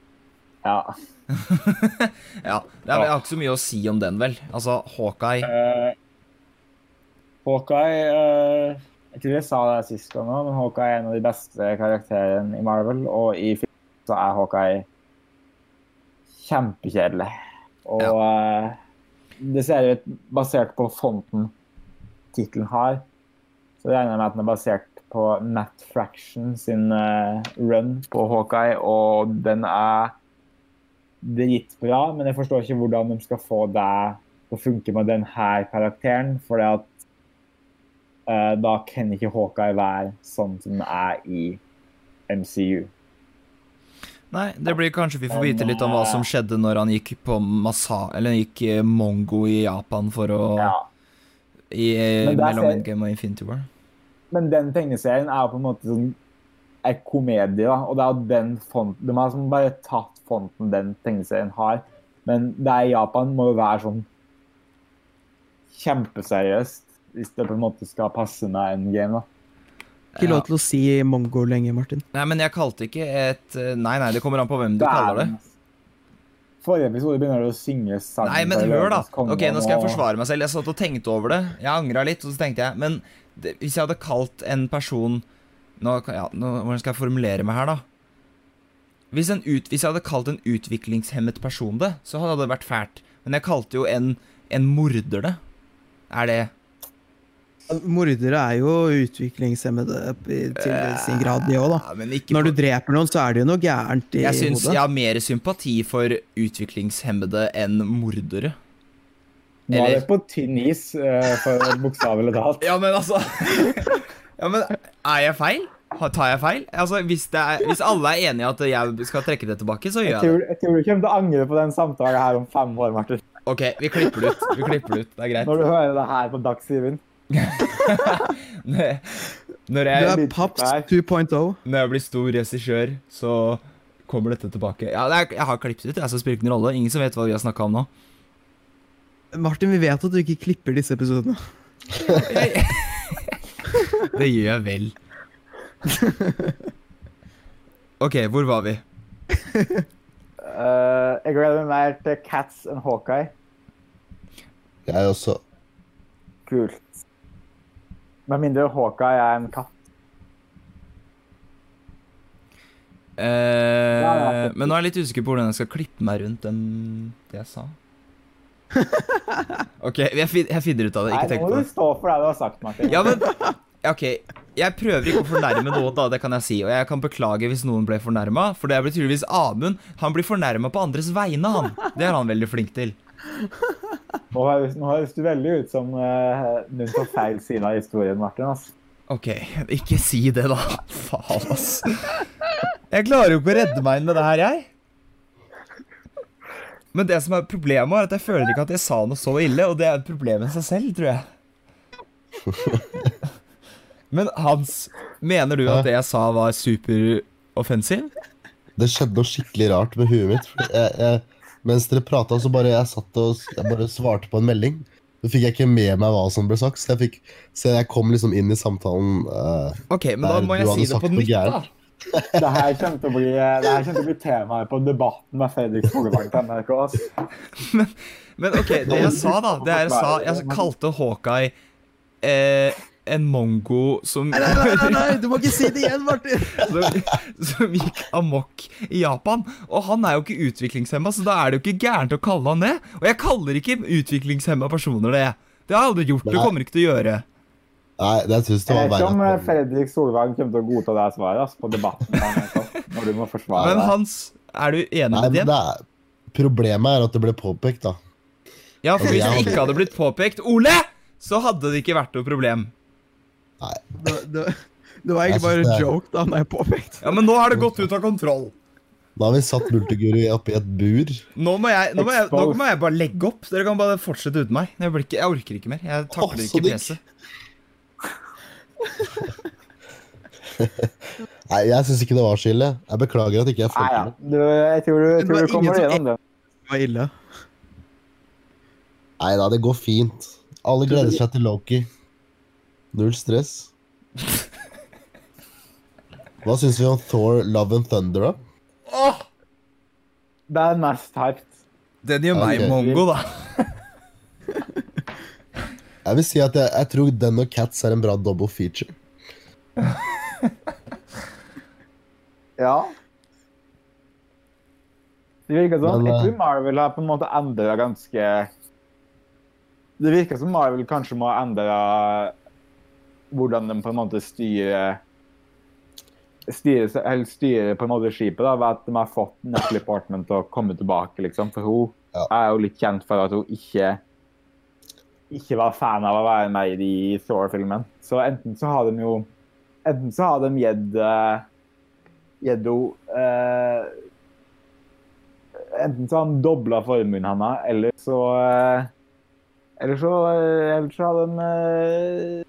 Ja. Ja. Det er, jeg har ikke så mye å si om den, vel. Altså, Hawkeye Uh, Hawkeye uh, Jeg tror jeg sa det sist gang òg, men Hawkeye er en av de beste karakterene i Marvel. Og i film så er Hawkeye kjempekjedelig. Og eh, det ser ut, basert på fonten tittelen har, så regner jeg med at den er basert på Matt Fraction sin eh, run på Hawkeye, og den er dritbra, men jeg forstår ikke hvordan de skal få det til å funke med denne karakteren, for at uh, da kan ikke Hawkeye være sånn som den er i MCU. Nei, det blir kanskje vi får vite litt om hva som skjedde når han gikk på Masa Eller gikk eh, Mongo i Japan for å Ja. i, eh, Mellom Endgame og Infinity War. Men den tegneserien er jo på en måte sånn en komedie, da. Og det er jo den fonten De har liksom bare tatt fonten den tegneserien har. Men det er i Japan må jo være sånn kjempeseriøst hvis det på en måte skal passe med en game, da. Ikke lov til å si mongo lenge, Martin. Nei, men jeg kalte ikke et eh, Nei, nei, det kommer an på hvem du kaller det. Forrige episode begynner du å synge sangen Nei, men hør, da. Ok, Nå skal jeg forsvare meg selv. Jeg satt og tenkte over det. Jeg angra litt, og så tenkte jeg Men det, hvis jeg hadde kalt en person nå, ja, nå, Hvordan skal jeg formulere meg her, da? Hvis, en ut, hvis jeg hadde kalt en utviklingshemmet person det, så hadde det vært fælt. Men jeg kalte jo en, en morder det. Er det Mordere er jo utviklingshemmede til sin grad, de òg, da. Når du dreper noen, så er det jo noe gærent i Jeg syns hodet. jeg har mer sympati for utviklingshemmede enn mordere. Nå er det på tynn is, for bokstavelig talt. Ja, men altså Ja, men Er jeg feil? Tar jeg feil? Altså, hvis, det er, hvis alle er enige i at jeg skal trekke det tilbake, så Jeg gjør jeg det. jeg tror du kommer til å angre på den samtalen her om fem år, Martin. Ok, vi klipper det ut. Vi klipper det ut. Det er greit. Når du hører det her på Dagsrevyen. Når Du jeg, er litt Paps 2.0. når jeg blir stor regissør, så kommer dette tilbake. Ja, det er, jeg har klippet ut, jeg, så det spiller ingen rolle. Ingen som vet hva vi har snakka om nå. Martin, vi vet at du ikke klipper disse episodene. Det gjør jeg vel. OK, hvor var vi? Uh, jeg gleder meg mer til Cats enn Hawkeye. Jeg også. Kult. Med mindre Hawkeye er en katt. Uh, men nå er jeg litt usikker på hvordan jeg skal klippe meg rundt den, det jeg sa. OK, jeg, fin- jeg finner ut av det. Nei, nå må du stå for det du har sagt, Martin. Ja, men OK. Jeg prøver ikke å fornærme noen, da, det kan jeg si. Og jeg kan beklage hvis noen ble fornærma, for det blir tydeligvis Amund. Han blir fornærma på andres vegne, han. Det er han veldig flink til. Nå høres, nå høres du veldig ut som uh, noen på feil side av historien, Martin. ass. OK, ikke si det, da. Faen, ass. Jeg klarer jo ikke å redde meg inn med det her, jeg. Men det som er problemet, er at jeg føler ikke at jeg sa noe så ille, og det er et problem i seg selv, tror jeg. Men Hans, mener du at det jeg sa, var superoffensiv? Det skjedde noe skikkelig rart med huet mitt. Jeg, jeg, mens dere prata, så bare jeg satt og jeg bare svarte på en melding. Så fikk jeg ikke med meg hva som ble sagt, så jeg, fikk, så jeg kom liksom inn i samtalen uh, Ok, men da må jeg si det på nytt, da. Det her kommer til å bli, det her til å bli temaet på Debatten med Fredrik Solvang til NRK. Men, Men ok, det jeg sa, da Det jeg sa Jeg kalte Hawkeye eh, en mongo som nei, nei, nei, nei, du må ikke si det igjen, Martin! som, som gikk amok i Japan. Og han er jo ikke utviklingshemma, så da er det jo ikke gærent å kalle han det. Og jeg kaller ikke utviklingshemma personer det. Det har jeg aldri gjort. Det kommer ikke til å gjøre. Nei, jeg syns det Jeg vet ikke om Fredrik Solvang kommer til å godta det svaret altså, på Debatten til når du må forsvare Men. Hans, er du enig Nei, med det? det er, problemet er at det ble påpekt, da. Ja, for Altså, hvis det ikke hadde blitt påpekt Ole, så hadde det ikke vært noe problem. Nei, Det, det, det var egentlig bare en joke, da, når jeg påpekte. Ja, Men nå har det gått ut av kontroll. Da har vi satt Multiguru oppi et bur. Nå må, jeg, nå, må jeg, nå må jeg bare legge opp. Dere kan bare fortsette uten meg. Jeg, blir ikke, jeg orker ikke mer. Jeg takler ikke presset. Nei, jeg syns ikke det var så ille. Jeg beklager at ikke jeg ikke ja. fulgte med. Du, jeg tror du, jeg tror du kommer gjennom det. Det var ille. Nei da, det går fint. Alle gleder seg til Loki. Null stress. Hva syns vi om Thor Love and Thunder, da? Åh, Det er mest hyped. den gjør meg okay. mongo, da. Jeg vil si at jeg, jeg tror den og Cats er en bra double feature. Ja. Det virker som Men, Jeg eh, tror Marvel har på en måte endra ganske Det virker som Marvel kanskje må ha endra hvordan de på en måte styrer styrer, eller styrer på en måte skipet, da, ved at de har fått Natalie Portman til å komme tilbake. liksom, For hun Ja. er jo litt kjent for at hun ikke ikke var fan av å være med i de Thor-filmen. Så enten så har de jo Enten så har de gitt Gjeddo gitt henne eh, Enten så har de dobla formuen hans, eller så eh, Eller så, eh, eller så har de eh,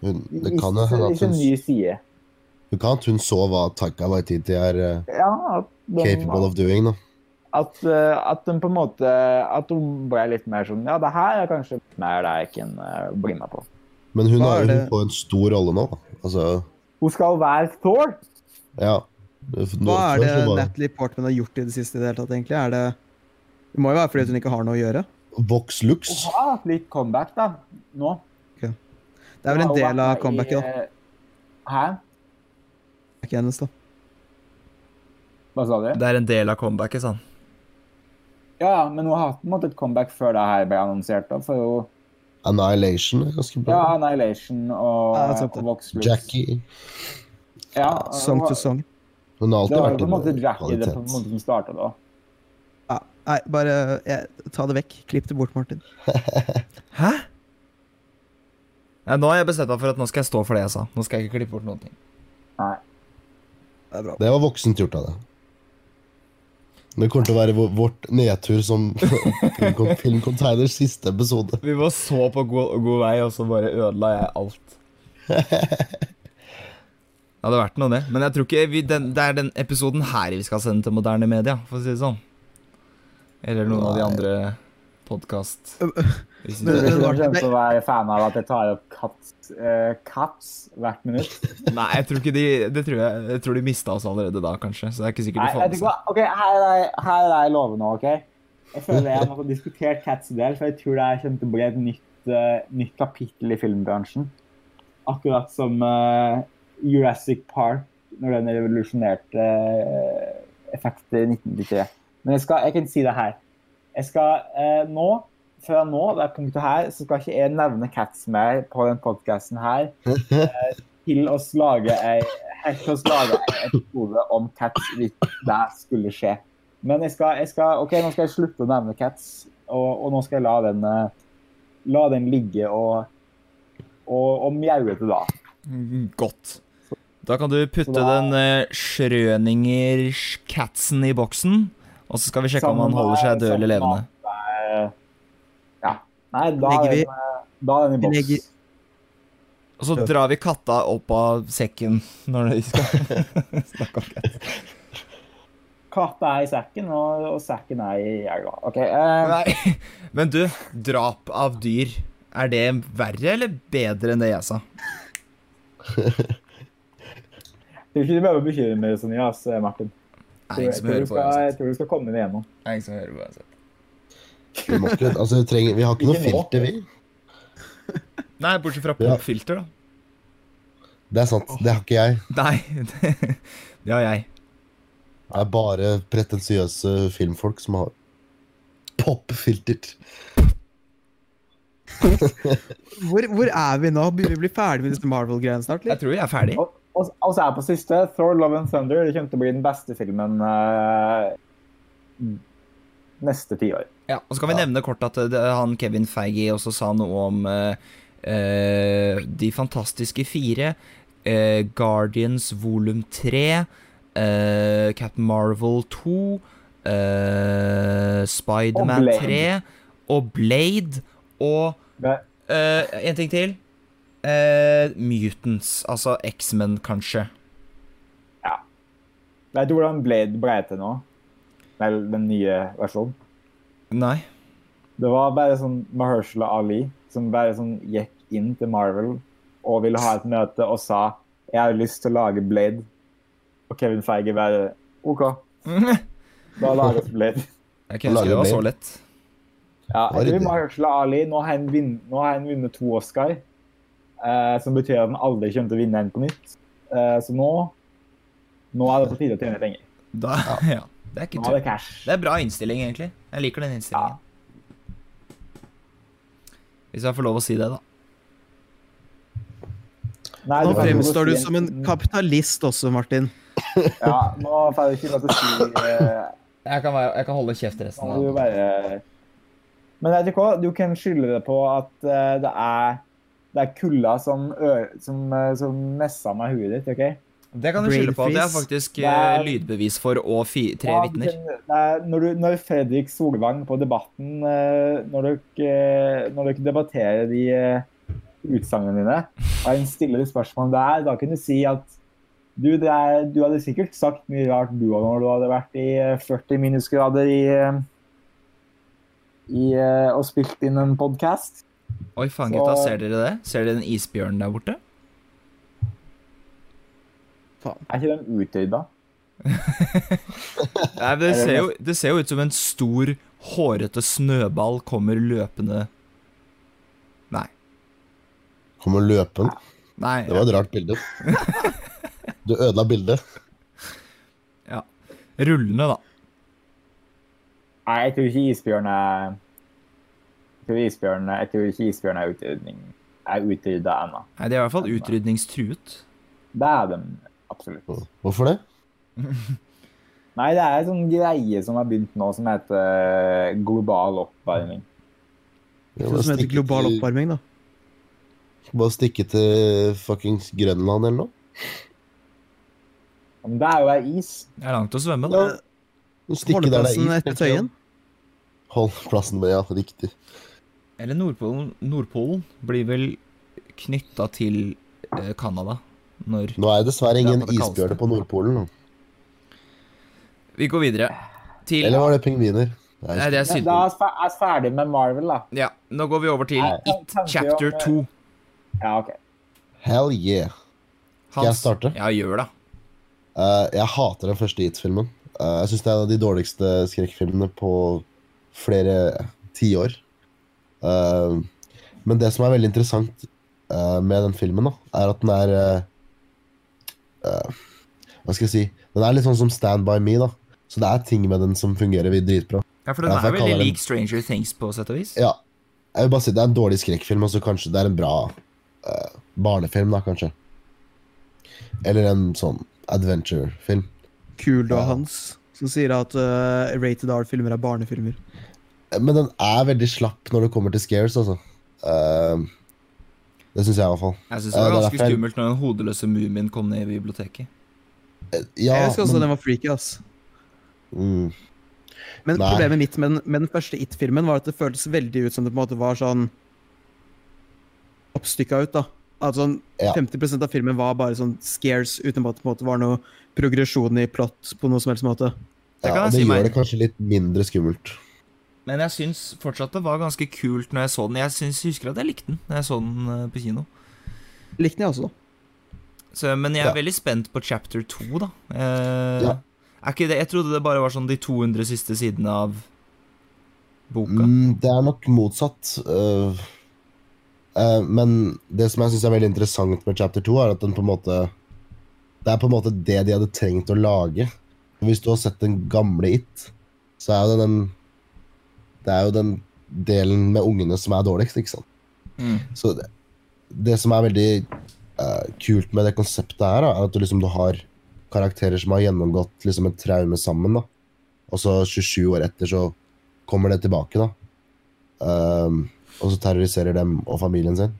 Hun, det kan jo hende at hun, ny side. Du kan at hun så hva Taika Waititi er eh, Ja, de, capable of doing, da. At, eh, at de på en måte At hun ble litt mer sånn Ja, det her er kanskje mer det jeg kan eh, bli med på. Men hun har er jo på en stor rolle nå. Altså, Hun skal være Thor! ja. Hva er det Natalie Portman har gjort i det siste? i det hele tatt, egentlig? Er det, det må jo være fordi hun ikke har noe å gjøre. Vox Lux? Hun har hatt litt comeback, da. Nå. Det er vel en del av comebacket, da. Hæ? Det Hæ? Ikke hennes, da. Hva sa du? Det er en del av comebacket, sånn. Ja, ja, men hun har hatt på en måte et comeback før det her ble annonsert. da, for hun, Annihilation er ganske ja, bra. Annihilation og, Ja, det det. og Vox Lux. Jackie. Ja, Song hun- to song. Hun har Det alltid var jo vært på en måte Jackie det på en kvalitet. måte som starta da. Ja, nei, bare jeg, ta det vekk. Klipp det bort, Martin. Hæ? Ja, nå har jeg bestemt meg for at nå skal jeg stå for det jeg sa. Nå skal jeg ikke klippe bort noen ting. Nei. Det er bra. Det var voksent gjort av deg. Det kommer til å være vårt nedtur som Filmcontainers siste episode. Vi var så på god, god vei, og så bare ødela jeg alt. Det hadde vært noe, det. Men jeg tror ikke vi, den, det er den episoden her vi skal sende til moderne media, for å si det sånn. Eller noen av de andre podkast... Ikke kommer til å være fan av at jeg tar opp Cats, uh, Cats hvert minutt. Nei, jeg tror ikke de Det tror jeg, jeg tror de mista oss allerede da, kanskje. Så det er ikke sikkert Nei, de får med seg. Ok, her er det her er jeg lover nå, OK? Jeg føler jeg må få diskutert Cats en del, for jeg tror det kommer til å bli et nytt, uh, nytt kapittel i filmbransjen. Akkurat som uh, Jurassic Park, når den revolusjonerte uh, effekter i 1993. Men jeg, skal, jeg kan si det her. Jeg skal nå, fra nå, det punktet her, så skal ikke jeg nevne Cats mer på den podcasten her eh, til å lage ei helt til å lage en episode om Cats hvis det skulle skje. Men jeg skal, jeg skal, ok, nå skal jeg slutte å nevne Cats, og, og nå skal jeg la den, eh, la den ligge og, og, og mjaue til da. Mm, Godt. Da kan du putte da- den uh, Schrøninger-catsen i boksen, Og så skal vi sjekke om han holder seg død eller levende. med- eh. Nei, da Legger er vi- eh, da er den i boks. legger- Og så drar vi katta opp av sekken når de skal snakke om katt. Katta er i sekken, og, og sekken er i elva. OK. Uh... Nei, men du, drap av dyr, er det verre eller bedre enn det jeg sa? Jeg tror ikke du behøver å bekymre deg så mye, Martin. Jeg tror, Jeg tror, skal, jeg tror du skal komme deg gjennom. Det er ingen som hører på uansett. Vi, må ikke, altså, vi, trenger, vi har ikke noe filter, vi. Nei, bortsett fra popfilter, da. Det er sant. Det har ikke jeg. Nei, det, det har jeg. Det er bare pretensiøse filmfolk som har popfilter. Hvor, hvor er vi nå? Begynner vi å bli ferdig med disse Marvel-greiene snart? Jeg tror jeg er ferdig. Og, og, og så er jeg på siste. Thor Love and Thunder det kommer til å bli den beste filmen eh, neste tiår. Ja, og så kan vi nevne kort at det, han Kevin Feige også sa noe om uh, eh, De fantastiske fire, uh, Guardians volum 3, uh, Captain Marvel 2, uh, Spiderman Og 3 og Blade og eh, En ting til. Eh, Mutants, altså X-Men, kanskje. Vet du hvordan Blade ble til nå? Vel, den nye versjonen. Nei. Det var bare sånn Mahershala Ali som bare sånn gikk inn til Marvel og ville ha et møte og sa jeg har lyst til å lage Blade. Og Kevin Feige bare OK, da lages Blade. Jeg kan huske det var så lett. Ja, jeg tror? Mahershala Ali nå har han, vinn, nå har han vunnet to Oscar, eh, som betyr at han aldri kommer til å vinne en på nytt. Eh, så nå nå er det på tide å tjene penger. Da, ja. Det er ikke Nå det cash. Det er bra innstilling, egentlig. Jeg liker den innstillingen. Hvis jeg får lov å si det, da. Nei, Nå fremstår du som en kapitalist også, Martin. Ja, nå får jeg ikke lov til å si eh, Jeg kan, være, jeg kan holde kjeft resten av bare Men vet du hva? Du kan skylde det på at eh, det er det er kulda som, som, eh, som messa meg huet ditt, OK? Det kan du skylde på. Det er faktisk Det eh, er- lydbevis for og fi, tre Ja, vitner. er Når, du, når Fredrik Solvang på Debatten eh, Når dere, når dere debatterer de eh, utsagnene dine, og han stiller de spørsmålene der, da kan du si at du, er, du hadde sikkert sagt mye rart du òg når du hadde vært i eh, 40 minusgrader i, i og spilt inn en podkast. Oi, faen, gutta. Ser dere det? Ser dere den isbjørnen der borte? Faen. Er ikke den utrydda? Nei, det, Er ser jo, det ser jo ut som en stor, hårete snøball kommer løpende Nei. Kommer løpende? Nei. Det var et rart bilde. Du ødela bildet. Rullende, da. Nei, jeg tror ikke isbjørn er Jeg tror isbjørn, jeg tror ikke isbjørn er utrydning er utrydda ennå. Nei, De er i hvert fall utrydningstruet. Det er de absolutt. Hvorfor det? Nei, det er en sånn greie som har begynt nå, som heter eh, global oppvarming. Det Som heter global til, oppvarming, da. bare stikke til fuckings Grønland eller noe. Men det er jo ei is. Det er langt å svømme, da. Ja. Stikke der det er Holdeplassen is, etter. Tøyen. Hold plassen med, ja. Riktig. Eller Nordpolen. Nordpolen blir vel knytta til eh, Canada når Nå er det dessverre er ingen på isbjørner på Nordpolen. nå. Vi går videre til Eller var det pingviner? Nei, det er synd da er er ferdig med Marvel, da. Ja, nå går vi over til Nei, It chapter 2. Ja, OK. Hell yeah. Skal jeg starte? Ja, gjør det. Uh, jeg hater den første It-filmen. Uh, jeg syns det er en av de dårligste skrekkfilmene på flere tiår. Uh, men det som er veldig interessant uh, med den filmen, da, er at den er eh, Hva skal jeg si? Den er litt sånn som Stand By Me, da. Så det er ting med den som fungerer dritbra. Ja, for den Ja, er veldig lik Stranger Things på sett og vis. Ja. Jeg vil bare si Det er en dårlig skrekkfilm, og så kanskje det er en bra uh, barnefilm, da, kanskje. Eller en sånn adventure-film. Kul da, hans, som sier at uh, rated R-filmer er barnefilmer. Men den er veldig slapp når det kommer til scares, altså. Eh, det syns jeg i hvert fall. Jeg synes det var er ganske derfor skummelt når den hodeløse mumien kom ned i biblioteket. Eh, Ja, jeg husker også men, den var freaky, ass. mm, Men Nei. problemet mitt med den, med den første It-filmen var at det føltes veldig ut som det på en måte var sånn oppstykka ut. da. At sånn Ja. 50% av filmen var bare sånn scares uten at det på en måte var noe progresjon i plott på noe som helst måte. Det Ja, kan jeg det si gjør meg. det kanskje litt mindre skummelt. Men jeg syns fortsatt det var ganske kult når jeg så den. Jeg syns, husker at jeg likte den når jeg så den eh, på kino. Likte den jeg også, da. Så, men jeg er Ja. veldig spent på chapter 2, da. Eh, Ja. Er ikke det Jeg trodde det bare var sånn de 200 siste sidene av boka. Mm, det er nok motsatt. Uh, uh, men det som jeg syns er veldig interessant med chapter 2, er at den på en måte Det er på en måte det de hadde trengt å lage. Hvis du har sett den gamle It, så er jo det den Det er jo den delen med ungene som er dårligst, ikke sant. Mm. Så det, det som er veldig uh, kult med det konseptet her, da, er at du liksom du har karakterer som har gjennomgått liksom et traume sammen, da. Og så 27 år etter så kommer det tilbake, da. Um, og så terroriserer dem og familien sin.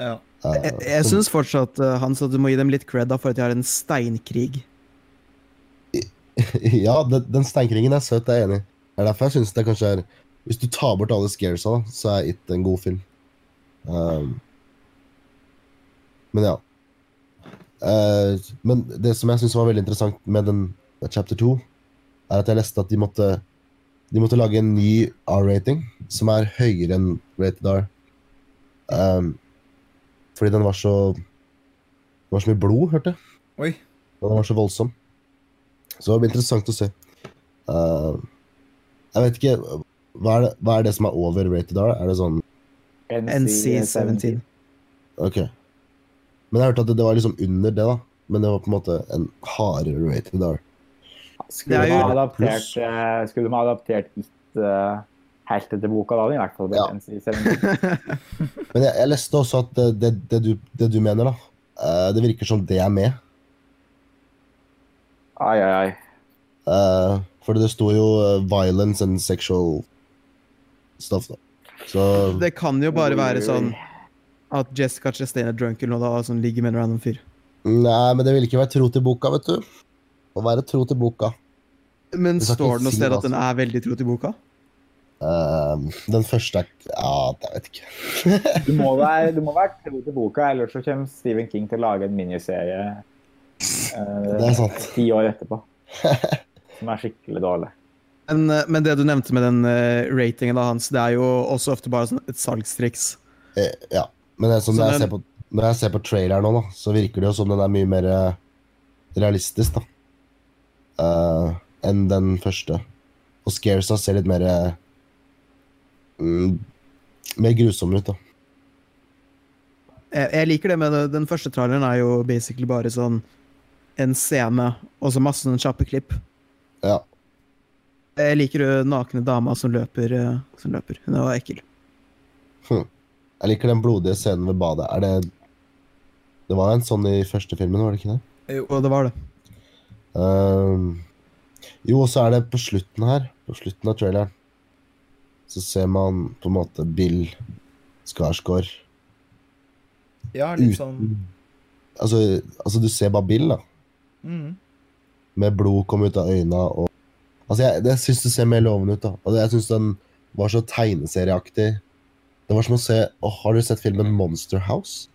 Ja. Eh, Jeg, jeg syns fortsatt uh, Hans, at du må gi dem litt cred da, for at de har en steinkrig. ja, den, den steinkringen er søt, det er jeg enig i. Det er derfor jeg synes det kanskje er Hvis du tar bort alle scaresa, så er It en god film. Um, men ja. Uh, men det som jeg syns var veldig interessant med den chapter 2, er at jeg leste at de måtte De måtte lage en ny R-rating som er høyere enn rated R. Um, fordi den var så Det var så mye blod, hørte jeg. Oi. Den var så voldsom. Så det blir interessant å se. Eh, jeg vet ikke hva er, det, hva er det som er overrated R? Er det sånn NC-17. Ok. Men jeg hørte at det, det var liksom under det, da. Men det var på en måte en hardere rated R. Skulle de ha jo- adaptert, eh, skulle de ha adaptert It uh, helt etter boka, da hadde det i hvert fall blitt Ja. NC-17. Men jeg, jeg leste også at det, det, det, du, det du mener, da uh, Det virker som det er med. Ai, ai, ai. Uh, for det sto jo uh, 'violence and sexual stuff', da. Så Det kan jo bare være sånn at Jessica Chastain er drunk eller noe da, og sånn ligger med en random fyr. Nei, men det vil ikke være tro til boka, vet du. Å være tro til boka. Men står det noe si sted at den er veldig tro til boka? Uh, den første er Ja, jeg vet ikke. Du må være, du må være tro til boka, ellers så kommer Stephen King til å lage en miniserie uh, Det er sant. ti år etterpå. Som er skikkelig dårlig. Men, eh, men det du nevnte med den eh, ratingen da, Hans, det er jo også ofte bare sånn et salgstriks. Eh, ja. Men det er sånn, når, jeg ser på, når jeg ser på traileren nå, da, så virker det jo som den er mye mer realistisk, da. uh, enn den første. Og Scaresa ser litt mer mm, Mer grusom ut, da. Jeg, jeg liker det med det. Den første traileren er jo basically bare sånn en scene, og så masse sånne kjappe klipp. Ja. Jeg liker jo nakne dama som løper, eh, som løper. Hun var ekkel. Jeg liker den blodige scenen ved badet. Er det Det var en sånn i første filmen, var det ikke det? Jo, det var det. Um, jo, og så er det på slutten her, på slutten av traileren, så ser man på en måte Bill Skarsgård Ja, litt uten sånn altså, altså, du ser bare Bill, da. mm. Med blod kom ut av øynene og Altså, jeg, jeg syns det ser mer lovende ut, da. Og jeg syns den var så tegneserieaktig. Det var som å se Åh, Har du sett filmen Monster House?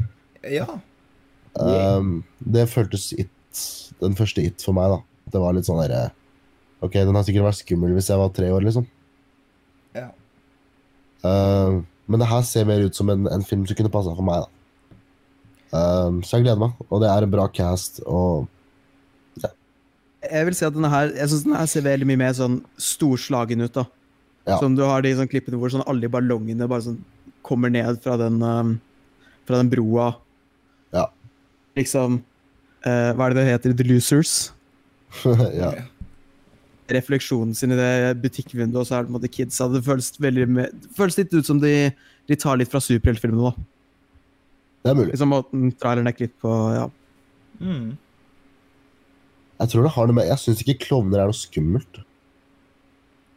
Ja. Um, det føltes it, den første It for meg, da. Det var litt sånn derre Ok, den har sikkert vært skummel hvis jeg var tre år, liksom. Ja. Ehm, men det her ser mer ut som en, en film som kunne passa for meg, da. Um, så jeg gleder meg. Og det er en bra cast, og Jeg vil si at denne her Jeg synes denne her ser veldig mye mer sånn storslagen ut. da. Ja. Som du har de sånn klippene hvor sånn alle de ballongene bare sånn kommer ned fra den, um, fra den broa. Ja. Liksom uh, Hva er det det heter? The Losers. ja. Refleksjonen sin i det butikkvinduet, og så er det på en måte kidsa. Det føles, veldig det føles litt ut som de, de tar litt fra superheltfilmene. da. Det er mulig. Liksom Måten traileren er klippet på. ja. Mm. Jeg tror det har noe med Jeg syns ikke klovner er noe skummelt.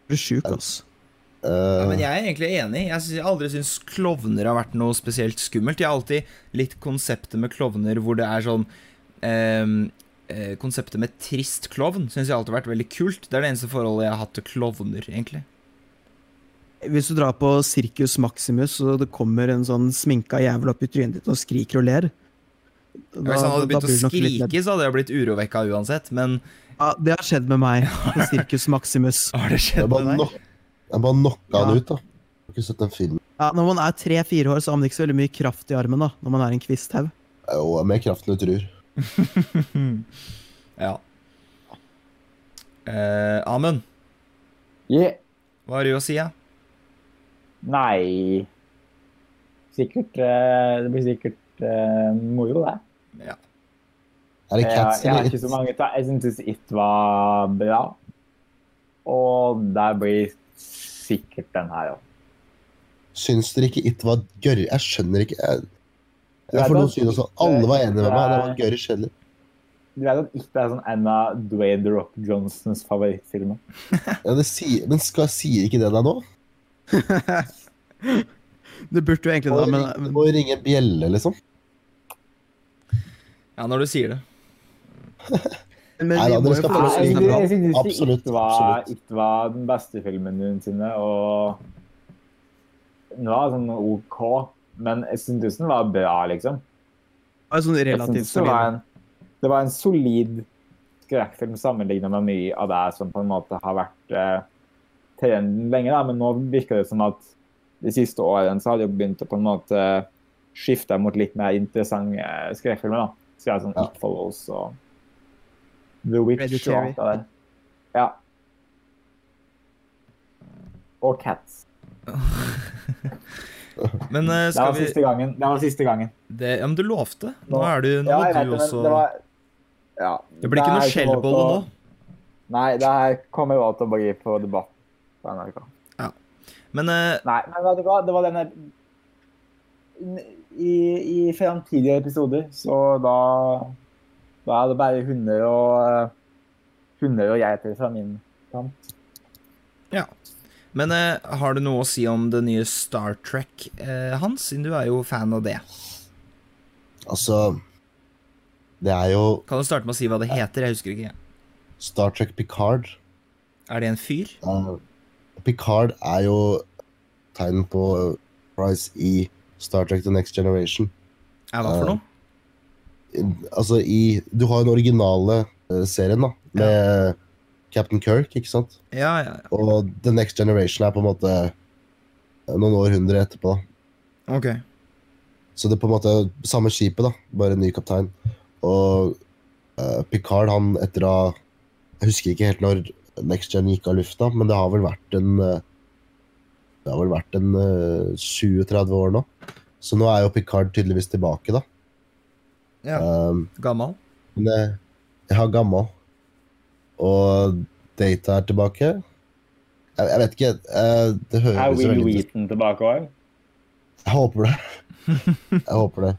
Du er sjuk, ass. Uh, Ja, men jeg er egentlig enig. Jeg har aldri syntes klovner har vært noe spesielt skummelt. Jeg har alltid litt konseptet med klovner hvor det er sånn ehm, eh, konseptet med trist klovn syns jeg alltid har vært veldig kult. Det er det eneste forholdet jeg har hatt til klovner, egentlig. Hvis du drar på Sirkus Maximus, og det kommer en sånn sminka jævel opp i trynet ditt og skriker og ler da- Hvis han hadde begynt å skrike, så hadde jeg blitt urovekka uansett, men Ja, det har skjedd med meg Sirkus Maximus. har det skjedd med deg? nok, jeg bare knocka han Ja. ut, da. Jeg har ikke sett den filmen. Ja, når man er tre-fire år, så har man ikke så veldig mye kraft i armen da, når man er en kvisthaug. Jo, mer kraft enn du tror. Ja. Eh, Amund, Yeah. hva har du å si, ja? Nei Sikkert eh, Det blir sikkert moro, det. ja. Er det Jeg, Cats jeg har eller ikke så It? mange ta- Jeg syntes It var bra. Og der blir sikkert den her òg. Syns dere ikke It var gørr? Jeg skjønner ikke. Jeg, jeg får noen syn også. Alle var enige med meg. Det eh, var gørr kjedelig. Du vet at It er sånn en av Dwayne The Rock Johnsons favorittfilmer? Ja, det sier, men skal, sier ikke det deg nå? Det burde jo egentlig Det må, Du men må ringe en bjelle, liksom. Ja, når du sier det. Men Nei da, dere skal få lov til å snakke jeg synes ikke Absolutt, It var. It var den beste filmen noensinne, og den var sånn OK, men jeg syntes den var bra, liksom. Det er sånn relativt solid. det, var en, det var en solid skrekkfilm sammenligna med mye av det som på en måte har vært eh, trenden lenge. Da. Men nå virker det som at de siste årene så har det jo begynt å på en måte skifte mot litt mer interessante skrekkfilmer. da. Så jeg har sånn Ja. It Follows og The Witch og alt det der. Ja. Og Cats. Men Det skal var vi siste gangen. Det var siste gangen. det, Ja, men du lovte. Nå Nå- er du Nå Ja, du det, også det var ja, Det blir ikke noe skjellbolle nå. Nei, det her kommer jo til å bli på debatt på NRK. Men uh... Nei, men vet du hva? Det var denne I, i framtidige episoder, så da Da er det bare hunder og eh, Hunder og geiter fra min kant. Ja. Men eh, har du noe å si om det nye Star Trek, eh, Hans? Siden du er jo fan av det. Altså Det er jo Kan du starte med å si hva det heter? Jeg husker ikke. Star Trek Picard. Er det en fyr? Uh, Picard er jo tegn på Price i Star Trek The Next Generation. Er hva for Ja. noe? Altså i Du har den originale eh, serien, da, med Captain Kirk, ikke sant? Ja, ja, ja. Og The Next Generation er på en måte eh, noen århundrer etterpå. da. Ok. Så det er på en måte samme skipet, da, bare ny kaptein. Og uh, Picard, han etter å ha Jeg husker ikke helt når Next Gen gikk av lufta, men det har vel vært en eh, Det har vel vært en uh, 20-30 år nå. Så nå er jo Picard tydeligvis tilbake, da. Ja. Um, Gammal? men eh, jeg har gammel. Og Data er tilbake. Jeg, jeg vet ikke. uh, det Er Will Wheaton tilbake òg? Jeg håper det. Jeg håper det.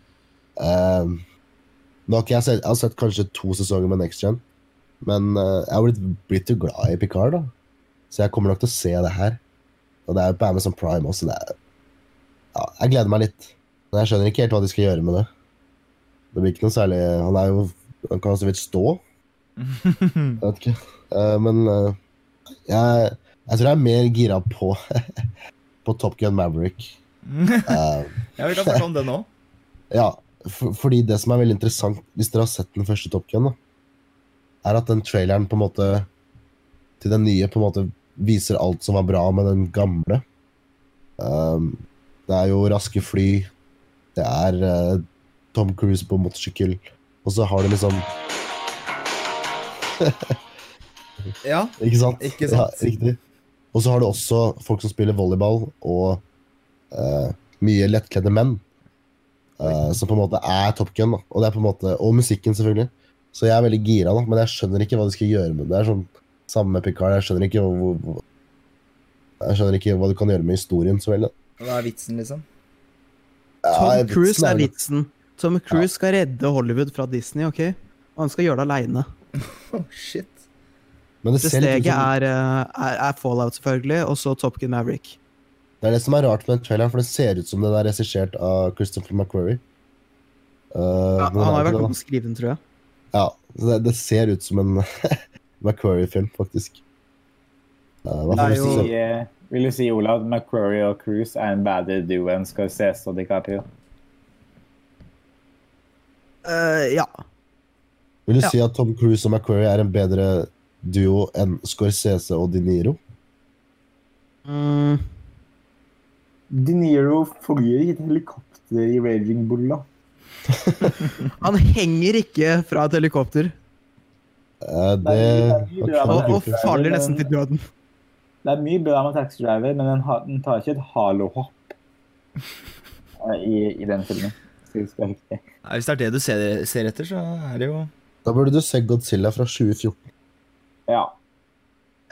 Um, nå har ikke jeg sett, jeg har sett kanskje to sesonger med Next Gen, men uh, jeg har blitt, blitt glad i Picard, da. Så jeg kommer nok til å se det her. Og det er jo på Amazon Prime også. Det er, ja, jeg gleder meg litt. Men jeg skjønner ikke helt hva de skal gjøre med det. Det blir ikke noe særlig Han er jo Han kan så vidt stå. Jeg vet ikke. Uh, men uh, jeg, jeg tror jeg er mer gira på På Top Gun Maverick. Uh, Ja, vi kan snakke om det nå. ja, for, fordi det som er veldig interessant, hvis dere har sett den første Top Gun, da, er at den traileren på en måte til den nye på en måte viser alt som var bra med den gamle. Um, det er jo raske fly, det er uh, Tom Cruise på motorsykkel, og så har du liksom Ja. Ikke sant? Ikke sant. Ja, riktig. Og så har du også folk som spiller volleyball, og uh, mye lettkledde menn. Uh, som på en måte er Top Gun, da. Og, det er på en måte, og musikken, selvfølgelig. Så jeg er veldig gira, da. Men jeg skjønner ikke hva de skal gjøre med det. Det er sånn samme med Picard. Jeg skjønner ikke hvor, hvor Jeg skjønner ikke hva du kan gjøre med historien så veldig. Hva er vitsen, liksom? Ja, Tom Cruise er vitsen. Tom Cruise skal redde Hollywood fra Disney, ok? Og han skal gjøre det aleine. Oh, shit. Men det, Det ser litt ut steget som, er, eh, er, er Fallout, selvfølgelig, og så Top Gun Maverick. det er det som er rart med den traileren, for det ser ut som den er regissert av Christopher McQuarrie. Uh, Ja, han har jo vært med på å skrive den, tror jeg. Ja, så det, det ser ut som en McQuarrie-film, faktisk. Uh, hva er jo- se? Si, eh, vil du si, Olav, at McQuarrie og Cruise er en bedre duo enn Scorsese og DiCaprio? Uh, ja. Vil du Ja. si at Tom Cruise og McQuarrie er en bedre duo enn Scorsese og De Niro? Mm, De Niro flyr ikke et helikopter i Raging Bull, da. han henger ikke fra et helikopter, Eh, det det er og, og faller nesten til døden. Det er mye bra med Taxi Driver, men den, har, den tar ikke et halo-hopp eh, i, i den filmen. Nei, Hvis det er det du ser, ser etter, så er det jo Da burde du se Godzilla fra 2014. Ja.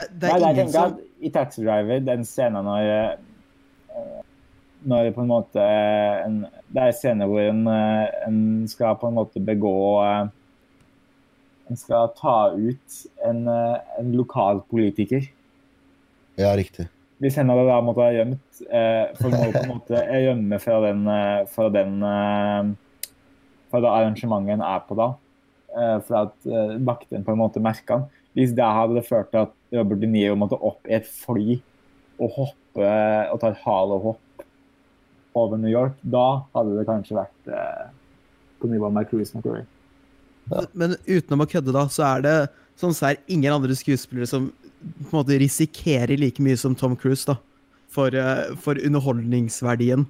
Det er Nei, ingen som I Taxi Driver, den scenen når eh, Når på en måte en, Det er scener hvor en, eh, en skal på en måte begå eh, En skal ta ut en, eh, en lokal politiker. Ja, riktig. Hvis henne da måtte ha gjemt eh, For må på en måte gjemme fra den, eh, fra den eh, Fra det arrangementet en er på da. Eh, for at eh, vakten på en måte merka han. Hvis det hadde ført til at Robert De Niro måtte opp i et fly og hoppe og ta et halohopp over New York, da hadde det kanskje vært eh, på nivå med Cruise Men utenom å kødde, da, så er det sånn så er ingen andre skuespillere som på en måte risikerer like mye som Tom Cruise, da. For, eh, for underholdningsverdien.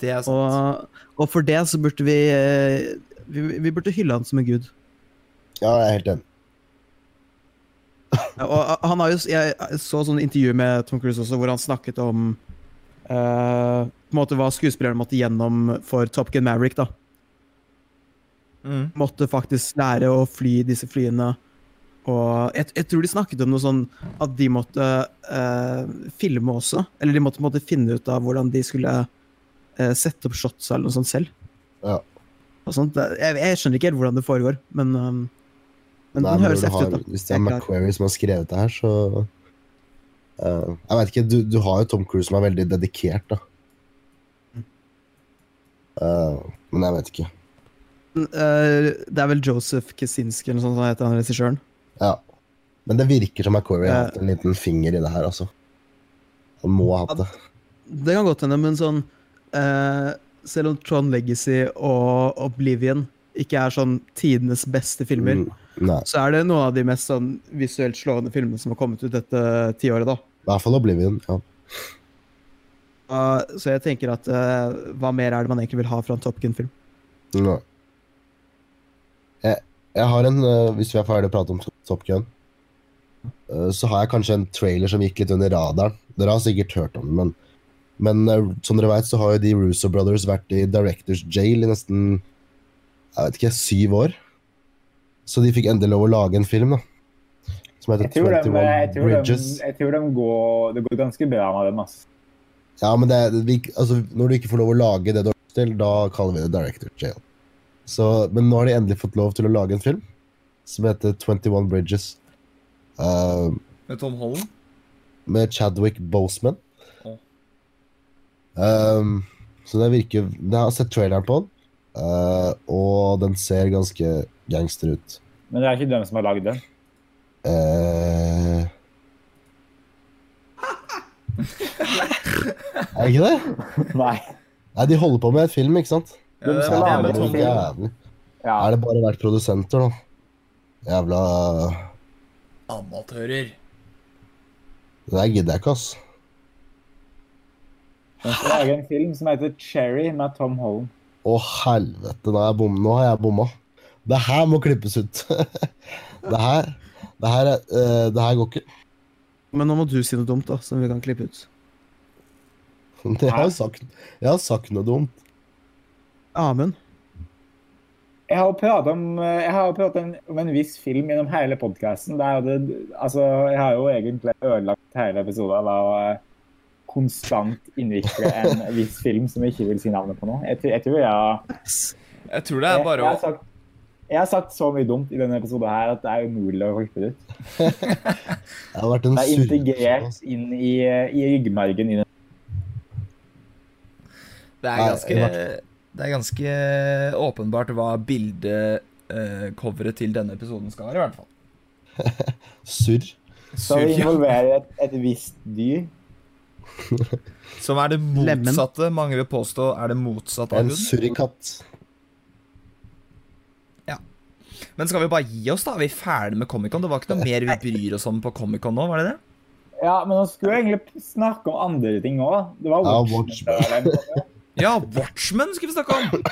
Det er sant. Og, og for det så burde vi, eh, vi Vi burde hylle han som en gud. Ja, jeg er helt enig. Ja, Og han har jo Jeg så sånn intervju med Tom Cruise også, hvor han snakket om uh, på en måte hva skuespilleren måtte gjennom for Top Gun Maverick. da. Mm. Måtte faktisk lære å fly disse flyene. Og jeg, jeg tror de snakket om noe sånn at de måtte eh, filme også. Eller de måtte måtte, finne ut av hvordan de skulle eh, sette opp shots eller noe sånt selv. Ja. Og sånt. Jeg, jeg skjønner ikke helt hvordan det foregår, men, um, men Nei, den høres heftig ut. da. hvis det er. McQuarrie som har skrevet det her, så uh, Jeg vet ikke, du, du har jo Tom Cruise som er veldig dedikert, da. Eh, men jeg vet ikke. Eh, det er vel Joseph Kaczynski eller noe sånt som heter han regissøren. Ja. Men det virker som McCorey har hatt en liten finger i det her, altså. Han må ha hatt det. Det kan godt hende, men sånn uh, Selv om Tron Legacy og Oblivion ikke er sånn tidenes beste filmer, Mm, så er det noen av de mest sånn visuelt slående filmene som har kommet ut dette tiåret, da. I hvert fall Oblivion. Ja. Uh, så jeg tenker at eh, hva mer er det man egentlig vil ha fra en Top Gun-film? Nei. Jeg, jeg har en, eh, hvis vi er ferdig å prate om Top Gun, eh, så har jeg kanskje en trailer som gikk litt under radaren. Dere har sikkert hørt om den, men, men eh, som dere vet, så har jo de Russo Brothers vært i Directors Jail i nesten jeg vet ikke, syv år. Så de fikk endelig lov å lage en film, da. Som heter Jeg tror, de, 21 jeg, tror de, Bridges. jeg tror de går Det går ganske bra med dem, ass. Ja, men det, vi, altså, når du ikke får lov å lage det du har lyst til, da kaller vi det Director Jail. Så, men nå har de endelig fått lov til å lage en film som heter 21 Bridges. Uh, Med Tom Holland? med Chadwick Boseman. Å. Um, så det virker Jeg har sett traileren på den, uh, og den ser ganske gangster ut. Men det er ikke dem som har lagd den. Uh... er det ikke det? Nei. Nei, de holder på med et film, ikke sant? De skal er lage. Jævlig. Ja. Er det bare vært produsenter, da? Jævla Amatører. Det der gidder jeg ikke, ass. De skal lage en film som heter Cherry med Tom Holland. Å, helvete, nå, er jeg bom, nå har jeg bomma. Det her må klippes ut. det her Det her, er- eh, det her går ikke. Men nå må du si noe dumt, da, som vi kan klippe ut. Jeg har sagt, jeg har sagt noe dumt. Amund. Jeg har pratet om, jeg har pratet om, om en viss film gjennom hele podkasten. Altså, jeg har jo egentlig ødelagt hele episoden ved å eh, konstant innvikle en viss film som jeg ikke vil si navnet på nå. Jeg, tror- jeg tror jeg har Jeg tror det er jeg, bare jeg, har å sagt, jeg har sagt så mye dumt i denne episoden her at det er umulig å klippe det ut. Jeg har vært en Det er integrert inn i, i ryggmargen. i. Det er ganske Det er ganske åpenbart hva bildet eh, til denne episoden skal være, i hvert fall. Surr. Skal vi involvere et, et visst dyr. som er det motsatte. motsatte. Mange vil påstå er det motsatte av En surrikatt. Ja. Men skal vi bare gi oss, da? Er vi ferdig med Comic-Con? Det var ikke noe mer vi bryr oss om på Comic-Con nå, var det det? Ja, men nå skulle jeg egentlig snakke om andre ting òg. Det var Watchmen. Ja, Watchmen. Ja, Watchmen skal vi snakke om!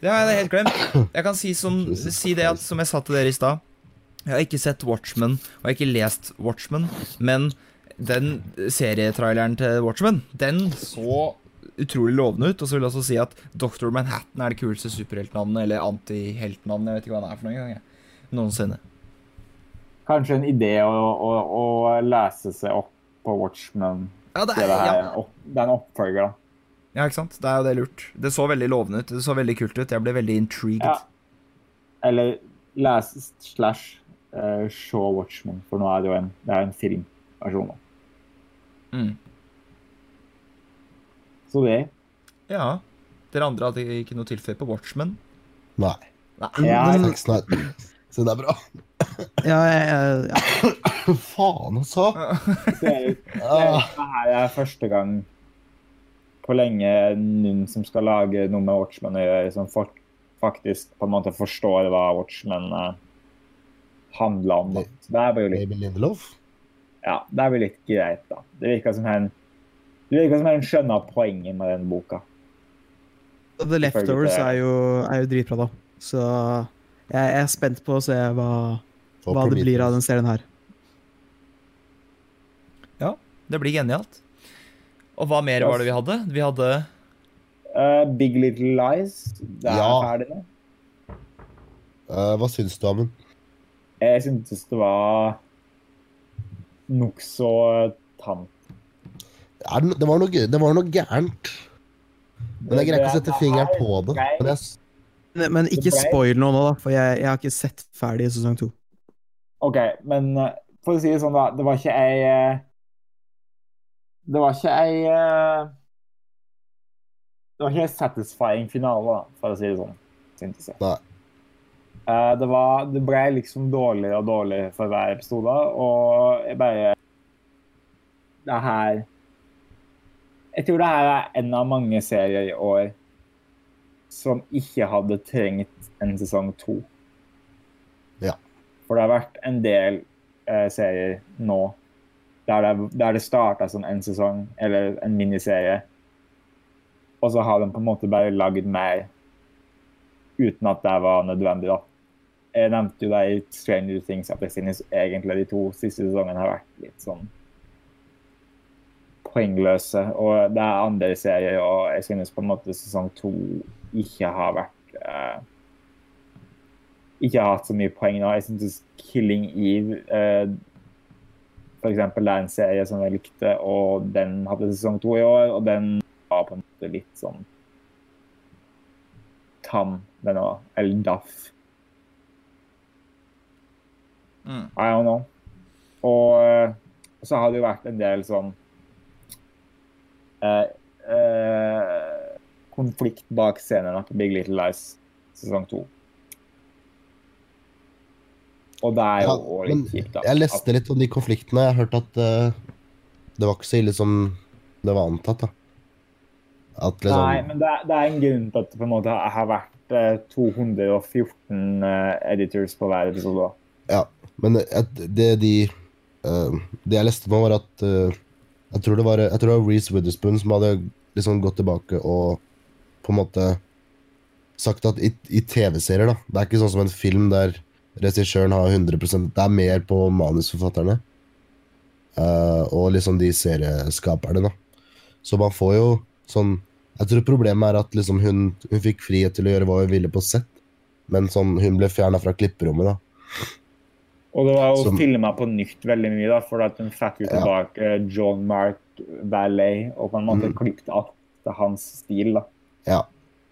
Det har jeg helt glemt. Jeg kan si, som, si det at, som jeg sa til dere i stad. Jeg har ikke sett Watchmen, og jeg har ikke lest Watchmen, men den serietraileren til Watchmen, den så utrolig lovende ut. Og så vil jeg også si at Dr. Manhattan er det kuleste superheltnavnet, eller antiheltnavnet, jeg vet ikke hva det er for noe engang. Noensinne. Kanskje en idé å, å, å lese seg opp på Watchmen. Ja, det Det er, er, ja. opp, det er en oppfølger, da. Ja, ikke sant? Det er jo det lurt. Det så veldig lovende ut. Det så veldig kult ut. Jeg ble veldig intrigued. Ja. Eller lese slash uh, se Watchmen, for nå er det jo en, det er en filmversjon. Mm. Så det Ja. Dere andre hadde ikke noe tilfelle på Watchmen? Nei. Ja, jeg... Så det er bra. Ja, jeg, jeg, ja. Faen, altså. det er, det her er første gang på lenge noen som skal lage noe med Watchmen å gjøre, som faktisk på en måte forstår hva Watchmen uh, handler om. Det er jo litt, Lindelof. ja, det er jo litt greit, da. Det virker som en det virker som en skjønner poenget med den boka. The Leftovers er jo, er jo dritbra, da. Så jeg, er spent på å se hva, hva det blir av den serien her. Det blir genialt. Og hva mer var det vi hadde? Vi hadde Uh, Big Little Lies, det er Ja. ferdig. Eh, hva syns du om den? Jeg syntes det var nokså tamt. Er Det var noe, det var noe gærent. Men jeg greier ikke å sette fingeren på det. Men jeg, s- Men, men ikke spoil noe nå, da, for jeg, jeg har ikke sett ferdig sesong to. OK, men eh, for å si det sånn, da. Det var ikke ei Det var ikke ei eh, Det var ikke ei satisfying finale, da, for å si det sånn. Syntes jeg. Nei. Eh, det, var, det ble liksom dårligere og dårligere for hver episode, og jeg bare Det her Jeg tror det her er en av mange serier i år som ikke hadde trengt en sesong to. Ja. For det har vært en del eh, serier nå der det, der det starta som en sesong, eller en miniserie, og så har de på en måte bare lagd mer uten at det var nødvendig, da. Jeg nevnte jo det i Stranger Things at jeg synes egentlig de to siste sesongene har vært litt sånn poengløse. Og det er andre serier, og jeg synes på en måte sesong to ikke har vært eh, Ikke har hatt så mye poeng nå. Jeg synes Killing Eve eh, eksempel, det er en serie som jeg likte, og den hadde sesong to i år, og den var på en måte litt sånn tam, den òg. Eller daff. mm. I don't know. Og eh, så har det jo vært en del sånn eh, eh, konflikt bak scenene på Big Little Lies sesong to. Og det er jo Ja, litt kjipt, da. jeg leste litt om de konfliktene. Jeg har hørt at uh, det var ikke så ille som det var antatt. da. At liksom Nei, men det er, det er en grunn til at det på en måte har vært uh, 214 uh, editors på hver episode. Ja, men et, det de eh, Det jeg leste nå, var at eh, jeg, tror var, jeg tror det var Reece Witherspoon som hadde liksom gått tilbake og på en måte sagt at i, i TV-serier, da Det er ikke sånn som en film der regissøren har 100% Det er mer på manusforfatterne. Uh, og liksom de serieskaperne, da. Så man får jo sånn Jeg tror problemet er at liksom hun, hun fikk frihet til å gjøre hva hun ville på sett, men sånn, hun ble fjerna fra klipperommet, da. Og det var jo Som- filma på nytt veldig mye, da, for at hun fikk jo tilbake ja. John Mark Valley og på en måte Mm. klippet alt til hans stil. da. Ja.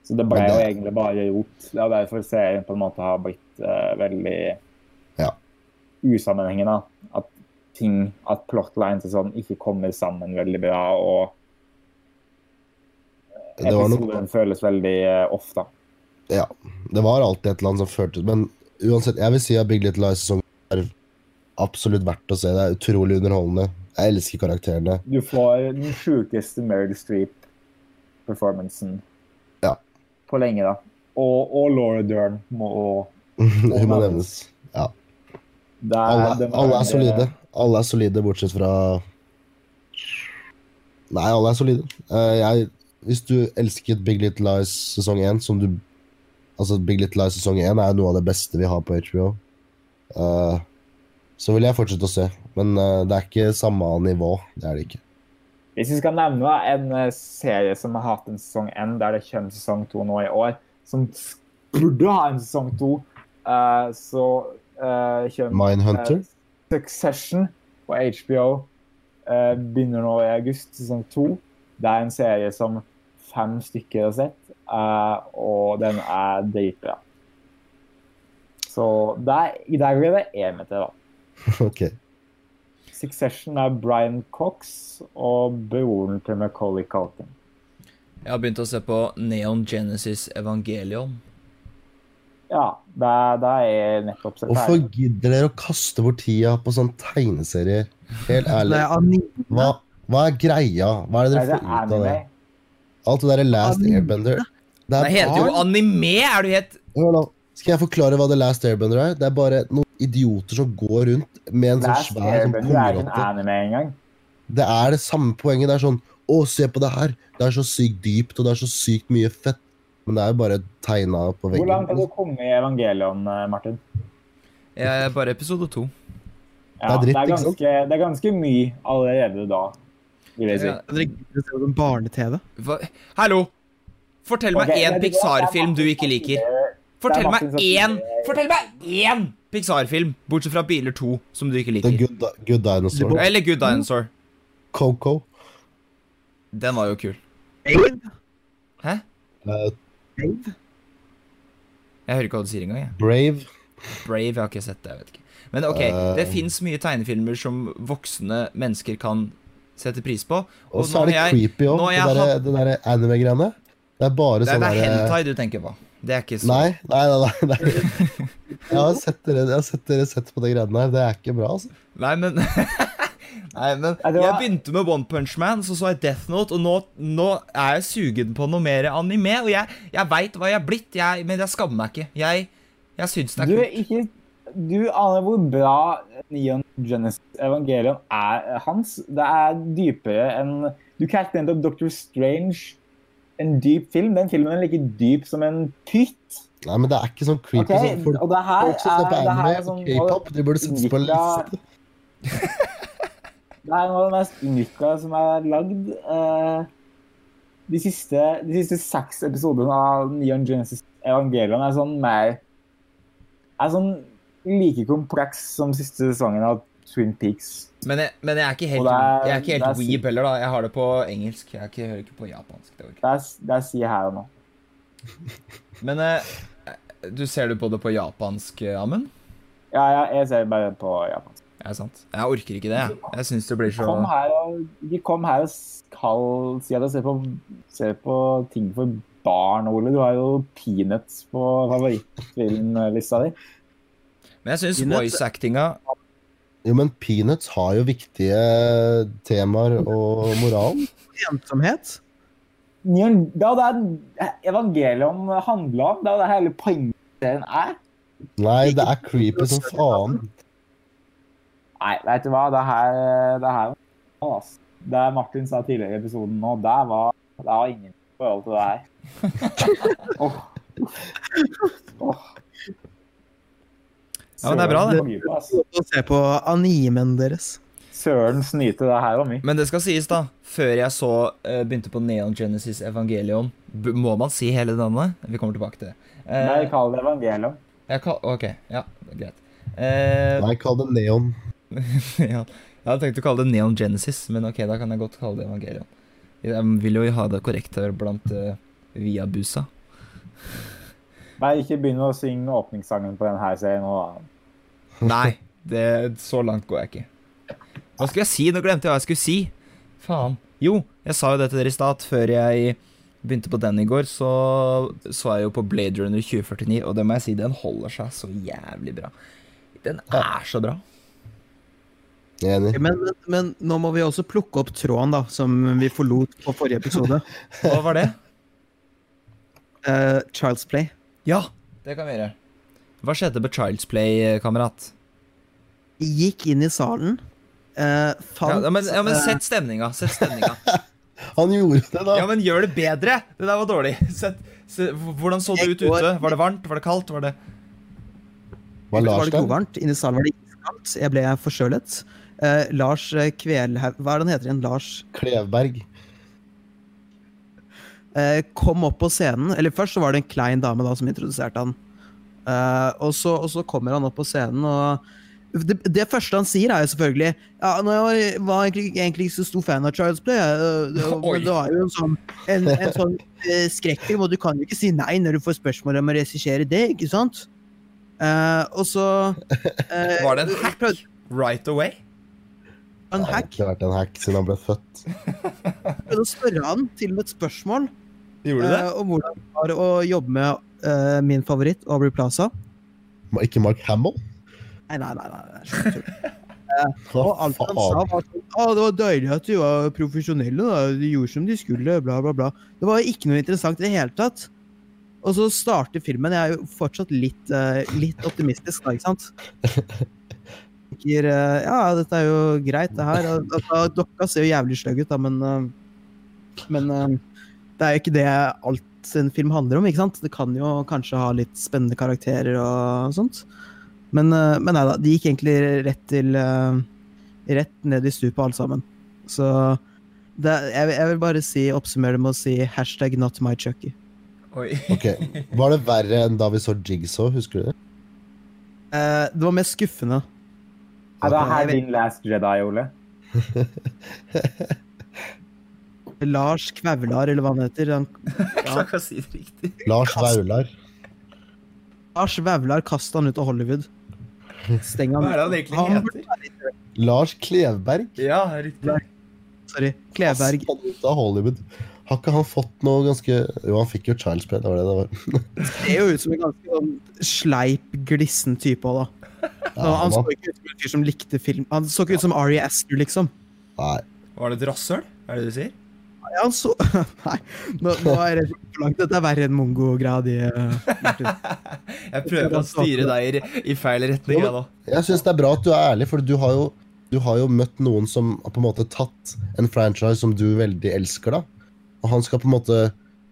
Så det ble det, jo egentlig bare gjort. Det er derfor serien på en måte har blitt eh, veldig Ja. usammenhengende. At ting, at plotlines og sånn ikke kommer sammen veldig bra, og Episoden noe... føles veldig uh, off, da. Ja. Det var alltid et eller annet som føltes Men uansett, jeg vil si at Big Little Lies er absolutt verdt å se. Det er utrolig underholdende. Jeg elsker karakterene. Du får den sjukeste Meryl Streep-performancen Ja. på lenge, da. Og, og Laura Dern må Hun må nevnes. Ja. det er, Alle, alle er solide. Alle er solide, bortsett fra Nei, alle er solide. Eh, jeg, hvis du elsket Big Little Lies sesong 1, som du Altså, Big Little Lies sesong 1 er noe av det beste vi har på HBO. Uh, så vil jeg fortsette å se. Men uh, det er ikke samme nivå. Det er det ikke. Hvis vi skal nevne en eh, serie som har hatt en sesong 1, der det kommer sesong 2 nå i år, som burde ha en sesong 2, eh, så uh, kommer Mindhunter. Uh, Succession på HBO. uh, begynner nå i august, sesong to. Det er en serie som fem stykker har sett, eh, og den er dritbra. Så der, der blir det én meter, da. Okay. Succession er Brian Cox og broren til Macaulay Culkin. Jeg har begynt å se på Neon Genesis Evangelion. Ja, det det er nettopp sett Hvorfor gidder dere å kaste bort tida på sånne tegneserier? Helt ærlig. Hva, hva er greia? Hva er det Det dere er får ut av det? Alt det derre Last Anime. Airbender. Det Det er heter jo anime! Er du helt Skal jeg forklare hva The Last Airbender er? Det er bare noen idioter som går rundt med en sånn Last svær sånn Airbender er ikke en anime engang. Det er det samme poenget. Det er sånn Å, se på det her! Det er så sykt dypt, og det er så sykt mye fett. Men det er jo bare tegna på Hvor langt har du kommet i Evangelion, eh, Martin? Jeg er bare episode to. Ja, Det er dritt, det, er ikke sant? det er ganske mye allerede da, vil jeg si. Ja. Dere gidder å se barne-TV? Hallo! Fortell meg Ok, én? Pixar-film du er ikke liker. Fortell er meg én Fortell meg én Pixar-film, bortsett fra Biler 2, som du ikke The liker. Good, good Dinosaur. Eller Good Dinosaur. Coco. Den var jo kul. Hæ? eh, Babe? Jeg hører ikke hva du sier engang. jeg. Brave. Brave, jeg har ikke sett det. jeg vet ikke. Men ok, det fins mye tegnefilmer som voksne mennesker kan sette pris på. Og og så er det jeg- creepy òg, det derre der anime-greiene. Det er bare Det er, sånn det er der... hentai du tenker på. Det er ikke så Nei, nei, nei. nei, nei. Jeg, har sett dere, jeg har sett dere sett på de greiene her. Det er ikke bra, altså. Nei, men Nei, men Nei, Jeg begynte med One Punch Man, så så jeg Death Note, og nå, nå er jeg sugen på noe mer anime. Og jeg, jeg veit hva jeg er blitt, jeg, men jeg skammer meg ikke. Jeg, jeg syns det Du, er er kult. ikke, du aner hvor bra Neon Genesis Evangelion er, Hans. Det er dypere enn Du kalte nettopp Doctor Strange en dyp film. Den filmen er like dyp som en pytt. Nei, men det er ikke sånn creepy. okay, sånn, folk, og det her folk som ser på det anime og sånn- k-pop, de burde settes på en liste. Det er noe av det mest unika som er lagd. Eh, de, siste, de siste seks episodene av Neon Genesis Evangelion er sånn mer Er sånn like kompleks som siste sesongen av Twin Peaks. Men jeg, men jeg er ikke helt, er- jeg er ikke helt er weeb heller, da. Jeg har det på engelsk. Jeg ikke, hører ikke på japansk. Det jeg. Det er, det er her og nå. Men eh, du ser du på det på japansk, eh, Amund? Ja, ja, jeg ser bare på japansk. Er det sant? Jeg orker ikke det, jeg. Jeg syns det blir så Kom her og, de kom her og skal si at jeg ser på, ser på ting for barn, Ole. Du har jo Peanuts på favorittfilmlista di. Men jeg syns voice-actinga Jo, men Peanuts har jo viktige temaer og moral. Ensomhet? Det er det evangeliet handler om. Det er det hele poenget serien er. Nei, det er creepy som faen. Nei, vet du hva? Det her, det her altså. Det Martin sa tidligere i episoden nå, det var, det var ingen forhold til det her. oh. Oh. Ja, men det er bra, det. Å se på animen deres. Søren snyte, det her var mye. Men det skal sies, da. Før jeg så uh, begynte på Neon Genesis Evangelion b Må man si hele navnet? Vi kommer tilbake til det. Uh, Nei, kall det Evangelion. kall OK. Ja, greit. Uh, Nei, kall det Neon. ja. Jeg hadde tenkt å kalle det Neon Genesis, men ok, da kan jeg godt kalle det Evangelion. Jeg vil jo ha det korrekt her blant uh, Viabusa. Nei, ikke begynn å synge åpningssangen på denne serien nå, da. Nei, det, så langt går jeg ikke. Hva skulle jeg si? Nå glemte jeg hva jeg skulle si. Faen. Jo, jeg sa jo det til dere i stad, før jeg begynte på den i går, så så jeg jo på Blade Runner 2049, og det må jeg si, den holder seg så jævlig bra. Den er så bra. Enig. Men, men, nå må vi også plukke opp tråden da, som vi forlot på forrige episode. Hva var det? Uh, Child's Play. Ja, det kan vi gjøre. Hva skjedde med Child's Play, kamerat? kamerat? Gikk inn i salen. Uh, fant Ja, men, ja, men eh, sett stemninga. Sett stemninga. Han gjorde det, da. Ja, men gjør det bedre! Det der var dårlig. Sett, se, hvordan så det ut ute? Var det varmt? Var det kaldt? Var det Var var det godvarmt. Inne i salen var det iskaldt. Jeg ble forkjølet. Eh, Lars eh, Kvelhaug Hva er det han heter igjen? Lars Klevberg. eh, kom opp på scenen. Eller først så var det en klein dame da som introduserte han. Eh, og, så, og så kommer han opp på scenen, og det, det første han sier, er jo selvfølgelig Ja, når jeg var egentlig, egentlig ikke så stor fan av Child's Play, det, men det var jo en sånn, en, en sånn eh, skrekkfilm, og du kan jo ikke si nei når du får spørsmål om å regissere det, ikke sant? Eh, og så Var det en hack? Right away? En Det har hack. ikke vært en hack siden han ble født. Prøvde å spørre han til med et spørsmål Gjorde du det? eh, om hvordan det var å jobbe med eh, min favoritt, Aubrey Plaza. Ma- Ikke Mark Hamill? Nei, nei, nei. nei, nei slutt. Og alt han sa, var sånn Det var deilig at de var profesjonelle. da. De gjorde som de skulle. Bla, bla, bla. Det var ikke noe interessant i det hele tatt. Og så starter filmen. Jeg er jo fortsatt litt, eh, litt optimistisk, da, ikke sant? Tenker, eh, ja, dette er jo greit, det her. Dokka ser jo jævlig stygg ut, da, men eh, Men eh, det er jo ikke det alt en film handler om, ikke sant? Det kan jo kanskje ha litt spennende karakterer og sånt. Men, men nei da, de gikk egentlig rett til Rett ned i stupet, alle sammen. Så det, jeg, jeg vil bare si, oppsummere det med å si hashtag not my Chucky. Oi. Ok, Var det verre enn da vi så Jigsaw, husker du det? Eh, det var mer skuffende. Er det her din Last Jedi, Ole? Lars Kvaular, eller hva han heter. Han, Jeg klarer ikke å si det riktig. Lars Vaular. Lars Vaular kasta han ut av Hollywood. Steng han Hva er det han egentlig Han- heter? Lars Klevberg. Ja, riktig. Sorry. Kleberg. Kasta han ut av Hollywood. Har ikke han fått noe ganske Jo, han fikk jo Child's Play, det var det det var. ser jo ut som en ganske sånn sleip, glissen type òg, da. Ja, han han så ikke ut som en fyr som likte film. Han så ikke ut som Ari Aster, liksom. nei, Var det et rasshøl? Er det det du sier? Ja, han så Nei, nå, nå er det for langt. Dette er verre enn mongo-greia di. eh, Martin. Jeg prøver å styre deg i, i feil retning, jeg nå. Jeg syns det er bra at du er ærlig, for du har jo du har jo møtt noen som har på en måte tatt en franchise som du veldig elsker, da. Og han skal på en måte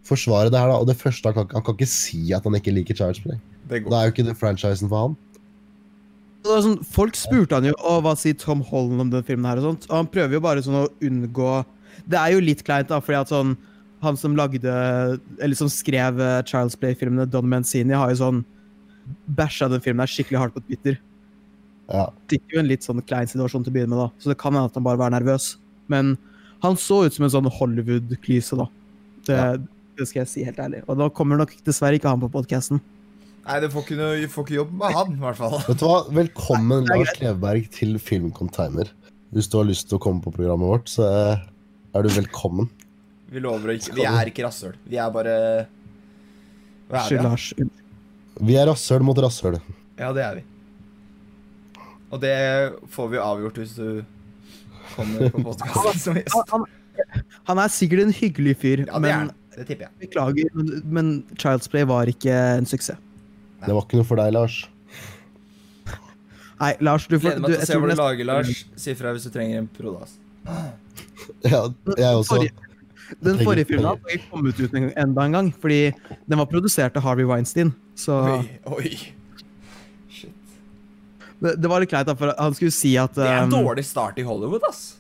forsvare det her, da. Og det første han kan, han kan ikke si at han ikke liker Child's Play. Det det er jo ikke det franchisen for han. Det sånn, folk spurte han jo å, hva sier Tom Holland om den filmen her og sånt. Og han prøver jo bare sånn å unngå Det er jo litt kleint, da, fordi at sånn Han som lagde Eller som skrev uh, Child's Play-filmene, Don Mancini, har jo sånn bæsja den filmen her skikkelig hardt på Twitter. Ja. Sitter jo en litt sånn klein situasjon til å begynne med, da. Så det kan hende at han bare var nervøs. Men han så ut som en sånn Hollywood-klyse, da. Det, Ja. det skal jeg si helt ærlig. Og da kommer nok dessverre ikke han på podkasten. Nei, du får får ikke jobb med han, i hvert fall. Vet du hva? Velkommen, er Lars Kleveberg, til Filmcontainer. Hvis du har lyst til å komme på programmet vårt, så er du velkommen. Vi lover å ikke Vi er ikke rasshøl. Vi er bare Hva er det? Lars. Vi er rasshøl mot rasshøl. Ja, det er vi. Og det får vi avgjort hvis du kommer på podkasten som gjest. Han, han, han er sikkert en hyggelig fyr, Ja, det er men han. Det tipper jeg. beklager, men, men Child's Play var ikke en suksess. Det var ikke noe for deg, Lars. Nei, Lars, du får Gleder meg til å se tror hva du lager, Lars. Si fra hvis du trenger en prodas. Ja, jeg også. Forrige- Den forrige filmen har ikke kommet ut enda en gang, fordi den var produsert av Harvey Weinstein. Så Oi, oi. Shit. det, det var litt kleint, da, for han skulle si at Det er en um, dårlig start i Hollywood, ass.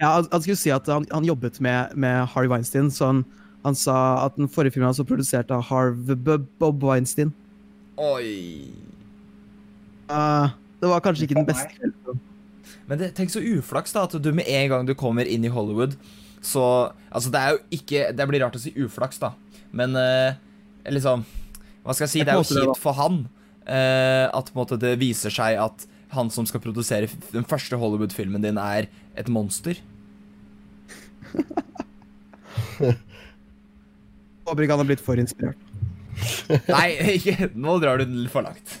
Ja, han, han skulle si at han, han jobbet med, med Harvey Weinstein, så han, han sa at den forrige filmen hans var produsert av Harv Bob Weinstein. Oi. Uh, det var kanskje ikke den beste filmen. Men det, tenk så uflaks, da, at du med en gang du kommer inn i Hollywood, så Altså, det er jo ikke Det blir rart å si uflaks, da, men uh, liksom Hva skal jeg si? Det Det er jo kjipt for han uh, at på en måte det viser seg at han som skal produsere den første Hollywood-filmen din, er et monster. Håper ikke han har blitt for inspirert. Nei, ikke Nå drar du den for langt.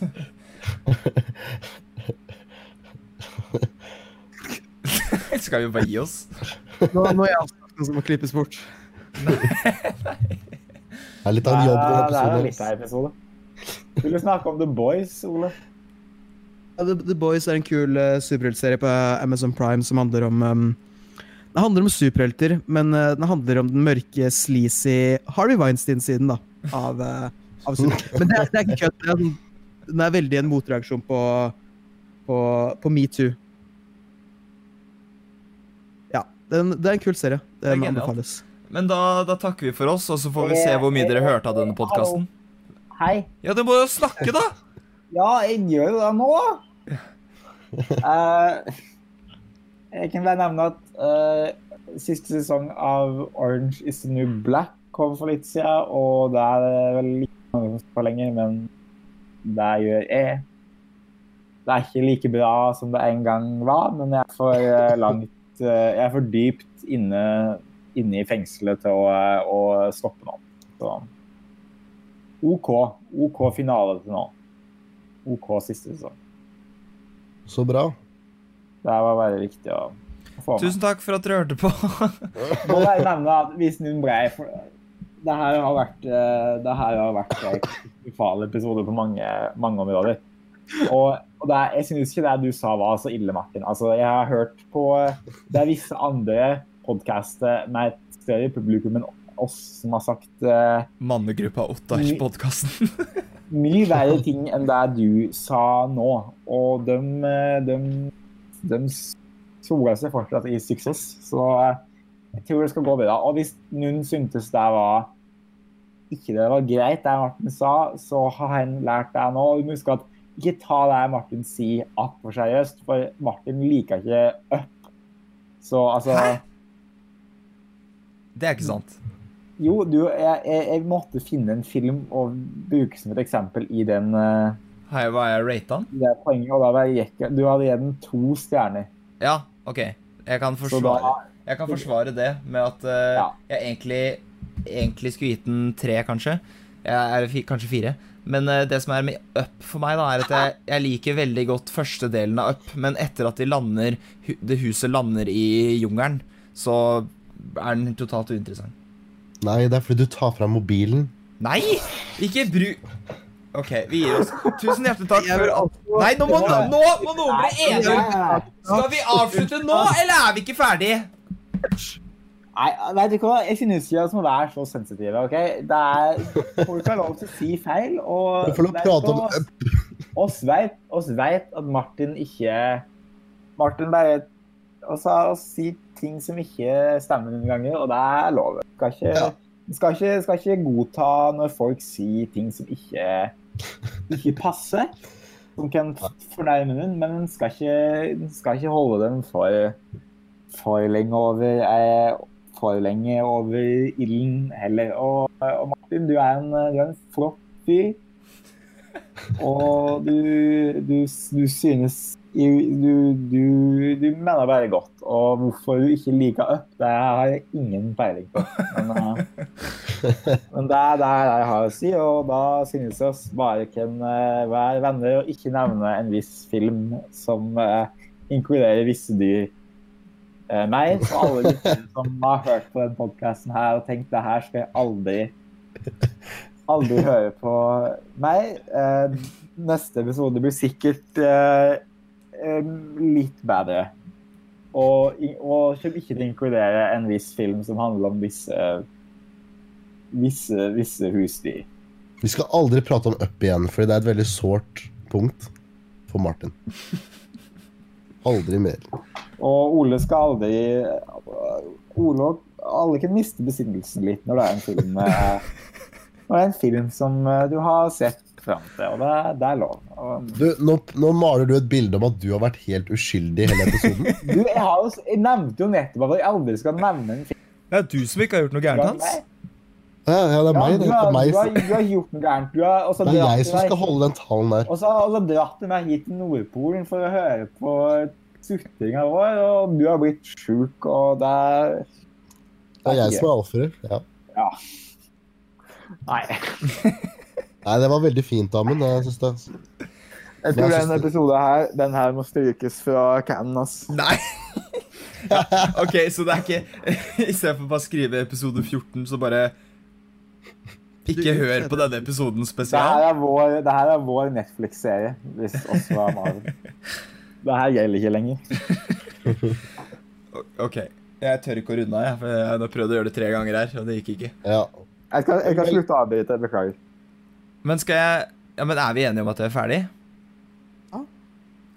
Skal vi bare gi oss? Nå, nå er jeg altså noe som må klippes bort. Nei. Det er litt av en jobb, Ja, episoden. det er litt av episode. Vil du snakke om The Boys, Ole? Ja, The, The Boys er en kul uh, superheltserie på Amazon Prime som handler om um, Det handler om superhelter, men uh, den handler om den mørke, sleazy Harvey Weinstein-siden da, av, uh, av Men det er, det er ikke kødd. det Den er veldig en motreaksjon på, på, på metoo. Ja, den, det er en kul serie. Det det anbefales. Men da, da takker vi for oss, og så får vi se hvor mye dere hørte av denne podkasten. Hei. Ja, du må jo snakke, da! Ja, jeg gjør jo det nå. Eh, jeg kan bare nevne at uh, siste sesong av Orange is the New Black kom for litt siden, og det er vel ikke mange som står lenger, men det gjør jeg. Det er ikke like bra som det en gang var, men jeg er for eh, langt eh, Jeg er for dypt inne, inne i fengselet til å, eh, å stoppe nå. Så OK. OK finale til nå. OK siste sesong. Så bra. Det her var bare viktig å få med. Tusen takk for at dere hørte på. Må bare nevne at hvis noen ble for det her har vært eh, det her har vært en katastrofal episode på mange, mange områder. Og, og det er, jeg synes ikke det du sa var så ille, Martin. Altså, jeg har hørt på Det er visse andre podcaster med et større publikum enn oss som har sagt uh, Mannegruppa Ottar-podkasten. mye verre ting enn det du sa nå. Og de, de, de soler seg fortsatt i suksess. Så eh, jeg tror det skal gå bra. Og hvis noen syntes det var ikke det var greit, det Martin sa, så har han lært det nå. Og huske at ikke ta det Martin sier altfor seriøst, for Martin liker ikke up. Så altså Hæ? Det er ikke sant. Jo, du, jeg, jeg, jeg måtte finne en film og bruke som et eksempel i den uh, Hei, hva er rata den? det er poenget, og da var jeg, gikk- Du hadde gitt den to stjerner. Ja, OK. Jeg kan forsvare, da jeg kan forsvare det med at uh, Ja. jeg egentlig, egentlig skulle gitt den tre, kanskje. Jeg er kanskje fire. Men uh, det som er med Up for meg, da, er at jeg, jeg liker veldig godt første delen av Up, men etter at de lander, hu, det huset lander i jungelen, så er den totalt uinteressant. Nei, det er fordi du tar fram mobilen. Nei! Ikke bru... OK, vi gir oss. Tusen hjertelig takk for Nei, nå må, nå må noen bli enige! Skal vi avslutte nå, eller er vi ikke ferdige? Nei, vet du hva? Jeg synes ikke vi må være så sensitive. ok? Det er, Folk har lov til å si feil. og får lov prate om oss vet, oss vet at Martin ikke Martin bare også, sier ting som ikke stemmer noen ganger, og det er lov. Skal ikke, skal, ikke, skal ikke godta når folk sier ting som ikke, ikke passer. Som kan fornærme den, men en skal skal ikke holde dem for, for lenge over eh, for lenge over ilden heller. Og, og Martin, du er en, du er en flott fyr. Og du, du, du synes du, du, mener bare godt. Og hvorfor du ikke liker Up, det har jeg ingen peiling på. Men, eh, men det er det jeg har å si, og da synes jeg oss bare kan eh, være venner og ikke nevne en viss film som eh, inkluderer visse dyr. Eh, meg så alle lyttere som har hørt på den podkasten her og tenkt det her skal jeg aldri aldri høre på meg. Eh, neste episode blir sikkert eh, litt bedre. Og, og ikke til å inkludere en viss film som handler om visse visse, visse husdyr. Vi skal aldri prate om up igjen, for det er et veldig sårt punkt for Martin. Aldri mer. Og Ole skal aldri Ole og alle kan miste besinnelsen litt når det er en film eh, Når det er en film som eh, du har sett fram til, og det, det er lov. Og, Du, nå, nå maler du et bilde om at du har vært helt uskyldig i hele episoden. du, jeg, har jo, jeg nevnte jo nettopp at jeg aldri skal nevne en film. Det er du som ikke har gjort noe gærent, Hans. Ja, ja, det er Ja, meg. du, Det har, er, meg. du, har, du har gjort noe gærent. Du har, og det er jeg som skal holde den talen der. Og så, har du dratt du meg hit til Nordpolen for å høre på sutringa vår, og du har blitt sjuk, og det er Det er jeg som er offeret, Ja. Ja. Nei. Nei, det var veldig fint, Amund. Jeg synes det. Jeg tror Jeg synes episoden her, den her må strykes fra canen, ass. Nei! ja, ok, så det er ikke Istedenfor bare å skrive episode 14, så bare Ikke hør på denne episoden Det her spesial. er vår, det her er vår Netflix-serie, hvis oss var Marvel. Det her gjelder ikke lenger. Ok, jeg tør ikke å runde av, jeg. For jeg har prøvd å gjøre det tre ganger her, og det gikk ikke. Ja. Jeg kan, jeg kan slutte å avbryte. Beklager. Men skal jeg Ja, men er vi enige om at det er ferdig? Ja.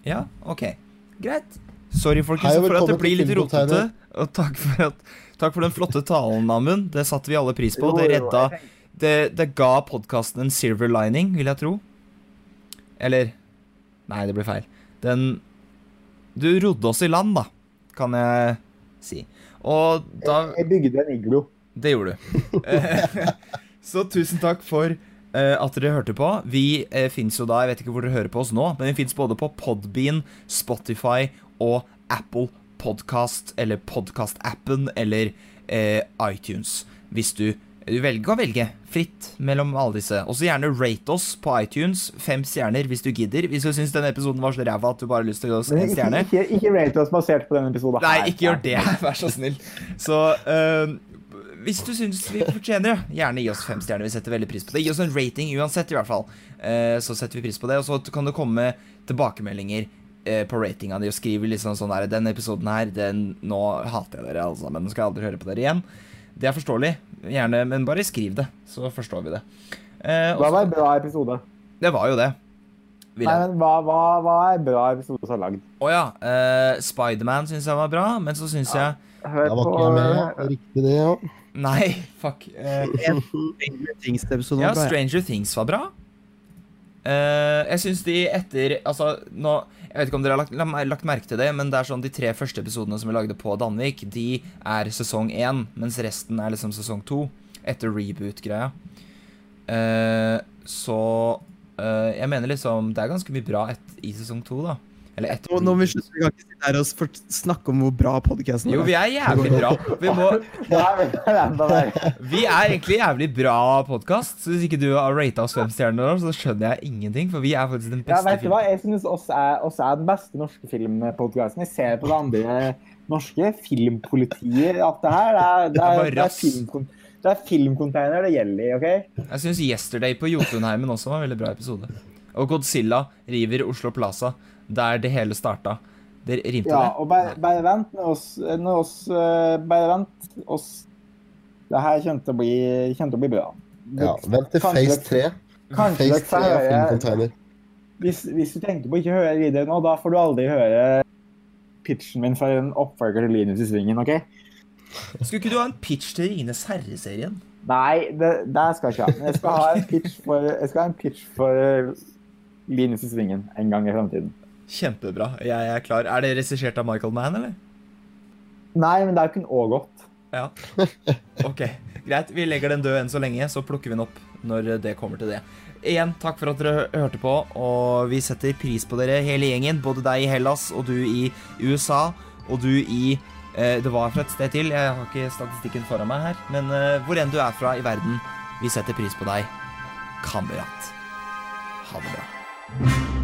Ja, ok. Greit. Sorry, folkens, Hei for at det blir litt rotete. Og takk for, at, takk for den flotte talen, Amund. Det satte vi alle pris på. Det redda Det, det ga podkasten en silver lining, vil jeg tro. Eller Nei, det ble feil. Den Du rodde oss i land, da, kan jeg si. Og da Jeg bygde en iglo. det gjorde du. Eh, Så tusen takk for eh, at dere hørte på. Vi uh, fins jo da, jeg vet ikke hvor dere hører på oss nå, men vi fins både på Podbean, Spotify og Apple Podcast, eller Podcast-appen, eller eh, iTunes. Hvis du du velger å velge fritt mellom alle disse. Og så gjerne rate oss på iTunes. Fem stjerner hvis du gidder. Hvis du syns denne episoden var så ræva at du bare har lyst til å gi oss en ikke, stjerne. ikke, ikke rate oss basert på denne episoden. Nei, ikke gjør det, vær så snill. Så uh, hvis du syns vi fortjener det, gjerne gi oss fem stjerner. Vi setter veldig pris på det. Gi oss en rating uansett, i hvert fall. Uh, så setter vi pris på det. Og så kan det komme tilbakemeldinger eh, på ratinga di og skrive liksom sånn her Den episoden her, den Nå hater jeg dere alle sammen. Nå skal jeg aldri høre på dere igjen. Det er forståelig. Gjerne, men bare skriv det, så forstår vi det. Eh, også, Hva var en bra episode? det var jo det. Nei, men hva, hva, hva er bra episode som er lagd? Å ja. Eh, Spiderman syns jeg var bra, men så syns jeg Hør på jeg med. Ja. Riktig det, ja. Nei, fuck. Eh, Stranger Things-episoden var bra. ja. Stranger Things var bra. Eh, jeg syns de etter Altså, nå Jeg vet ikke om dere har lagt, lagt merke til det, men det er sånn de tre første episodene som vi lagde på Danvik, de er sesong én, mens resten er liksom sesong to. Etter reboot-greia. Uh, så uh, jeg mener liksom Det er ganske mye bra et, i sesong to, da. Eller etter Nå, nå må vi slutte, vi kan ikke sitte her og snakke om hvor bra podkasten Jo, vi er jævlig bra. Vi, må, er er vi er egentlig jævlig bra podkast. Så hvis ikke du har rata oss fem stjerner, så skjønner jeg ingenting. For vi er faktisk den Ja, beste vet du hva? Jeg synes oss er, oss er den beste norske filmpodkasten. Jeg ser på det andre norske. Filmpolitiet, alt det her. Det er, det Det er er, det er, det er filmcontainer det gjelder i, OK? Jeg syns Yesterday på Jotunheimen også var en veldig bra episode. Og Godzilla river Oslo Plaza, der det hele starta. Det rimte Ja, det? og bare, bare vent med oss, med oss eh, Bare vent oss Det her kommer til å bli, kommer til å bli bra. ja. Vent til Face 3. Kanskje dere Face 3 er Filmcontainer. hvis, hvis du tenker på å ikke høre videre nå, da får du aldri høre pitchen min fra en oppfølger til Linus i svingen, OK? Skulle ikke du ha en pitch til Rines herre-serien? Nei, det, det skal jeg ikke ha. Men jeg skal ha en pitch for, jeg skal ha en pitch for Linus i svingen en gang i framtiden. Kjempebra. Jeg er klar. Er det regissert av Michael Mann, eller? Nei, men det er jo kun Ågot. Ja. Ok, greit. Vi legger den død enn så lenge, så plukker vi den opp når det kommer til det. Igjen, takk for at dere hørte på, og vi setter pris på dere, hele gjengen. Både deg i Hellas, og du i USA, og du i eh, Det var fra et sted til, jeg har ikke statistikken foran meg her, men eh, hvor enn du er fra i verden, vi setter pris på deg. Kamerat. Ha det bra.